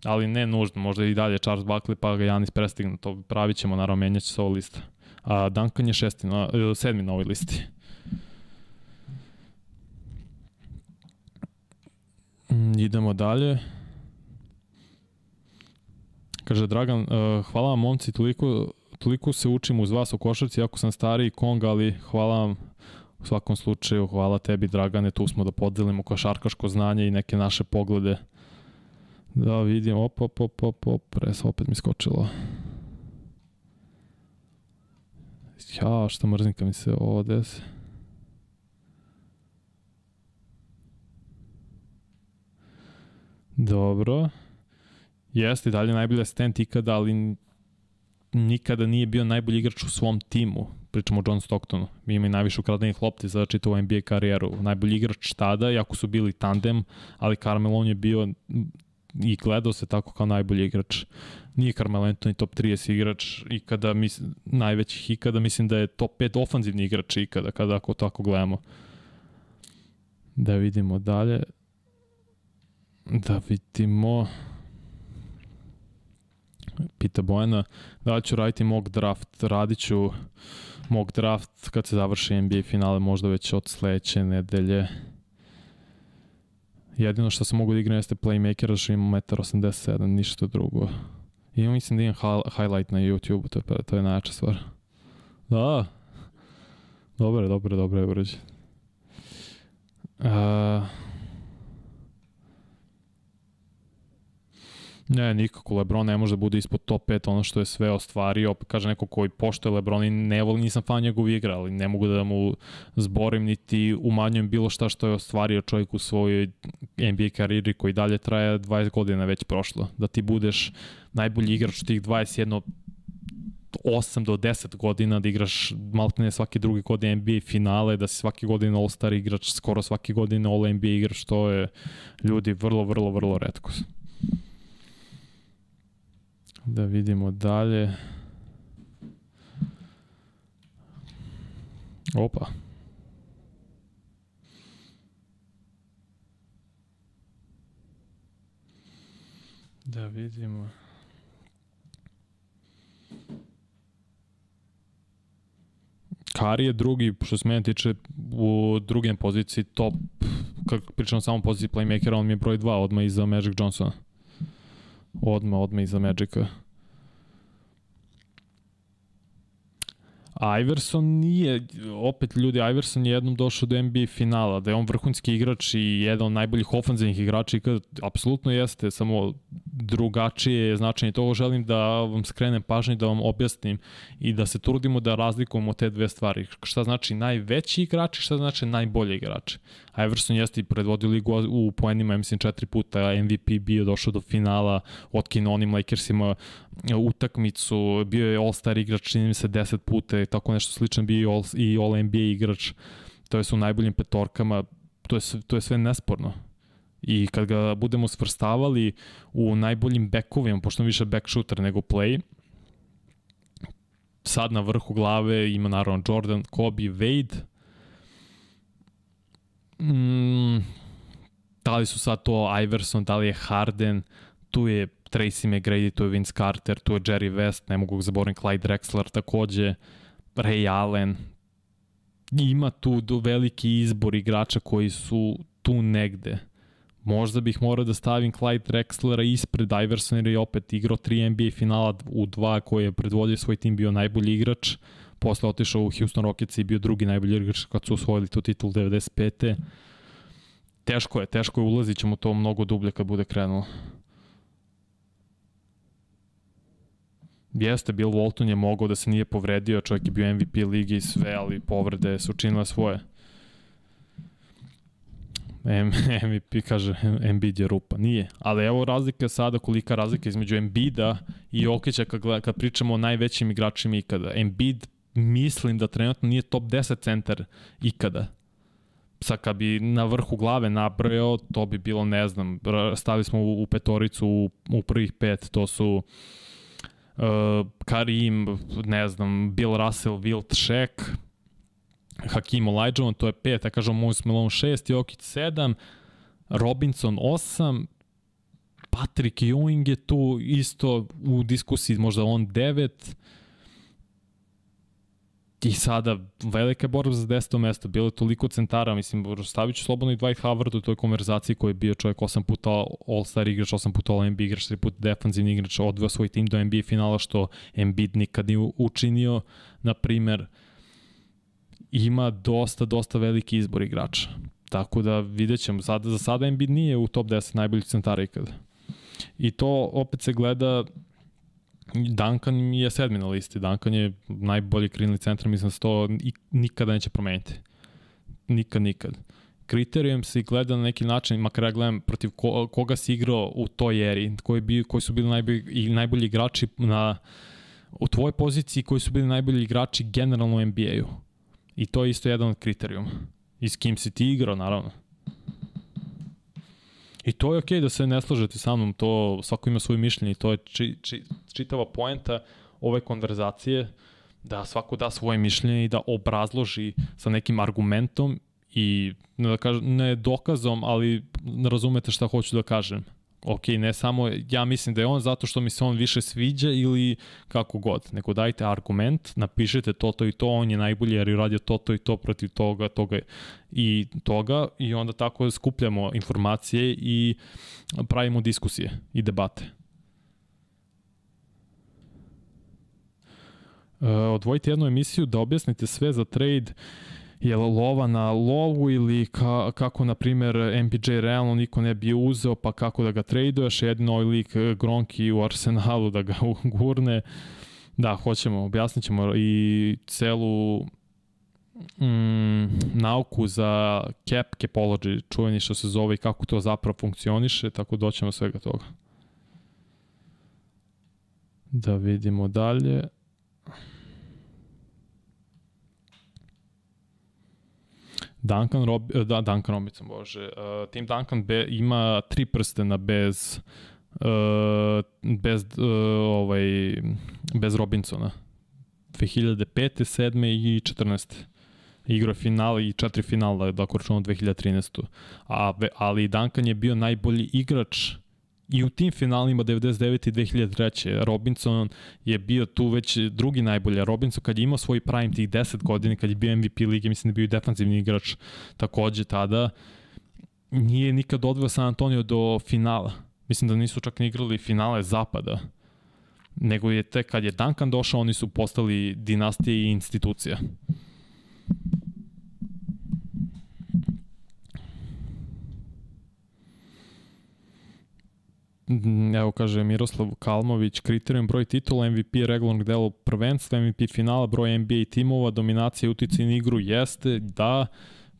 Ali ne nužno, možda i dalje Charles Barkley pa ga Janis prestigne, to pravit ćemo, naravno menjat će se ovo lista. A Duncan je šesti na, e, sedmi na ovoj listi. Mm, idemo dalje. Kaže Dragan, uh, hvala vam momci, toliko, toliko se učim uz vas u košarci, ako sam stariji Kong, ali hvala vam u svakom slučaju, hvala tebi Dragane, tu smo da podelimo košarkaško znanje i neke naše poglede. Da vidim, op, op, op, op, op, res, opet mi skočilo. Ja, što mrzim kad mi se ovo desi. Dobro. Jeste, dalje najbolji asistent ikada, ali nikada nije bio najbolji igrač u svom timu. Pričamo o John Stocktonu. Ima i najviše ukradenih lopti za čitavu NBA karijeru. Najbolji igrač tada, jako su bili tandem, ali Carmelo on je bio i gledao se tako kao najbolji igrač. Nije Carmelo Anthony top 30 igrač ikada, mis, najvećih ikada, mislim da je top 5 ofanzivni igrač ikada, kada ako tako gledamo. Da vidimo dalje. Da vidimo... Pita Bojana, da li ću raditi mock draft? Radit ću mock draft kad se završi NBA finale, možda već od sledeće nedelje. Jedino što sam mogu da igram jeste playmaker, što imam 1,87 m, ništa drugo. I mislim da imam highlight na YouTube, to to je najjača stvar. Da, dobro, dobro, dobro je urađen. Uh, Ne, nikako. Lebron ne može da bude ispod top 5 ono što je sve ostvario. Kaže neko koji poštoje Lebron i ne voli, nisam fan njegov igra, ali ne mogu da mu zborim niti umanjujem bilo šta što je ostvario čovjek u svojoj NBA karijeri koji dalje traje 20 godina već prošlo. Da ti budeš najbolji igrač tih 21 8 do 10 godina da igraš maltene svake druge godine NBA finale, da si svake godine All-Star igrač, skoro svake godine All-NBA igrač, to je ljudi vrlo, vrlo, vrlo redko. Da vidimo dalje. Opa. Da vidimo. Kari je drugi, što se mene tiče, u drugim poziciji top, kako pričam samo poziciji playmakera, on mi je broj 2 odmah iza Magic Johnsona. Odma, odma iza Magica. Iverson nije, opet ljudi, Iverson je jednom došao do NBA finala, da je on vrhunski igrač i jedan od najboljih ofanzivnih igrača i kad apsolutno jeste, samo drugačije je značenje toga. Želim da vam skrenem pažnju da vam objasnim i da se trudimo da razlikujemo te dve stvari. Šta znači najveći igrač i šta znači najbolji igrač. Iverson jeste i predvodio ligu u poenima, mislim četiri puta MVP bio došao do finala, otkinuo onim Lakersima utakmicu, bio je All-Star igrač, čini mi se 10 puta, tako nešto slično bio All, i All NBA igrač, to je su najboljim petorkama, to je, to je sve nesporno. I kad ga budemo svrstavali u najboljim bekovima, pošto više back shooter nego play, sad na vrhu glave ima naravno Jordan, Kobe, Wade, mm, da li su sad to Iverson, da li je Harden, tu je Tracy McGrady, tu je Vince Carter, tu je Jerry West, ne mogu zaboraviti Clyde Drexler takođe, Ray Allen. Ima tu veliki izbor igrača koji su tu negde. Možda bih morao da stavim Clyde Drexlera ispred Iversona jer je opet igrao 3 NBA finala u dva koje je predvodio svoj tim bio najbolji igrač. Posle otišao u Houston Rockets i bio drugi najbolji igrač kad su osvojili tu titul 95. Teško je, teško je, ulazit ćemo to mnogo dublje kad bude krenulo. Jeste, Bill Walton je mogao da se nije povredio, čovjek je bio MVP ligi i sve, ali povrede su činile svoje. M MVP kaže Embiid je rupa. Nije. Ali evo razlika sada, kolika razlika između Embida i Okića kad, kad pričamo o najvećim igračima ikada. Embiid mislim da trenutno nije top 10 centar ikada. Sad kad bi na vrhu glave nabrojao, to bi bilo, ne znam, stali smo u, u petoricu u, u prvih pet, to su uh, Karim, ne znam, Bill Russell, Wilt Shaq, Hakim Olajuwon, to je 5, ja kažem Moses Malone 6, Jokic 7, Robinson 8, Patrick Ewing je tu isto u diskusiji, možda on 9, I sada velika borba za 10. mesto, bilo je toliko centara, mislim, stavit ću slobodno i Dwight Howard u toj konverzaciji koji je bio čovjek 8 puta All-Star igrač, 8 puta All-NBA igrač, 3 puta defanzivni igrač, odveo svoj tim do NBA finala, što Embiid nikad nije učinio, na primer, ima dosta, dosta veliki izbor igrača. Tako da vidjet ćemo, sada, za sada Embiid nije u top 10 najboljih centara ikada. I to opet se gleda Duncan je sedmi na listi. Duncan je najbolji krilni centar, mislim da se to nikada neće promeniti. Nikad, nikad. Kriterijum se gleda na neki način, makar ja gledam protiv ko, koga si igrao u toj eri, koji, bi, koji su bili najbolji, i najbolji igrači na, u tvojoj poziciji, koji su bili najbolji igrači generalno u NBA-u. I to je isto jedan od kriterijuma. I s kim si ti igrao, naravno. I to je okej okay da se ne slažete sa mnom, to svako ima svoje mišljenje i to je či, či, čitava poenta ove konverzacije da svako da svoje mišljenje i da obrazloži sa nekim argumentom i ne, da kažem, ne dokazom, ali razumete šta hoću da kažem ok, ne samo ja mislim da je on zato što mi se on više sviđa ili kako god, nego dajte argument, napišete to, to i to, on je najbolji jer je radio to, to i to protiv toga, toga i toga i onda tako skupljamo informacije i pravimo diskusije i debate. Uh, odvojite jednu emisiju da objasnite sve za trade je lova na lovu ili ka, kako, na primer, MPJ realno niko ne bi uzeo, pa kako da ga traduješ, jedino ovaj lik eh, Gronki u Arsenalu da ga gurne. Da, hoćemo, objasnit ćemo i celu mm, nauku za cap, capology, čuveni što se zove i kako to zapravo funkcioniše, tako doćemo svega toga. Da vidimo dalje. Duncan, Rob, eh, da, Duncan Robinson, bože. Uh, Tim Duncan be, ima tri prstena bez uh, bez uh, ovaj bez Robinsona. 2005. 7. i 14. Igrao finale i četiri finala, da ako računamo 2013. A, ali Duncan je bio najbolji igrač i u tim finalima 99. i 2003. Robinson je bio tu već drugi najbolji. Robinson kad je imao svoj prime tih 10 godina, kad je bio MVP lige, mislim da je bio defanzivni igrač takođe tada, nije nikad odveo San Antonio do finala. Mislim da nisu čak ni igrali finale zapada. Nego je te kad je Duncan došao, oni su postali dinastija i institucija. Evo kaže Miroslav Kalmović, kriterijum broj titula, MVP regularnog dela prvenstva, MVP finala, broj NBA timova, dominacija uticaj na igru jeste da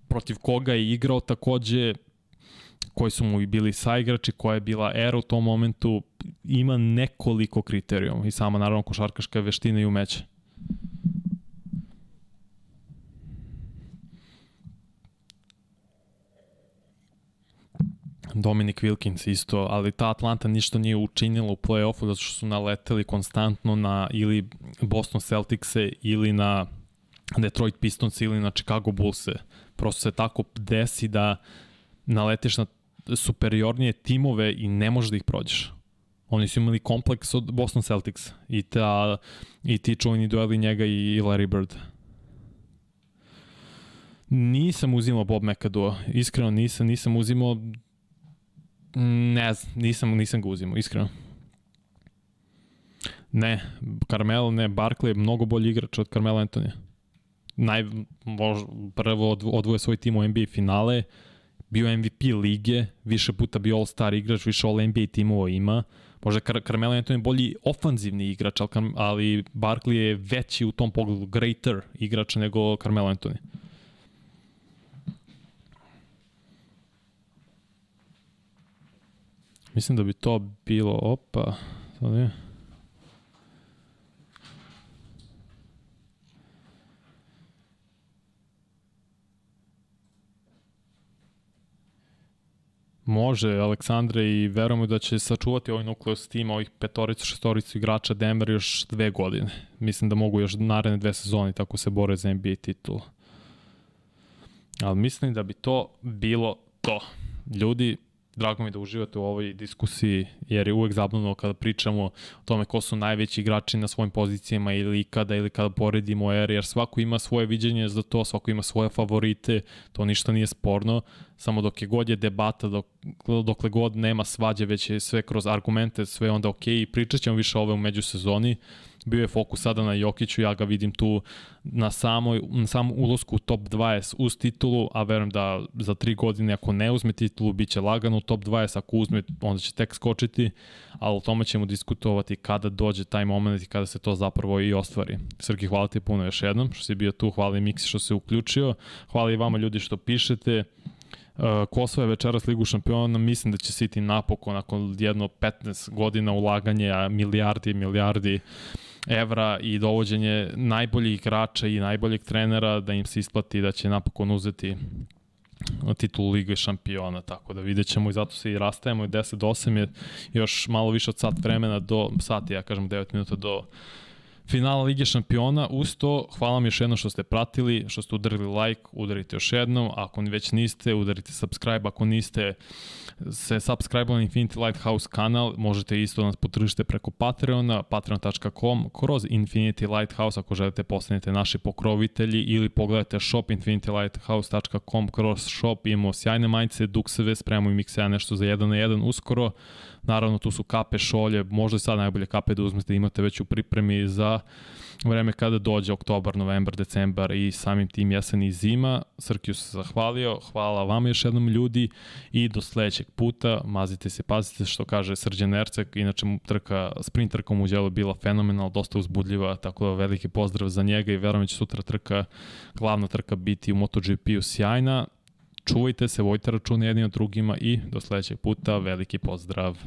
protiv koga je igrao takođe koji su mu i bili saigrači, koja je bila era u tom momentu, ima nekoliko kriterijuma i sama naravno košarkaška veština i umeće. Dominic Wilkins isto, ali ta Atlanta ništa nije učinila u play-offu zato što su naleteli konstantno na ili Boston Celticse ili na Detroit Pistons ili na Chicago Bullse. Prosto se tako desi da naleteš na superiornije timove i ne možeš da ih prođeš. Oni su imali kompleks od Boston Celtics i, ta, i ti čuveni dueli njega i Larry Bird. Nisam uzimao Bob McAdoo, iskreno nisam, nisam uzimao Ne znam, nisam, nisam ga uzimo, iskreno. Ne, Carmelo, ne, Barkley je mnogo bolji igrač od Carmelo Antonija. Naj, mož, prvo odvoje svoj tim u NBA finale, bio MVP lige, više puta bio All-Star igrač, više All-NBA timova ima. Možda Car Carmelo Anthony je bolji ofanzivni igrač, ali, ali Barkley je veći u tom pogledu, greater igrač nego Carmelo Anthony. Mislim da bi to bilo, opa, sad je. Može, Aleksandre, i verujemo da će sačuvati ovaj nukleus tima, ovih petoricu, šestoricu igrača Denver još dve godine. Mislim da mogu još naredne dve sezone tako se bore za NBA titul. Ali mislim da bi to bilo to. Ljudi, drago mi da uživate u ovoj diskusiji, jer je uvek zabavno kada pričamo o tome ko su najveći igrači na svojim pozicijama ili kada ili kada poredimo eri, jer svako ima svoje viđenje za to, svako ima svoje favorite, to ništa nije sporno, samo dok je god je debata, dok, dokle god nema svađe, već je sve kroz argumente, sve onda ok, pričat ćemo više ove u međusezoni, bio je fokus sada na Jokiću, ja ga vidim tu na samoj, na samom ulosku u top 20 uz titulu, a verujem da za tri godine ako ne uzme titulu, bit će lagano u top 20, ako uzme, onda će tek skočiti, ali o tome ćemo diskutovati kada dođe taj moment i kada se to zapravo i ostvari. Srki, hvala ti puno još jednom što si bio tu, hvala i Miksi što se uključio, hvala i vama ljudi što pišete, Uh, Kosovo je večeras Ligu šampiona, mislim da će City napokon nakon jedno 15 godina ulaganja milijardi i milijardi evra i dovođenje najboljih igrača i najboljeg trenera da im se isplati da će napokon uzeti titulu Lige šampiona, tako da vidjet ćemo i zato se i rastajemo i 10 do 8 je još malo više od sat vremena do sati, ja kažem 9 minuta do finala Lige šampiona. Uz to, hvala vam još jedno što ste pratili, što ste udarili like, udarite još jednom. Ako već niste, udarite subscribe. Ako niste se subscribe na Infinity Lighthouse kanal, možete isto nas potržite preko Patreona, patreon.com, kroz Infinity Lighthouse ako želite postanete naši pokrovitelji ili pogledajte shop infinitylighthouse.com kroz shop, imamo sjajne majice, dukseve, spremamo i mikseja nešto za jedan na jedan uskoro. Naravno, tu su kape, šolje, možda je sad najbolje kape da uzmete, imate već u pripremi za vreme kada dođe oktobar, novembar, decembar i samim tim jesen i zima. Srkiju se zahvalio, hvala vam još jednom ljudi i do sledećeg puta, mazite se, pazite što kaže Srđan Ercek, inače trka, sprint trka mu djelo bila fenomenal, dosta uzbudljiva, tako da veliki pozdrav za njega i verujem da će sutra trka, glavna trka biti u MotoGP-u sjajna čuvajte se, vojte račune jednim od drugima i do sledećeg puta veliki pozdrav.